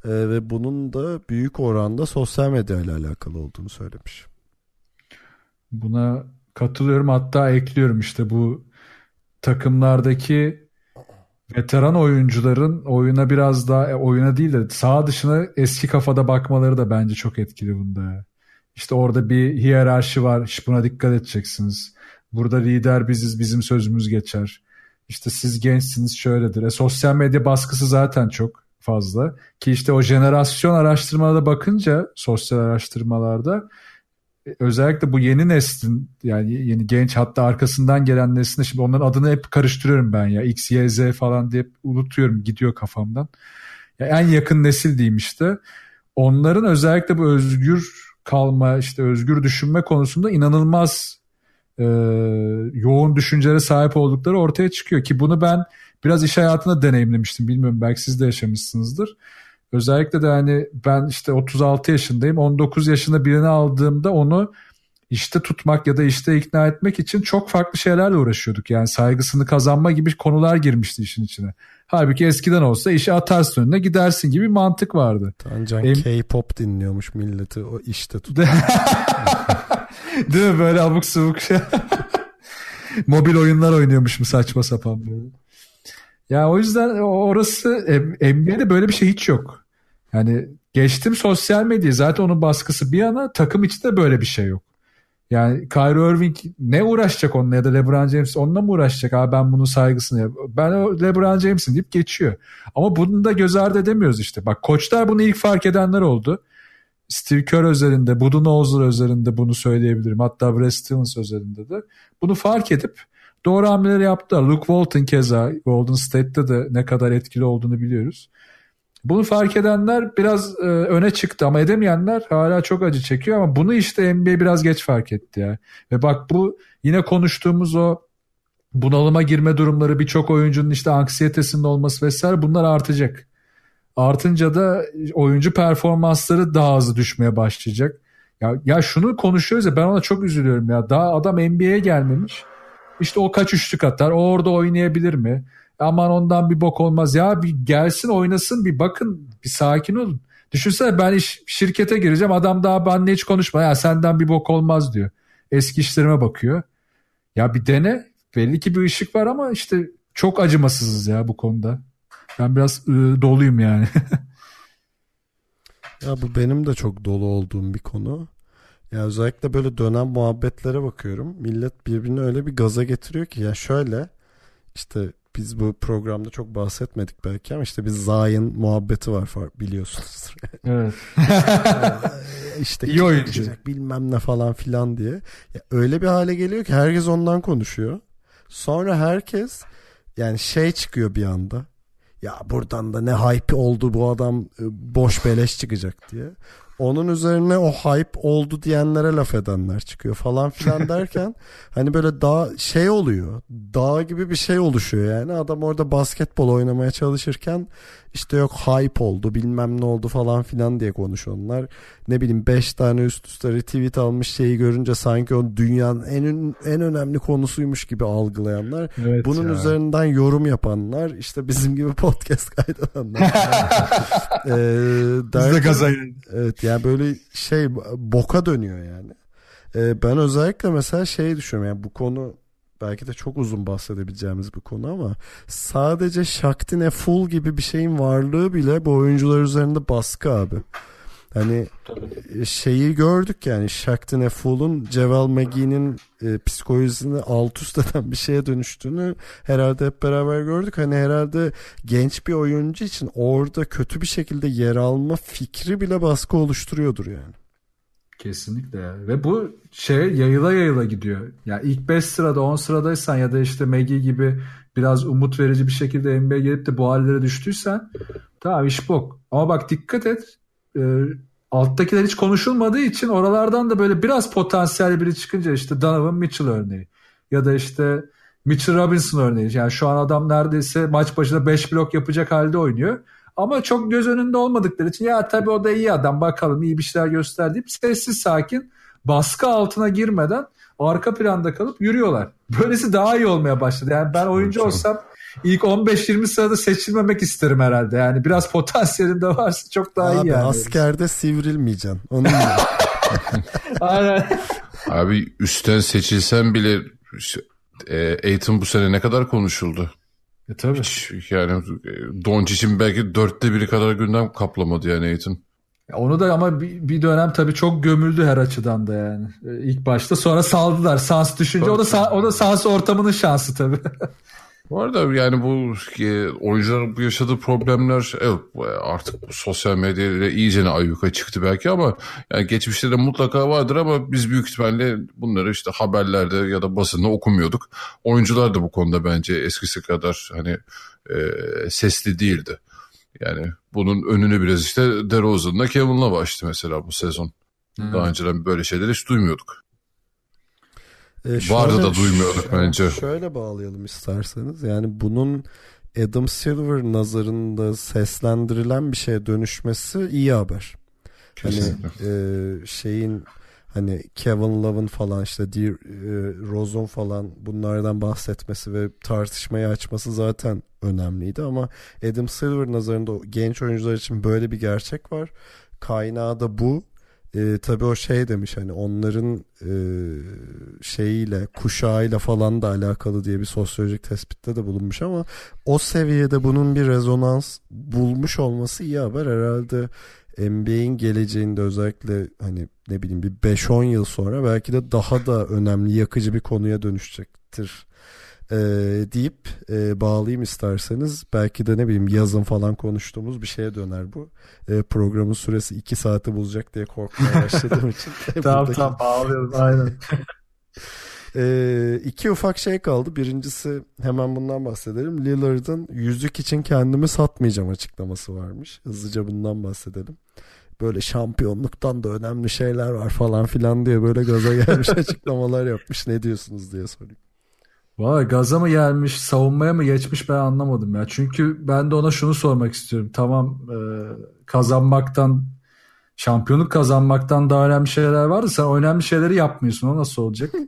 A: Ee, ve bunun da büyük oranda sosyal medya ile alakalı olduğunu söylemiş.
C: Buna katılıyorum hatta ekliyorum işte bu takımlardaki veteran oyuncuların oyuna biraz daha e, oyuna değil de sağ dışına eski kafada bakmaları da bence çok etkili bunda. İşte orada bir hiyerarşi var. İşte buna dikkat edeceksiniz. Burada lider biziz, bizim sözümüz geçer. İşte siz gençsiniz şöyledir. E, sosyal medya baskısı zaten çok fazla. Ki işte o jenerasyon araştırmalarda bakınca sosyal araştırmalarda özellikle bu yeni neslin yani yeni genç hatta arkasından gelen neslin şimdi onların adını hep karıştırıyorum ben ya X, Y, Z falan diye unutuyorum gidiyor kafamdan. Ya en yakın nesil diyeyim işte. Onların özellikle bu özgür kalma işte özgür düşünme konusunda inanılmaz e, yoğun düşüncelere sahip oldukları ortaya çıkıyor ki bunu ben biraz iş hayatında deneyimlemiştim bilmiyorum belki siz de yaşamışsınızdır Özellikle de hani ben işte 36 yaşındayım. 19 yaşında birini aldığımda onu işte tutmak ya da işte ikna etmek için çok farklı şeylerle uğraşıyorduk. Yani saygısını kazanma gibi konular girmişti işin içine. Halbuki eskiden olsa işe atarsın önüne gidersin gibi bir mantık vardı.
A: Tancan em- K-pop dinliyormuş milleti o işte tut.
C: Değil mi böyle abuk subuk şey. Mobil oyunlar oynuyormuş mu saçma sapan böyle. Ya o yüzden orası NBA'de böyle bir şey hiç yok. Yani geçtim sosyal medya zaten onun baskısı bir yana takım içinde böyle bir şey yok. Yani Kyrie Irving ne uğraşacak onunla ya da LeBron James onunla mı uğraşacak abi ben bunun saygısını yap. Ben LeBron James'in deyip geçiyor. Ama bunu da göz ardı edemiyoruz işte. Bak koçlar bunu ilk fark edenler oldu. Steve Kerr özelinde, Budenholzer özelinde bunu söyleyebilirim. Hatta Brad Stevens özelinde de. Bunu fark edip Doğru hamleleri yaptılar. Luke Walton keza Golden State'te de ne kadar etkili olduğunu biliyoruz. Bunu fark edenler biraz e, öne çıktı ama edemeyenler hala çok acı çekiyor ama bunu işte NBA biraz geç fark etti ya. Ve bak bu yine konuştuğumuz o bunalıma girme durumları birçok oyuncunun işte anksiyetesinde olması vesaire bunlar artacak. Artınca da oyuncu performansları daha hızlı düşmeye başlayacak. Ya, ya şunu konuşuyoruz ya ben ona çok üzülüyorum ya. Daha adam NBA'ye gelmemiş. İşte o kaç üçlük atar. O orada oynayabilir mi? Aman ondan bir bok olmaz. Ya bir gelsin oynasın bir bakın bir sakin olun. Düşünsene ben iş, şirkete gireceğim adam daha benimle hiç konuşma. Ya senden bir bok olmaz diyor. Eski işlerime bakıyor. Ya bir dene. Belli ki bir ışık var ama işte çok acımasızız ya bu konuda. Ben biraz ıı, doluyum yani.
A: Ya bu benim de çok dolu olduğum bir konu. Ya özellikle böyle dönem muhabbetlere bakıyorum. Millet birbirini öyle bir gaza getiriyor ki ya şöyle işte biz bu programda çok bahsetmedik belki ama işte bir Zayn muhabbeti var biliyorsunuz.
C: evet.
A: işte iyi oyuncu bilmem ne falan filan diye. Ya öyle bir hale geliyor ki herkes ondan konuşuyor. Sonra herkes yani şey çıkıyor bir anda ya buradan da ne hype oldu bu adam e, boş beleş çıkacak diye. Onun üzerine o hype oldu diyenlere laf edenler çıkıyor falan filan derken hani böyle dağ şey oluyor. Dağ gibi bir şey oluşuyor yani. Adam orada basketbol oynamaya çalışırken işte yok hype oldu bilmem ne oldu falan filan diye konuşuyorlar. Ne bileyim 5 tane üst üste retweet almış şeyi görünce sanki o dünyanın en en önemli konusuymuş gibi algılayanlar. Evet Bunun ya. üzerinden yorum yapanlar işte bizim gibi podcast kaydedenler. ee, derken, Biz de Evet yani böyle şey boka dönüyor yani. Ee, ben özellikle mesela şey düşünüyorum yani bu konu belki de çok uzun bahsedebileceğimiz bir konu ama sadece Shaktine Full gibi bir şeyin varlığı bile bu oyuncular üzerinde baskı abi. Hani Tabii. şeyi gördük yani Shaktine Full'un Ceval McGee'nin e, psikolojisini alt üst eden bir şeye dönüştüğünü herhalde hep beraber gördük. Hani herhalde genç bir oyuncu için orada kötü bir şekilde yer alma fikri bile baskı oluşturuyordur yani.
C: Kesinlikle. Ve bu şey yayıla yayıla gidiyor. Ya yani ilk 5 sırada 10 sıradaysan ya da işte Maggie gibi biraz umut verici bir şekilde NBA'ye gelip de bu hallere düştüysen tamam iş bok. Ama bak dikkat et. E, alttakiler hiç konuşulmadığı için oralardan da böyle biraz potansiyel biri çıkınca işte Donovan Mitchell örneği ya da işte Mitchell Robinson örneği. Yani şu an adam neredeyse maç başına 5 blok yapacak halde oynuyor. Ama çok göz önünde olmadıkları için ya tabii o da iyi adam bakalım iyi bir şeyler göster deyip sessiz sakin baskı altına girmeden arka planda kalıp yürüyorlar. Böylesi daha iyi olmaya başladı. Yani ben oyuncu olsam ilk 15-20 sırada seçilmemek isterim herhalde. Yani biraz potansiyelim de varsa çok daha
A: Abi,
C: iyi yani.
A: askerde sivrilmeyeceksin. Onun
C: Aynen.
B: Abi üstten seçilsen bile e, eğitim bu sene ne kadar konuşuldu?
C: E tabii.
B: Hiç, yani e, Doncic'in belki dörtte biri kadar gündem kaplamadı yani Aiton.
C: Onu da ama bir, bir dönem tabii çok gömüldü her açıdan da yani. E, ilk başta sonra saldılar. Sans düşünce tabii. o da o da sans ortamının şansı tabii.
B: Bu arada yani bu e, oyuncuların bu yaşadığı problemler evet, artık bu sosyal medyayla iyice ne ayyuka çıktı belki ama yani geçmişte de mutlaka vardır ama biz büyük ihtimalle bunları işte haberlerde ya da basında okumuyorduk. Oyuncular da bu konuda bence eskisi kadar hani e, sesli değildi. Yani bunun önünü biraz işte DeRozan'la Kevin'la başladı mesela bu sezon. Hmm. Daha önceden böyle şeyler hiç duymuyorduk. E, şöyle, Vardı da duymuyorduk bence.
A: Şöyle bağlayalım isterseniz. Yani bunun Adam Silver nazarında seslendirilen bir şeye dönüşmesi iyi haber. Kesinlikle. Hani e, şeyin hani Kevin Love'ın falan işte Dear, e, Rose'un falan bunlardan bahsetmesi ve tartışmayı açması zaten önemliydi ama Adam Silver nazarında genç oyuncular için böyle bir gerçek var. Kaynağı da bu e, tabii o şey demiş hani onların e, şeyiyle kuşağıyla falan da alakalı diye bir sosyolojik tespitte de bulunmuş ama o seviyede bunun bir rezonans bulmuş olması iyi haber. Herhalde NBA'in geleceğinde özellikle hani ne bileyim bir 5-10 yıl sonra belki de daha da önemli yakıcı bir konuya dönüşecektir e, deyip e, bağlayayım isterseniz. Belki de ne bileyim yazın falan konuştuğumuz bir şeye döner bu. E, programın süresi 2 saati bulacak diye korkmaya başladığım için.
C: tamam tamam bağlıyorum aynen.
A: Ee, iki ufak şey kaldı. Birincisi hemen bundan bahsedelim. Lillard'ın yüzük için kendimi satmayacağım açıklaması varmış. Hızlıca bundan bahsedelim. Böyle şampiyonluktan da önemli şeyler var falan filan diye böyle gaza gelmiş açıklamalar yapmış. Ne diyorsunuz diye sorayım.
C: Vay gaza mı gelmiş, savunmaya mı geçmiş ben anlamadım ya. Çünkü ben de ona şunu sormak istiyorum. Tamam e, kazanmaktan, şampiyonluk kazanmaktan daha önemli şeyler vardı. Sen önemli şeyleri yapmıyorsun. O nasıl olacak?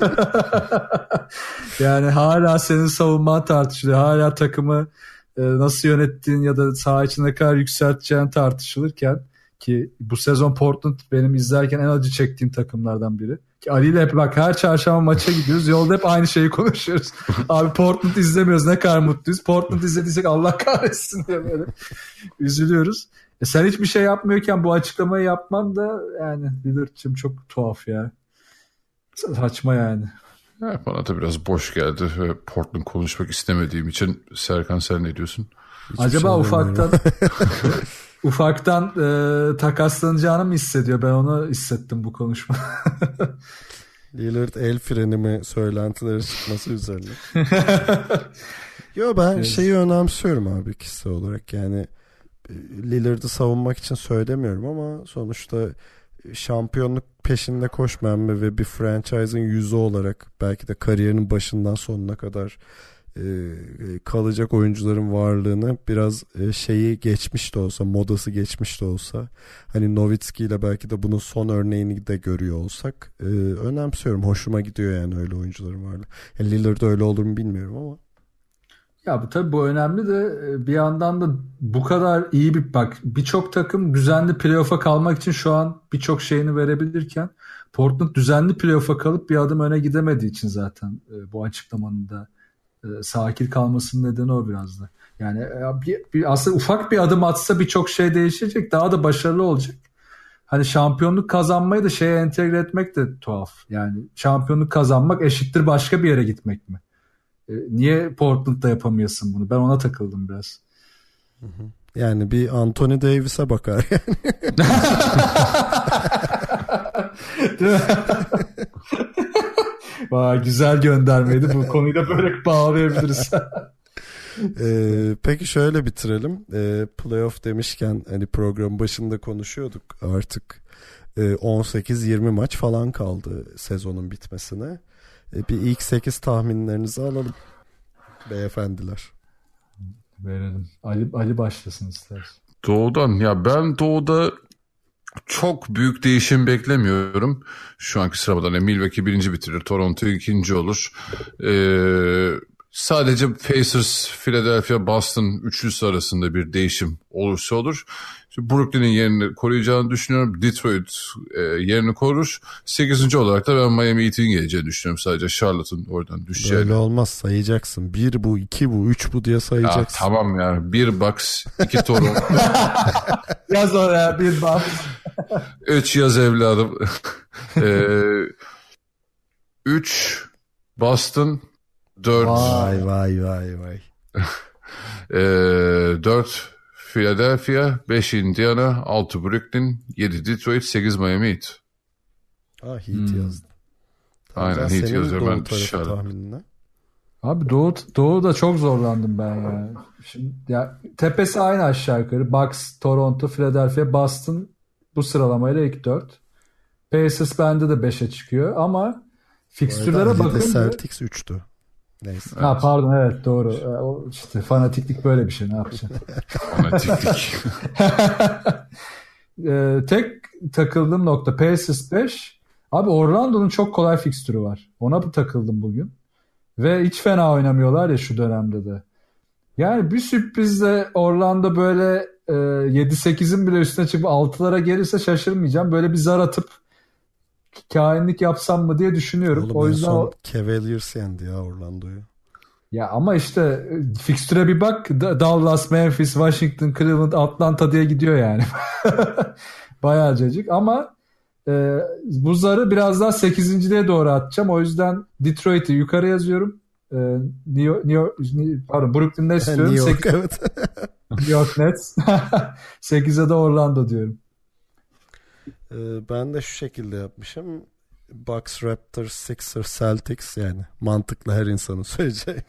C: yani hala senin savunman tartışılıyor. Hala takımı e, nasıl yönettiğin ya da saha içinde kadar yükselteceğin tartışılırken ki bu sezon Portland benim izlerken en acı çektiğim takımlardan biri. Ali ile hep bak her çarşamba maça gidiyoruz. Yolda hep aynı şeyi konuşuyoruz. Abi Portland izlemiyoruz ne kadar mutluyuz. Portland izlediysek Allah kahretsin diye böyle üzülüyoruz. E sen hiçbir şey yapmıyorken bu açıklamayı yapman da yani Lillard'cığım çok tuhaf ya. Saçma yani.
B: Ya bana da biraz boş geldi Portland konuşmak istemediğim için Serkan sen ne diyorsun?
A: Hiçbir
C: Acaba
A: şey
C: ufaktan. ufaktan e, takaslanacağını mı hissediyor? Ben onu hissettim bu konuşma.
A: Lillard el freni mi söylentileri çıkması üzerine. Yo ben şeyi önemsiyorum abi kişisel olarak yani e, Lillard'ı savunmak için söylemiyorum ama sonuçta şampiyonluk peşinde koşmayan ve bir franchise'ın yüzü olarak belki de kariyerinin başından sonuna kadar kalacak oyuncuların varlığını biraz e, şeyi geçmiş de olsa modası geçmiş de olsa hani Nowitzki ile belki de bunun son örneğini de görüyor olsak e, önemsiyorum. Hoşuma gidiyor yani öyle oyuncuların varlığı. Yani Lillard öyle olur mu bilmiyorum ama.
C: Ya bu tabii bu önemli de e, bir yandan da bu kadar iyi bir bak birçok takım düzenli playoff'a kalmak için şu an birçok şeyini verebilirken Portland düzenli playoff'a kalıp bir adım öne gidemediği için zaten e, bu açıklamanın da e, sakin kalmasının nedeni o biraz da. Yani e, bir, bir, aslında ufak bir adım atsa birçok şey değişecek daha da başarılı olacak. Hani şampiyonluk kazanmayı da şeye entegre etmek de tuhaf. Yani şampiyonluk kazanmak eşittir başka bir yere gitmek mi? E, Niye Portland'da yapamıyorsun bunu? Ben ona takıldım biraz.
A: yani bir Anthony Davis'e bakar
C: Değil mi? Vay güzel göndermeydi. Bu konuyu da böyle bağlayabiliriz.
A: Ee, peki şöyle bitirelim. Ee, playoff demişken hani program başında konuşuyorduk artık e, 18-20 maç falan kaldı sezonun bitmesine. E, bir ilk 8 tahminlerinizi alalım beyefendiler.
C: Verelim. Ali, Ali başlasın istersen.
B: Doğudan ya ben doğuda çok büyük değişim beklemiyorum. Şu anki sıramadan yani Milwaukee birinci bitirir. Toronto ikinci olur. Ee, sadece Pacers, Philadelphia, Boston üçlüsü arasında bir değişim olursa olur. Şimdi Brooklyn'in yerini koruyacağını düşünüyorum. Detroit e, yerini korur. Sekizinci olarak da ben Miami Heat'in geleceğini düşünüyorum. Sadece Charlotte'un oradan düşeceğini.
A: Böyle olmaz sayacaksın. Bir bu, iki bu, üç bu diye
B: Ya,
A: sayacaksın.
B: tamam yani. Bir Bucks, iki Toronto,
C: Yaz oraya bir bak.
B: üç yaz evladım. ee, üç Boston, dört
A: Vay vay vay vay.
B: Ee, 4 Philadelphia, 5 Indiana, 6 Brooklyn, 7 Detroit, 8 Miami Heat.
A: Ah Heat
C: Hmm.
A: yazdım.
B: Aynen,
A: Can,
B: Heat yazıyorum ben
A: tahminine.
C: Abi Doğu, Doğu'da çok zorlandım ben ya. Şimdi, ya. Tepesi aynı aşağı yukarı. Bucks, Toronto, Philadelphia, Boston bu sıralamayla ilk dört. Pacers bende de 5'e çıkıyor ama fikstürlere bakınca...
A: Celtics 3'tü. Neyse.
C: Ha pardon evet doğru. E, O işte fanatiklik böyle bir şey ne yapacaksın?
B: Fanatiklik.
C: Ee, tek takıldığım nokta Pacers 5. Abi Orlando'nun çok kolay fikstürü var. Ona bir takıldım bugün. Ve hiç fena oynamıyorlar ya şu dönemde de. Yani bir sürprizle Orlando böyle e, 7-8'in bile üstüne çıkıp 6'lara gelirse şaşırmayacağım. Böyle bir zar atıp kainlik yapsam mı diye düşünüyorum.
A: Oğlum
C: o
A: en
C: yüzden
A: son Cavaliers yendi ya Orlando'yu.
C: ya ama işte e, fikstüre bir bak Da- Dallas, Memphis, Washington, Cleveland, Atlanta diye gidiyor yani. Bayağı cacık ama e, bu zarı biraz daha 8.liğe doğru atacağım. O yüzden Detroit'i yukarı yazıyorum. E, New York, New York, pardon Brooklyn Nets diyorum.
A: New York evet.
C: New York Nets. 8'e de Orlando diyorum.
A: Ee, ben de şu şekilde yapmışım. Bucks, Raptors, Sixers, Celtics yani mantıklı her insanın söyleyeceği.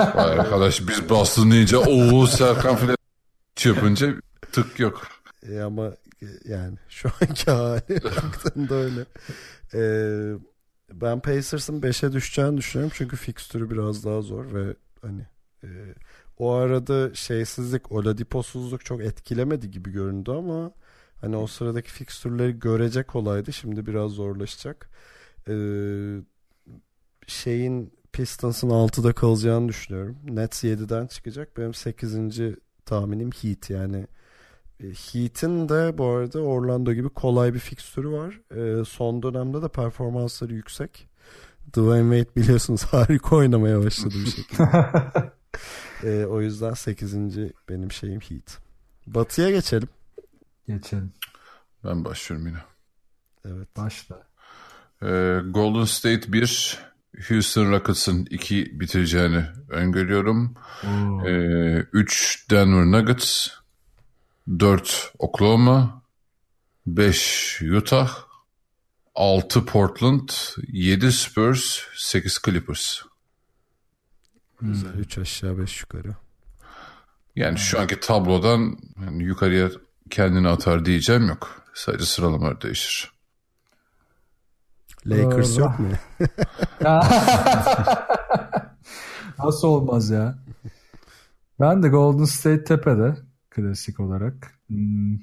B: Vay arkadaş biz Boston deyince ooo Serkan filan yapınca tık yok.
A: E ama e, yani şu anki hali baktığında öyle. E, ben Pacers'ın 5'e düşeceğini düşünüyorum çünkü fikstürü biraz daha zor ve hani e, o arada şeysizlik, Oladipos'suzluk çok etkilemedi gibi göründü ama hani o sıradaki fikstürleri görecek kolaydı. Şimdi biraz zorlaşacak. E, şeyin Pistons'ın 6'da kalacağını düşünüyorum. Nets 7'den çıkacak. Benim 8. tahminim Heat yani. E, Heat'in de bu arada Orlando gibi kolay bir fikstürü var. E, son dönemde de performansları yüksek. Dwayne Wade biliyorsunuz harika oynamaya başladı bir şekilde. e, o yüzden 8. benim şeyim Heat. Batı'ya geçelim.
C: Geçelim.
B: Ben başlıyorum yine.
A: Evet.
C: Başla.
B: Ee, Golden State 1, Houston Rockets'ın 2 bitireceğini öngörüyorum. 3 ee, Denver Nuggets, 4 Oklahoma, 5 Utah, 6 Portland, 7 Spurs, 8 Clippers.
A: Güzel. 3 aşağı 5 yukarı.
B: Yani şu anki tablodan yani yukarıya kendini atar diyeceğim yok. Sadece sıralamalar değişir.
A: Lakers yok mu?
C: Nasıl olmaz ya? Ben de Golden State tepede klasik olarak. Hmm.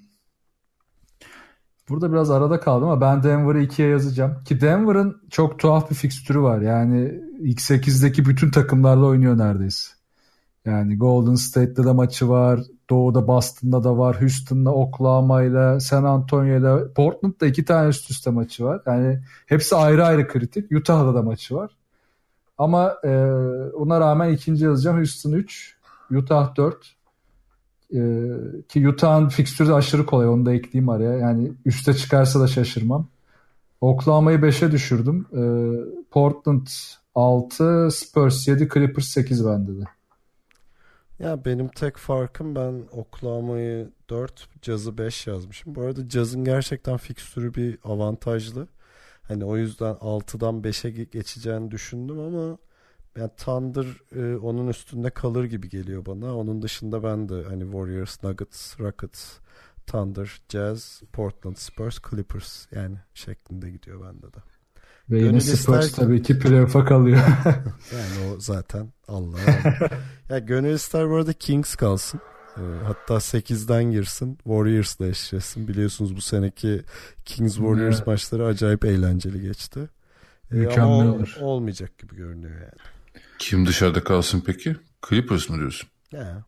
C: Burada biraz arada kaldım ama ben Denver'ı ikiye yazacağım. Ki Denver'ın çok tuhaf bir fikstürü var. Yani ilk 8'deki bütün takımlarla oynuyor neredeyse. Yani Golden State'de de maçı var. Doğu'da Boston'da da var. Houston'da Oklahoma'yla, San Antonio'yla, Portland'da iki tane üst üste maçı var. Yani hepsi ayrı ayrı kritik. Utah'da da maçı var. Ama e, ona rağmen ikinci yazacağım. Houston 3, Utah 4. E, ki Utah'ın fikstürü de aşırı kolay. Onu da ekleyeyim araya. Yani üste çıkarsa da şaşırmam. Oklahoma'yı 5'e düşürdüm. E, Portland 6, Spurs 7, Clippers 8 bende de.
A: Ya benim tek farkım ben Oklahoma'yı 4, Caz'ı 5 yazmışım. Bu arada Caz'ın gerçekten fikstürü bir avantajlı. Hani o yüzden 6'dan 5'e geçeceğini düşündüm ama yani Thunder e, onun üstünde kalır gibi geliyor bana. Onun dışında ben de hani Warriors, Nuggets, Rockets, Thunder, Jazz, Portland, Spurs, Clippers yani şeklinde gidiyor bende de.
C: Ve yine Spurs tabii ki playoff'a kalıyor.
A: yani o zaten Allah. ya gönül ister bu arada Kings kalsın. Ee, hatta 8'den girsin. Warriors'la eşleşsin. Biliyorsunuz bu seneki Kings Warriors evet. maçları acayip eğlenceli geçti. Ee,
C: Mükemmel ama olur.
A: olmayacak gibi görünüyor yani.
B: Kim dışarıda kalsın peki? Clippers mı diyorsun?
A: Ya.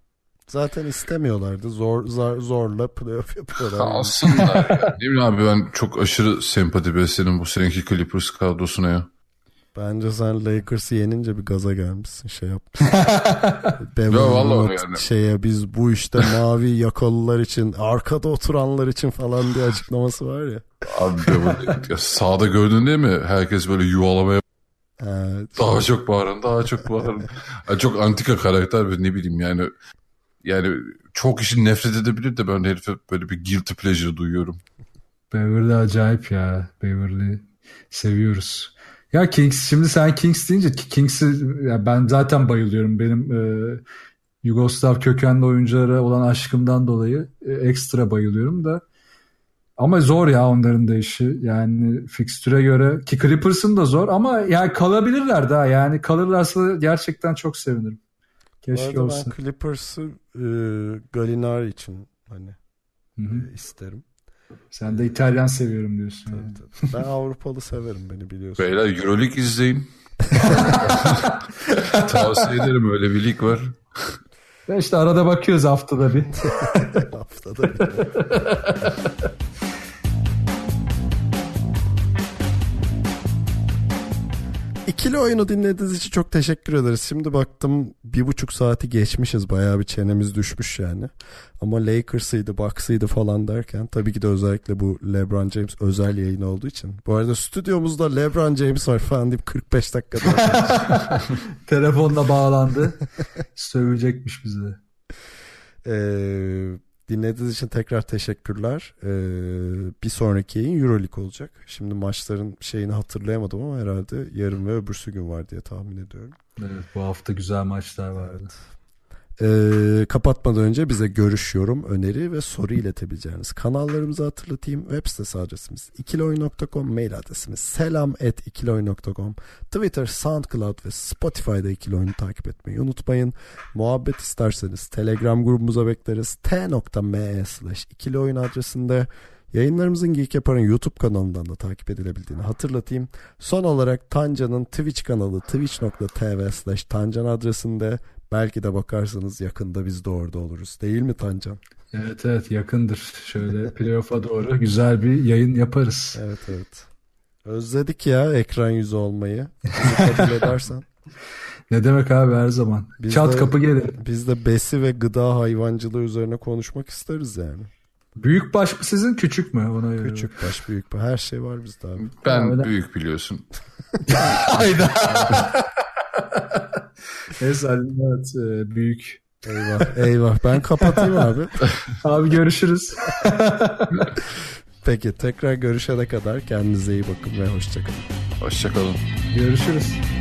A: Zaten istemiyorlardı. Zor, zor zorla playoff yapıyorlar.
B: Kalsınlar. Yani. Değil mi abi ben çok aşırı sempati besledim bu seneki Clippers kadrosuna ya.
A: Bence sen Lakers'ı yenince bir gaza gelmişsin şey yaptın.
B: ya vallahi yani.
A: Şeye biz bu işte mavi yakalılar için arkada oturanlar için falan diye açıklaması var ya.
B: Abi ya sağda gördün değil mi? Herkes böyle yuvalamaya Evet. Daha çok bağırın, daha çok bağırın. yani çok antika karakter ve ne bileyim yani yani çok kişi nefret edebilir de ben herife böyle bir guilty pleasure duyuyorum.
C: Beverly acayip ya. Beverly seviyoruz. Ya Kings şimdi sen Kings deyince Kings'i ya ben zaten bayılıyorum. Benim e, Yugoslav kökenli oyunculara olan aşkımdan dolayı e, ekstra bayılıyorum da. Ama zor ya onların da işi. Yani fikstüre göre ki Clippers'ın da zor ama yani kalabilirler daha. Yani kalırlarsa gerçekten çok sevinirim. Keşke olsa.
A: Ben Clippers'ı e, Galinari için hani E, isterim.
C: Sen de İtalyan seviyorum diyorsun.
A: Tabii, yani. tabii. Ben Avrupalı severim beni biliyorsun.
B: Beyler Euroleague izleyin. Tavsiye ederim öyle bir lig var.
C: Ya işte arada bakıyoruz haftada bir.
A: haftada bir. İkili oyunu dinlediğiniz için çok teşekkür ederiz. Şimdi baktım bir buçuk saati geçmişiz. Bayağı bir çenemiz düşmüş yani. Ama Lakers'ıydı, Bucks'ıydı falan derken tabii ki de özellikle bu LeBron James özel yayın olduğu için. Bu arada stüdyomuzda LeBron James var falan deyip 45 dakikada.
C: Telefonla bağlandı. Sövecekmiş bize.
A: Ee, Dinlediğiniz için tekrar teşekkürler. Ee, bir sonraki yayın Euroleague olacak. Şimdi maçların şeyini hatırlayamadım ama herhalde yarın ve öbürsü gün var diye tahmin ediyorum.
C: Evet, bu hafta güzel maçlar vardı.
A: Ee, kapatmadan önce bize görüş, yorum, öneri ve soru iletebileceğiniz kanallarımızı hatırlatayım. Web sitesi adresimiz ikiloyun.com, mail adresimiz selam at ikiloyun.com, Twitter, SoundCloud ve Spotify'da ikiloyunu takip etmeyi unutmayın. Muhabbet isterseniz Telegram grubumuza bekleriz. t.me slash ikiloyun adresinde Yayınlarımızın Geek Yapar'ın YouTube kanalından da takip edilebildiğini hatırlatayım. Son olarak Tanca'nın Twitch kanalı twitch.tv slash Tancan adresinde belki de bakarsanız yakında biz de orada oluruz. Değil mi Tancan?
C: Evet evet yakındır. Şöyle playoff'a doğru güzel bir yayın yaparız.
A: Evet evet. Özledik ya ekran yüzü olmayı. Bizi kabul edersen.
C: Ne demek abi her zaman.
A: Biz
C: Çat
A: de-
C: kapı gelir.
A: Biz de besi ve gıda hayvancılığı üzerine konuşmak isteriz yani.
C: Büyük baş mı sizin küçük mü? Ona göre.
A: Küçük baş büyük baş her şey var bizde abi.
B: Ben
C: Öyle.
B: büyük biliyorsun.
C: Hayda. Neyse evet e, büyük.
A: Eyvah eyvah ben kapatayım abi.
C: Abi görüşürüz.
A: Peki tekrar görüşene kadar kendinize iyi bakın ve hoşçakalın.
B: Hoşçakalın.
C: Görüşürüz.